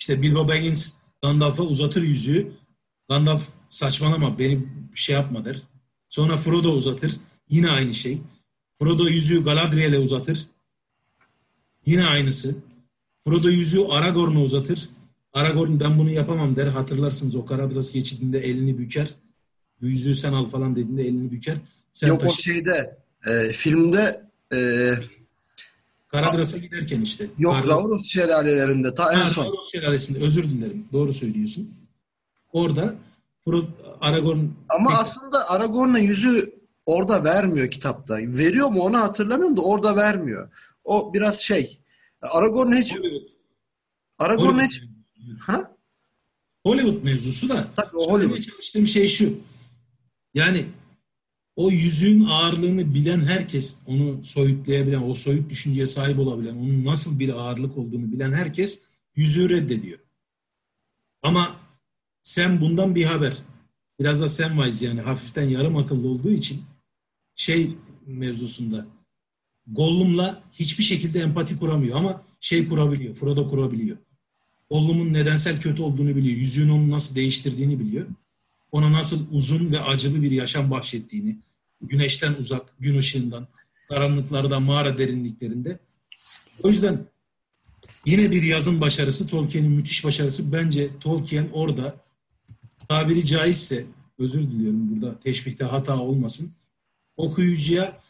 İşte Bilbo Baggins Gandalf'a uzatır yüzüğü. Gandalf saçmalama beni şey yapma der. Sonra Frodo uzatır. Yine aynı şey. Frodo yüzüğü Galadriel'e uzatır. Yine aynısı. Frodo yüzüğü Aragorn'a uzatır. Aragorn ben bunu yapamam der. Hatırlarsınız o Karadras geçidinde elini büker. Yüzüğü sen al falan dediğinde elini büker. Sen Yok o taşı- şeyde e, filmde e, Karadras'a giderken işte. Yok Kar- Rauros şelalelerinde ta en Ha, son. Rauros Şelalesi'nde özür dilerim. Doğru söylüyorsun. Orada Aragorn Ama aslında Aragorn'un yüzü orada vermiyor kitapta. Veriyor mu onu hatırlamıyorum da orada vermiyor. O biraz şey. Aragorn hiç Hollywood, Aragorn Hollywood, hiç ha? Hollywood mevzusu da Tabii o Hollywood. çalıştığım şey şu. Yani o yüzüğün ağırlığını bilen herkes, onu soyutlayabilen, o soyut düşünceye sahip olabilen, onun nasıl bir ağırlık olduğunu bilen herkes yüzüğü reddediyor. Ama sen bundan bir haber. Biraz da Samwise yani hafiften yarım akıllı olduğu için şey mevzusunda Gollum'la hiçbir şekilde empati kuramıyor ama şey kurabiliyor. Frodo kurabiliyor. Gollum'un nedensel kötü olduğunu biliyor. Yüzüğün onu nasıl değiştirdiğini biliyor. Ona nasıl uzun ve acılı bir yaşam bahşettiğini, güneşten uzak, gün ışığından, karanlıklarda, mağara derinliklerinde. O yüzden yine bir yazın başarısı, Tolkien'in müthiş başarısı. Bence Tolkien orada tabiri caizse, özür diliyorum burada teşbihte hata olmasın, okuyucuya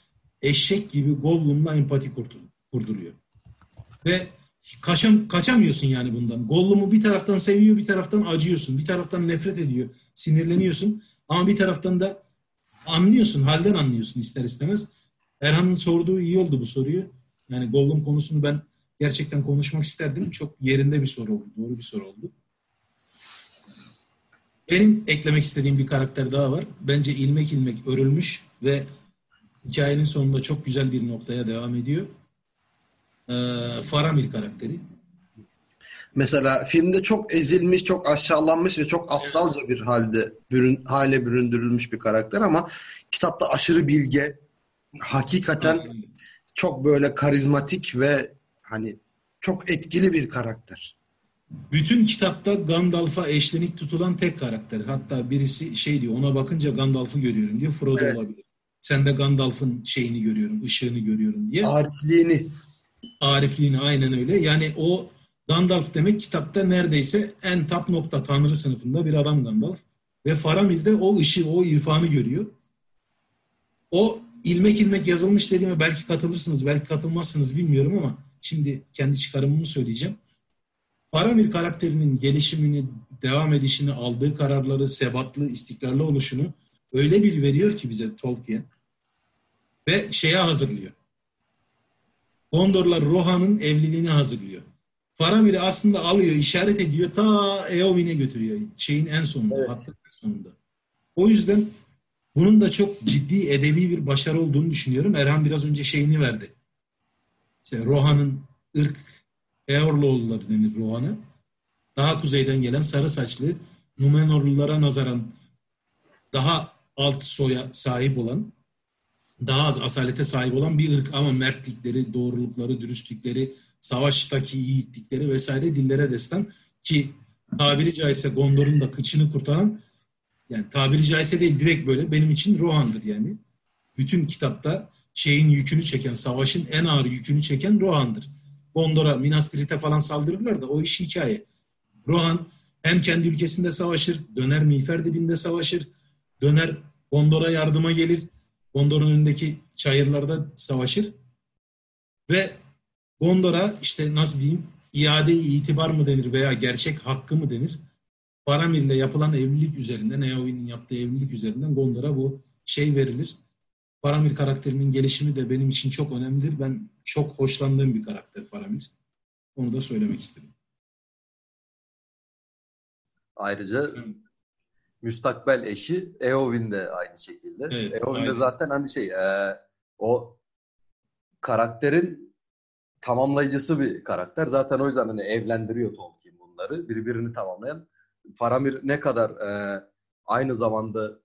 eşek gibi Gollum'la empati kurdur- kurduruyor. Ve kaçam, kaçamıyorsun yani bundan. Gollum'u bir taraftan seviyor, bir taraftan acıyorsun. Bir taraftan nefret ediyor, sinirleniyorsun. Ama bir taraftan da anlıyorsun, halden anlıyorsun ister istemez. Erhan'ın sorduğu iyi oldu bu soruyu. Yani Gollum konusunu ben gerçekten konuşmak isterdim. Çok yerinde bir soru oldu, doğru bir soru oldu. Benim eklemek istediğim bir karakter daha var. Bence ilmek ilmek örülmüş ve hikayenin sonunda çok güzel bir noktaya devam ediyor. Ee, Faramir karakteri. Mesela filmde çok ezilmiş, çok aşağılanmış ve çok aptalca bir halde bürün, hale büründürülmüş bir karakter ama kitapta aşırı bilge, hakikaten çok böyle karizmatik ve hani çok etkili bir karakter. Bütün kitapta Gandalf'a eşlenik tutulan tek karakter. Hatta birisi şey diyor ona bakınca Gandalf'ı görüyorum diyor. Frodo Evet. olabilir. Sen de Gandalf'ın şeyini görüyorum, ışığını görüyorum diye. Arifliğini Arifliğini aynen öyle. Yani o Gandalf demek kitapta neredeyse en tap nokta tanrı sınıfında bir adam Gandalf. Ve Faramir de o ışığı, o irfanı görüyor. O ilmek ilmek yazılmış dediğime belki katılırsınız, belki katılmazsınız bilmiyorum ama şimdi kendi çıkarımımı söyleyeceğim. Faramir karakterinin gelişimini, devam edişini, aldığı kararları, sebatlı, istikrarlı oluşunu öyle bir veriyor ki bize Tolkien ve şeye hazırlıyor. Gondor'la Rohan'ın evliliğini hazırlıyor. Faramir'i aslında alıyor, işaret ediyor, ta Eowyn'e götürüyor. Şeyin en sonunda, Evet. hattın en sonunda. O yüzden bunun da çok ciddi edebi bir başarı olduğunu düşünüyorum. Erhan biraz önce şeyini verdi. İşte Rohan'ın ırk Eorloğulları denir Rohan'a. Daha kuzeyden gelen sarı saçlı Numenorlulara nazaran daha alt soya sahip olan daha az asalete sahip olan bir ırk ama mertlikleri, doğrulukları, dürüstlükleri, savaştaki yiğitlikleri vesaire dillere destan ki tabiri caizse Gondor'un da kıçını kurtaran yani tabiri caizse değil direkt böyle benim için Rohan'dır yani. Bütün kitapta şeyin yükünü çeken, savaşın en ağır yükünü çeken Rohan'dır. Gondor'a, Minas Tirith'e falan saldırırlar da o iş hikaye. Rohan hem kendi ülkesinde savaşır, döner miğfer dibinde savaşır, döner Gondor'a yardıma gelir, Gondor'un önündeki çayırlarda savaşır ve Gondor'a işte nasıl diyeyim iade itibar mı denir veya gerçek hakkı mı denir? Faramir'le yapılan evlilik üzerinden, Eowyn'in yaptığı evlilik üzerinden Gondor'a bu şey verilir. Faramir karakterinin gelişimi de benim için çok önemlidir. Ben çok hoşlandığım bir karakter Faramir. Onu da söylemek istedim. Ayrıca Evet. müstakbel eşi Eowyn de aynı şekilde. Evet, Eowyn de zaten hani şey e, o karakterin tamamlayıcısı bir karakter. Zaten o yüzden hani evlendiriyor Tolkien bunları. Birbirini tamamlayan. Faramir ne kadar e, aynı zamanda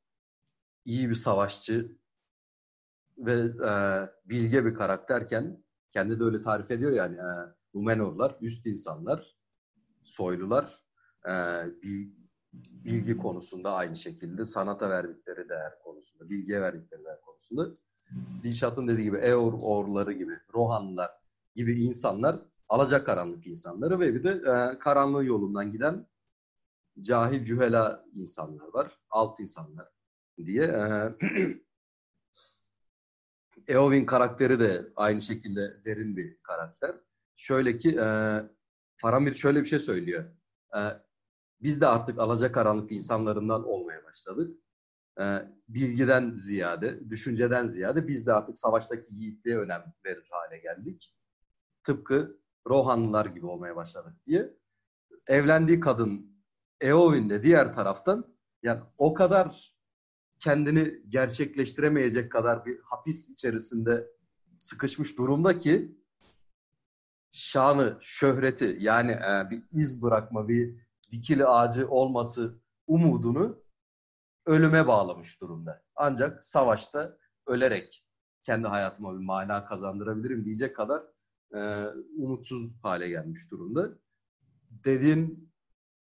iyi bir savaşçı ve e, bilge bir karakterken kendi de öyle tarif ediyor yani e, Numenorlar üst insanlar, soylular e, bil- bilgi konusunda aynı şekilde sanata verdikleri değer konusunda, bilgiye verdikleri değer konusunda Dilşat'ın dediği gibi Eor orları gibi, Rohanlılar gibi insanlar alacakaranlık insanları ve bir de e, karanlığı yolundan giden cahil cühela insanlar var. Alt insanlar diye. E, Eowyn karakteri de aynı şekilde derin bir karakter. Şöyle ki e, Faramir şöyle bir şey söylüyor. E, biz de artık alacakaranlık insanlarından olmaya başladık. E, bilgiden ziyade, düşünceden ziyade biz de artık savaştaki yiğitliğe önem verir hale geldik. Tıpkı Rohanlılar gibi olmaya başladık diye. Evlendiği kadın Eowyn de diğer taraftan yani o kadar kendini gerçekleştiremeyecek kadar bir hapis içerisinde sıkışmış durumda ki şanı, şöhreti yani e, bir iz bırakma, bir dikili ağacı olması umudunu ölüme bağlamış durumda. Ancak savaşta ölerek kendi hayatıma bir mana kazandırabilirim diyecek kadar e, umutsuz hale gelmiş durumda. Dediğin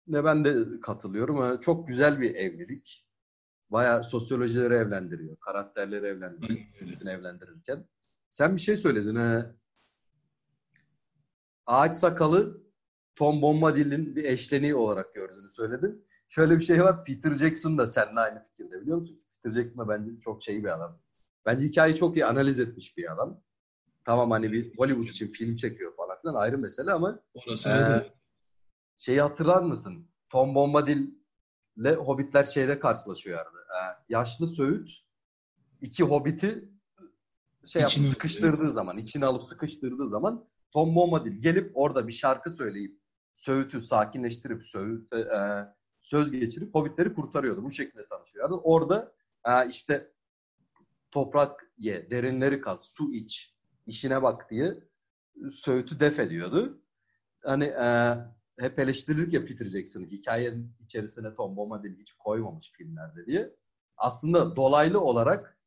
ne ben de katılıyorum. E, çok güzel bir evlilik. Bayağı sosyolojileri evlendiriyor. Karakterleri evlendiriyor. evlendirirken. Sen bir şey söyledin. He. Ağaç sakalı Tom Bombadil'in bir eşleniği olarak gördüğünü söyledin. Şöyle bir şey var. Peter Jackson da seninle aynı fikirde biliyor musun? Peter Jackson da bence çok şey bir adam. Bence hikayeyi çok iyi analiz etmiş bir adam. Tamam hani bir Hollywood için film çekiyor falan filan ayrı mesele ama Orası e, şeyi hatırlar mısın? Tom Bombadil ile Hobbitler şeyde karşılaşıyorlardı. Ee, yaşlı Söğüt iki Hobbit'i şey yapıp sıkıştırdığı zaman, içine alıp sıkıştırdığı zaman Tom Bombadil gelip orada bir şarkı söyleyip Söğüt'ü sakinleştirip Söğüt'e e, söz geçirip Hobbitleri kurtarıyordu. Bu şekilde tanışıyorlardı. Orada e, işte toprak ye, derinleri kaz, su iç, işine bak diye Söğüt'ü def ediyordu. Hani e, hep eleştirdik ya Peter Jackson'ı hikayenin içerisine Tom Bombadil'i hiç koymamış filmlerde diye. Aslında dolaylı olarak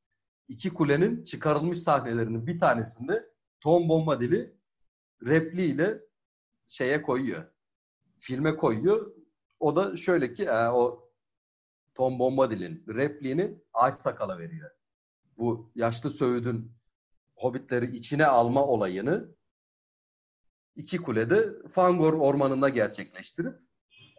iki kulenin çıkarılmış sahnelerinin bir tanesinde Tom Bombadil'i repliğiyle şeye koyuyor. Filme koyuyor. O da şöyle ki e, o Tom Bombadil'in repliğini Ağaç Sakal'a veriyor. Bu yaşlı Söğüt'ün Hobbitleri içine alma olayını iki kulede Fangor ormanında gerçekleştirip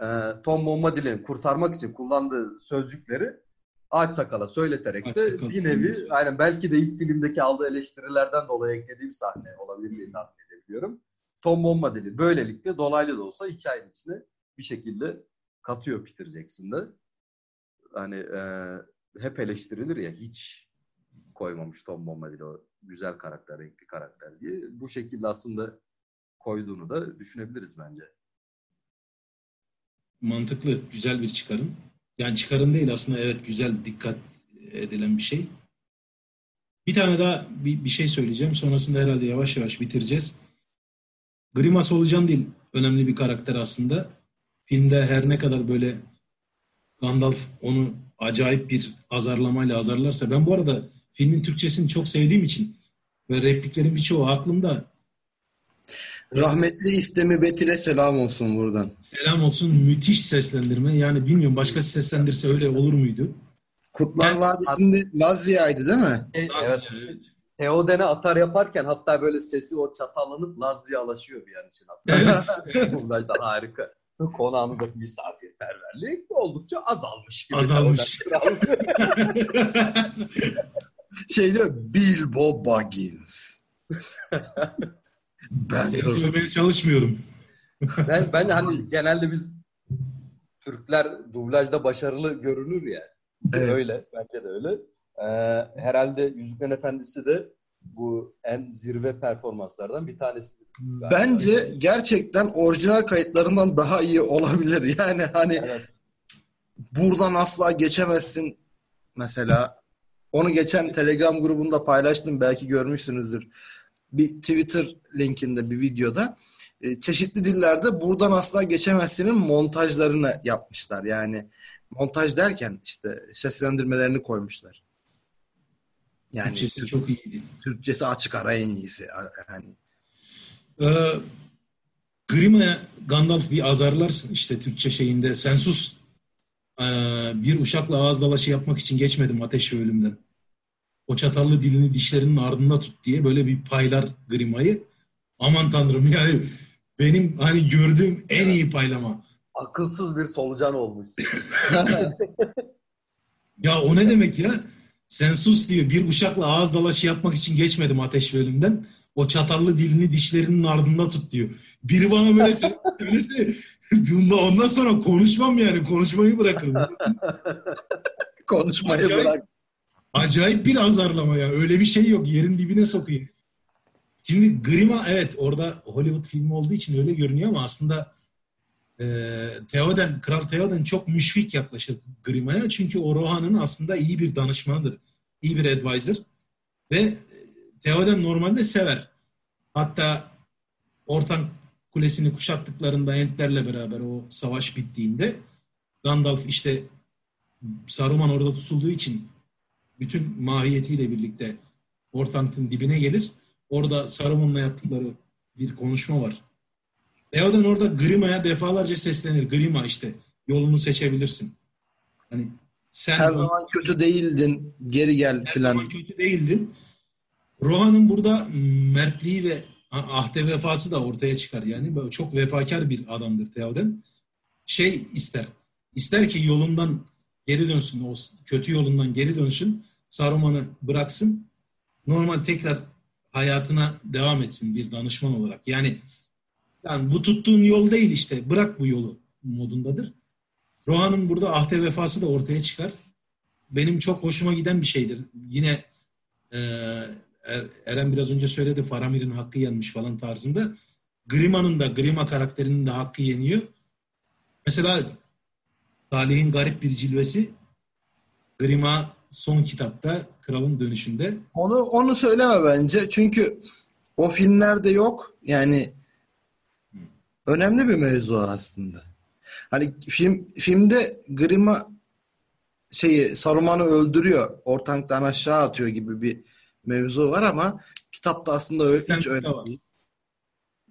e, Tom Bombadil'in kurtarmak için kullandığı sözcükleri Ağaç Sakal'a söyleterek Ağaç de Sakal. bir nevi aynen belki de ilk filmdeki aldığı eleştirilerden dolayı eklediği bir sahne olabilir diye tahmin edebiliyorum. Tom Bombadil'i böylelikle dolaylı da olsa hikayenin içine bir şekilde katıyor Peter Jackson'da. Hani e, hep eleştirilir ya hiç koymamış Tom Bombadil o güzel karakter, renkli karakter diye. Bu şekilde aslında koyduğunu da düşünebiliriz bence. mantıklı, güzel bir çıkarım. Yani çıkarım değil aslında evet güzel, dikkat edilen bir şey. Bir tane daha bir, bir şey söyleyeceğim. Sonrasında herhalde yavaş yavaş bitireceğiz. Grimas Olucan değil önemli bir karakter aslında. Filmde her ne kadar böyle Gandalf onu acayip bir azarlamayla azarlarsa ben bu arada filmin Türkçesini çok sevdiğim için ve repliklerin birçoğu aklımda. Rahmetli İstemi Betil'e selam olsun buradan. Selam olsun müthiş seslendirme. Yani bilmiyorum başkası seslendirse öyle olur muydu? Kurtlar Ben- Vadisi'nde Lazia'ydı değil mi? E, Nasıl? evet. Evet. Theoden'e atar yaparken hatta böyle sesi o çatallanıp Lazyalaşıyor bir an için hatta. Evet. Dublajdan harika. Konağımızdaki misafirperverlik oldukça azalmış gibi. Azalmış. Şey diyor Bilbo Baggins. ben Seni söylemeye çalışmıyorum. ben, ben hani genelde biz Türkler dublajda başarılı görünür ya. Evet. Öyle. Bence de öyle. Ee, herhalde Yüzüklerin Efendisi de bu en zirve performanslardan bir tanesi. Bence gerçekten orijinal kayıtlarından daha iyi olabilir. Yani hani Evet. buradan asla geçemezsin mesela. Onu geçen Telegram grubunda paylaştım. Belki görmüşsünüzdür. Bir Twitter linkinde bir videoda e, çeşitli dillerde buradan asla geçemezsinin montajlarını yapmışlar. Yani montaj derken işte seslendirmelerini koymuşlar. Yani Türkçesi Türk- çok iyiydi. Türkçesi açık ara en iyisi. Yani Ee, Grima'ya Gandalf bir azarlar işte Türkçe şeyinde sen sus Ee, bir uşakla ağız dalaşı yapmak için geçmedim ateş ve ölümden. O çatallı dilini dişlerinin ardında tut diye böyle bir paylar Grima'yı. Aman tanrım yani benim hani gördüğüm en iyi paylama. Akılsız bir solucan olmuş. Ya o ne demek ya? Sen sus diyor. Bir bıçakla ağız dalaşı yapmak için geçmedim ateş ve ölümden. O çatallı dilini dişlerinin ardında tut diyor. Biri bana böyle söylese ondan sonra konuşmam yani. Konuşmayı bırakırım. Konuşmayı Acayip. bırak. Acayip bir azarlama ya. Öyle bir şey yok. Yerin dibine sokuyor. Şimdi Grima evet orada Hollywood filmi olduğu için öyle görünüyor ama aslında e, Theoden, Kral Theoden çok müşfik yaklaşır Grima'ya. Çünkü o Rohan'ın aslında iyi bir danışmanıdır. iyi bir advisor. Ve Theoden normalde sever. Hatta Ortan Kulesi'ni kuşattıklarında Entlerle beraber o savaş bittiğinde Gandalf işte Saruman orada tutulduğu için bütün mahiyetiyle birlikte Ortant'ın dibine gelir. Orada Saruman'la yaptıkları bir konuşma var. Theoden orada Grima'ya defalarca seslenir. Grima işte yolunu seçebilirsin. Hani sen Her zaman kötü değildin. Geri gel her filan. zaman kötü değildin. Rohan'ın burada mertliği ve ahde vefası da ortaya çıkar. Yani çok vefakar bir adamdır Theoden. Şey ister. İster ki yolundan geri dönsün. O kötü yolundan geri dönsün. Saruman'ı bıraksın. Normal tekrar hayatına devam etsin bir danışman olarak. Yani yani bu tuttuğun yol değil işte. Bırak bu yolu modundadır. Rohan'ın burada ahde vefası da ortaya çıkar. Benim çok hoşuma giden bir şeydir. Yine e, Eren biraz önce söyledi Faramir'in hakkı yenmiş falan tarzında. Grima'nın da Grima karakterinin de hakkı yeniyor. Mesela Salih'in garip bir cilvesi Grima son kitapta Kralın Dönüşü'nde. Onu onu söyleme bence. Çünkü o filmlerde yok. Yani önemli bir mevzu aslında. Hani film filmde Grima şeyi Saruman'ı öldürüyor. Ortanktan aşağı atıyor gibi bir mevzu var ama kitapta aslında öyle, hiç öyle var. değil.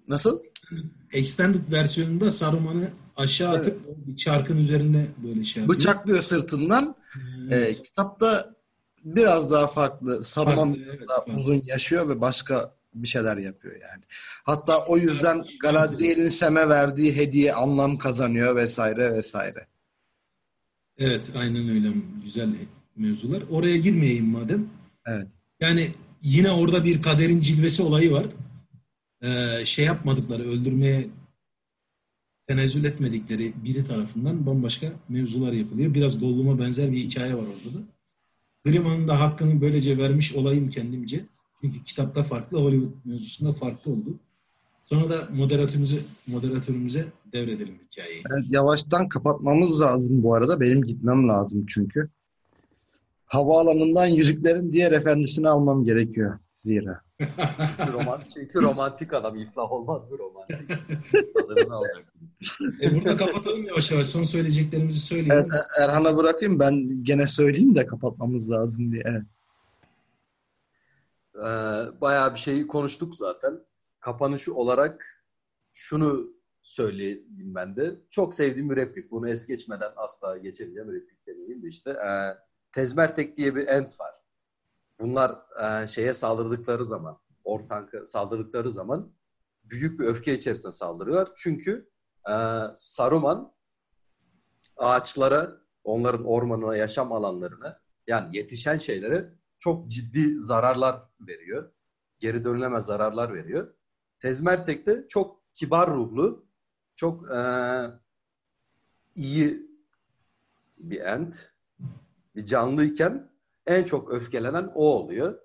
Nasıl? Extended versiyonunda Saruman'ı aşağı Evet. atıp bir çarkın üzerinde böyle şey yapıyor. Bıçaklıyor sırtından. Evet. Ee, kitapta biraz daha farklı. Saruman Farklı, biraz evet, daha farklı. uzun yaşıyor ve başka bir şeyler yapıyor yani. Hatta o yüzden Galadriel'in Sem'e verdiği hediye anlam kazanıyor vesaire vesaire. Evet aynen öyle güzel mevzular. Oraya girmeyeyim madem. Evet. Yani yine orada bir kaderin cilvesi olayı var. Ee, şey yapmadıkları, öldürmeye tenezzül etmedikleri biri tarafından bambaşka mevzular yapılıyor. Biraz Gollum'a benzer bir hikaye var orada da. Grima'nın da hakkını böylece vermiş olayım kendimce. Çünkü kitapta farklı, Hollywood mevzusunda farklı oldu. Sonra da moderatörümüze, moderatörümüze devredelim hikayeyi. Evet, yavaştan kapatmamız lazım bu arada. Benim gitmem lazım çünkü. Havaalanından Yüzüklerin Diğer Efendisi'ni almam gerekiyor zira. romantik, çünkü romantik adam iflah olmaz mı romantik? E burada kapatalım yavaş yavaş. Son söyleyeceklerimizi söyleyelim. Evet, E- Erhan'a bırakayım. Ben gene söyleyeyim de kapatmamız lazım diye. Evet. Ee, bayağı bir şeyi konuştuk zaten. Kapanışı olarak şunu söyleyeyim ben de. Çok sevdiğim bir replik. Bunu es geçmeden asla geçemeyeceğim replik demeyeyim de işte. Ee, Tezmertek diye bir ent var. Bunlar e, şeye saldırdıkları zaman, Ortank'a saldırdıkları zaman büyük bir öfke içerisinde saldırıyorlar. Çünkü e, Saruman ağaçlara, onların ormanına, yaşam alanlarına yani yetişen şeylere çok ciddi zararlar veriyor. Geri dönülemez zararlar veriyor. Tezmertek de çok kibar ruhlu, çok e, iyi bir ent, bir canlıyken en çok öfkelenen o oluyor.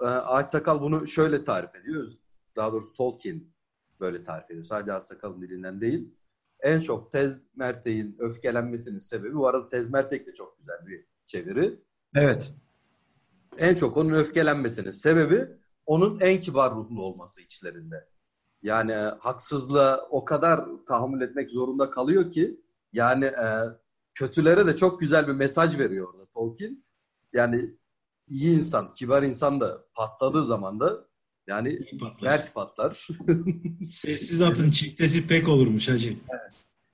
E, Ağaç Sakal bunu şöyle tarif ediyor. Daha doğrusu Tolkien böyle tarif ediyor. Sadece Ağaç Sakal'ın dilinden değil. En çok Tezmertek'in öfkelenmesinin sebebi, bu arada Tezmertek de çok güzel bir çeviri. Evet. En çok onun öfkelenmesinin sebebi onun en kibar ruhlu olması içlerinde. Yani e, haksızlığa o kadar tahammül etmek zorunda kalıyor ki yani e, kötülere de çok güzel bir mesaj veriyor orada Tolkien. Yani iyi insan, kibar insan da patladığı zaman da yani patlar. berk patlar. Sessiz atın çiftesi pek olurmuş hacı.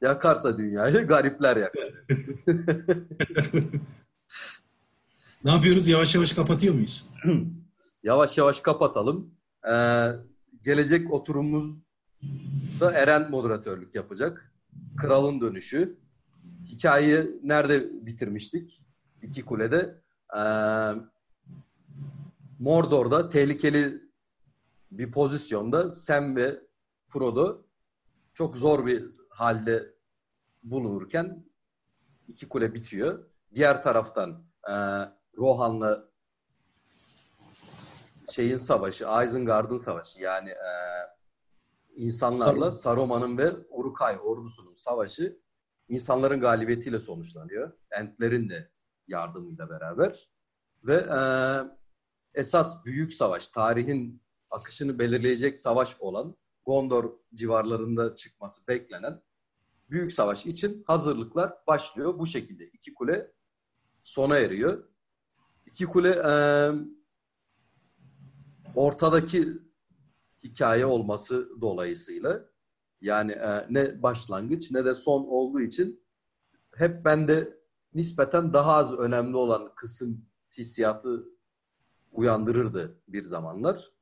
Yakarsa dünyayı garipler yakar. Ne yapıyoruz? Yavaş yavaş kapatıyor muyuz? Yavaş yavaş kapatalım. Ee, gelecek oturumumuzda Eren moderatörlük yapacak. Kralın dönüşü. Hikayeyi nerede bitirmiştik? İki kulede. Ee, Mordor'da tehlikeli bir pozisyonda Sam ve Frodo çok zor bir halde bulunurken iki kule bitiyor. Diğer taraftan e, Rohan'la şeyin savaşı, Isengard'ın savaşı yani e, insanlarla Saruman'ın ve Uruk-hai ordusunun savaşı insanların galibiyetiyle sonuçlanıyor. Entlerin de yardımıyla beraber. Ve e, esas büyük savaş, tarihin akışını belirleyecek savaş olan Gondor civarlarında çıkması beklenen büyük savaş için hazırlıklar başlıyor. Bu şekilde iki kule sona eriyor. İki kule e, ortadaki hikaye olması dolayısıyla yani e, ne başlangıç ne de son olduğu için hep bende nispeten daha az önemli olan kısım hissiyatı uyandırırdı bir zamanlar.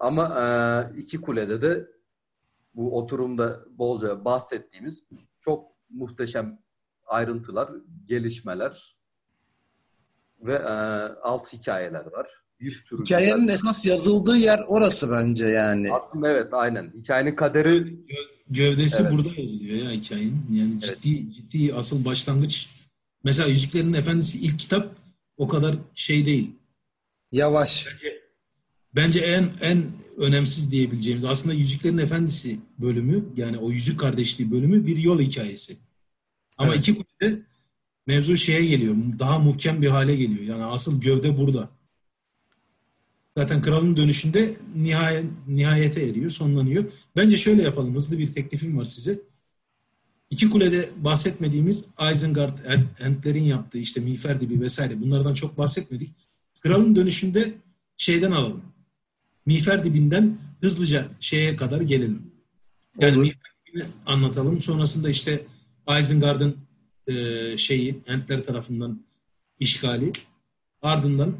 Ama e, iki kulede de bu oturumda bolca bahsettiğimiz çok muhteşem ayrıntılar, gelişmeler ve e, alt hikayeler var. Bir sürü Hikayenin güzel. esas yazıldığı yer orası bence yani. Aslında evet aynen. Hikayenin kaderi gövdesi evet. burada yazılıyor ya hikayenin. Yani evet. ciddi ciddi asıl başlangıç. Mesela Yüzüklerin Efendisi ilk kitap o kadar şey değil. Yavaş. Bence, bence en en önemsiz diyebileceğimiz aslında Yüzüklerin Efendisi bölümü yani o Yüzük Kardeşliği bölümü bir yol hikayesi. Ama evet. iki kulede mevzu şeye geliyor. Daha muhkem bir hale geliyor. Yani asıl gövde burada. Zaten kralın dönüşünde nihayet, nihayete eriyor, sonlanıyor. Bence şöyle yapalım. Hızlı bir teklifim var size. İki kulede bahsetmediğimiz Isengard Entlerin yaptığı işte Miğfer Dibi vesaire bunlardan çok bahsetmedik. Kralın dönüşünde şeyden alalım. Miğfer Dibi'nden hızlıca şeye kadar gelelim. Yani Olur. Miğfer Dibi'ni anlatalım. Sonrasında işte Isengard'ın e, şeyi Entler tarafından işgali. Ardından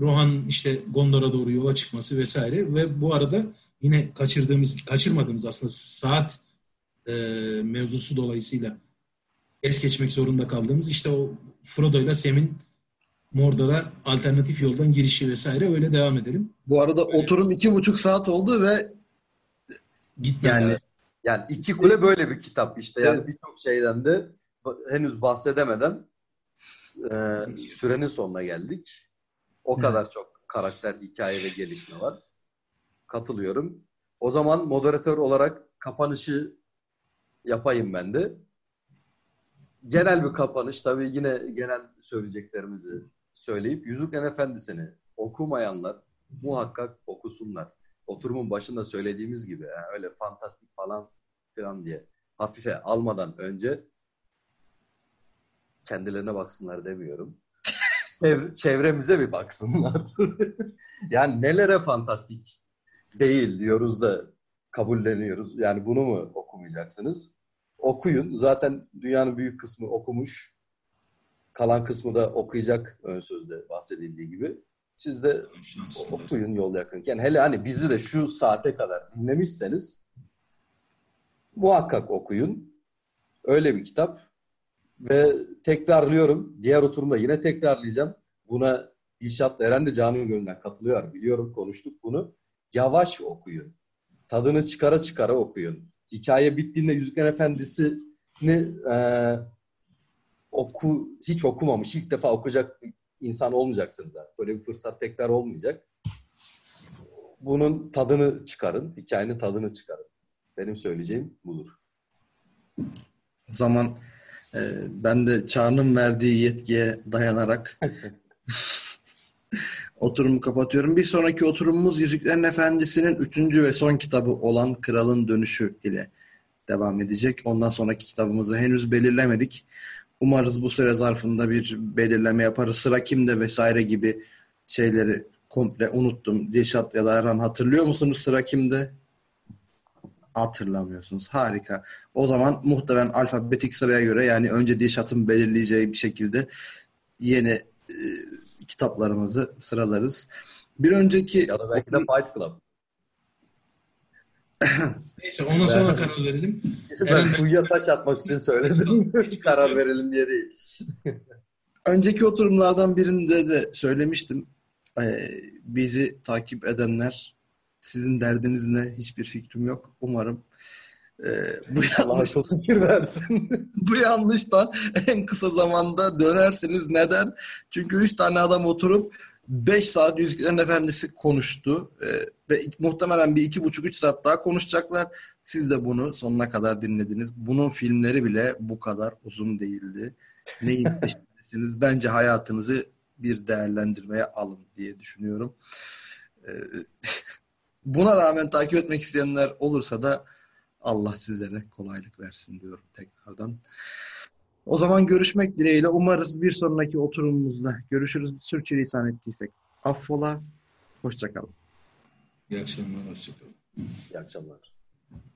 Rohan işte Gondor'a doğru yola çıkması vesaire ve bu arada yine kaçırdığımız, kaçırmadığımız aslında saat e, mevzusu dolayısıyla es geçmek zorunda kaldığımız işte o Frodo ile Sam'in Mordor'a alternatif yoldan girişi vesaire öyle devam edelim. Bu arada öyle. oturum iki buçuk saat oldu ve Gitmem yani yani iki kule böyle bir kitap işte yani evet. birçok şeyden de henüz bahsedemeden e, sürenin sonuna geldik. O evet. kadar çok karakter, hikaye ve gelişme var. Katılıyorum. O zaman moderatör olarak kapanışı yapayım ben de. Genel bir kapanış. Tabii yine genel söyleyeceklerimizi söyleyip Yüzüklerin Efendisi'ni okumayanlar muhakkak okusunlar. Oturumun başında söylediğimiz gibi yani öyle fantastik falan filan diye hafife almadan önce kendilerine baksınlar demiyorum çevremize bir baksınlar. yani nelere fantastik değil diyoruz da kabulleniyoruz. Yani bunu mu okumayacaksınız? Okuyun. Zaten dünyanın büyük kısmı okumuş. Kalan kısmı da okuyacak ön sözde bahsedildiği gibi. Siz de okuyun yol yakınken. Hele hani bizi de şu saate kadar dinlemişseniz muhakkak okuyun. Öyle bir kitap. Ve tekrarlıyorum. Diğer oturumda yine tekrarlayacağım. Buna İlşat Eren de canın gönlünden katılıyor. Biliyorum konuştuk bunu. Yavaş okuyun. Tadını çıkara çıkara okuyun. Hikaye bittiğinde Yüzükler Efendisi'ni e, oku, hiç okumamış, ilk defa okuyacak insan olmayacaksınız. Artık. Böyle bir fırsat tekrar olmayacak. Bunun tadını çıkarın. Hikayenin tadını çıkarın. Benim söyleyeceğim budur. Zaman ee, ben de Çağrı'nın verdiği yetkiye dayanarak oturumu kapatıyorum. Bir sonraki oturumumuz Yüzüklerin Efendisi'nin üçüncü ve son kitabı olan Kralın Dönüşü ile devam edecek. Ondan sonraki kitabımızı henüz belirlemedik. Umarız bu süre zarfında bir belirleme yaparız. Sıra kimde vesaire gibi şeyleri komple unuttum. Dilşat ya da Erhan hatırlıyor musunuz sıra kimde? Hatırlamıyorsunuz. Harika. O zaman muhtemelen alfabetik sıraya göre yani önce Dişat'ın belirleyeceği bir şekilde yeni e, kitaplarımızı sıralarız. Bir önceki... Ya da belki de Fight Club. Neyse ona sonra karar verelim. Ben kuyuya taş atmak için söyledim. Hiç karar verelim diye değil. Önceki oturumlardan birinde de söylemiştim. Ee, bizi takip edenler sizin derdiniz ne? Hiçbir fikrim yok. Umarım e, bu yanlış fikir versin. bu yanlıştan en kısa zamanda dönersiniz. Neden? Çünkü üç tane adam oturup 5 saat Yüzüklerin Efendisi konuştu. Ee, ve muhtemelen bir iki buçuk üç saat daha konuşacaklar. Siz de bunu sonuna kadar dinlediniz. Bunun filmleri bile bu kadar uzun değildi. Neyin peşindesiniz? Bence hayatınızı bir değerlendirmeye alın diye düşünüyorum. Buna rağmen takip etmek isteyenler olursa da Allah sizlere kolaylık versin diyorum tekrardan. O zaman görüşmek dileğiyle. Umarız bir sonraki oturumumuzda görüşürüz. Sürçülisan ettiysek affola. Hoşçakalın. İyi akşamlar, hoşçakalın. İyi akşamlar.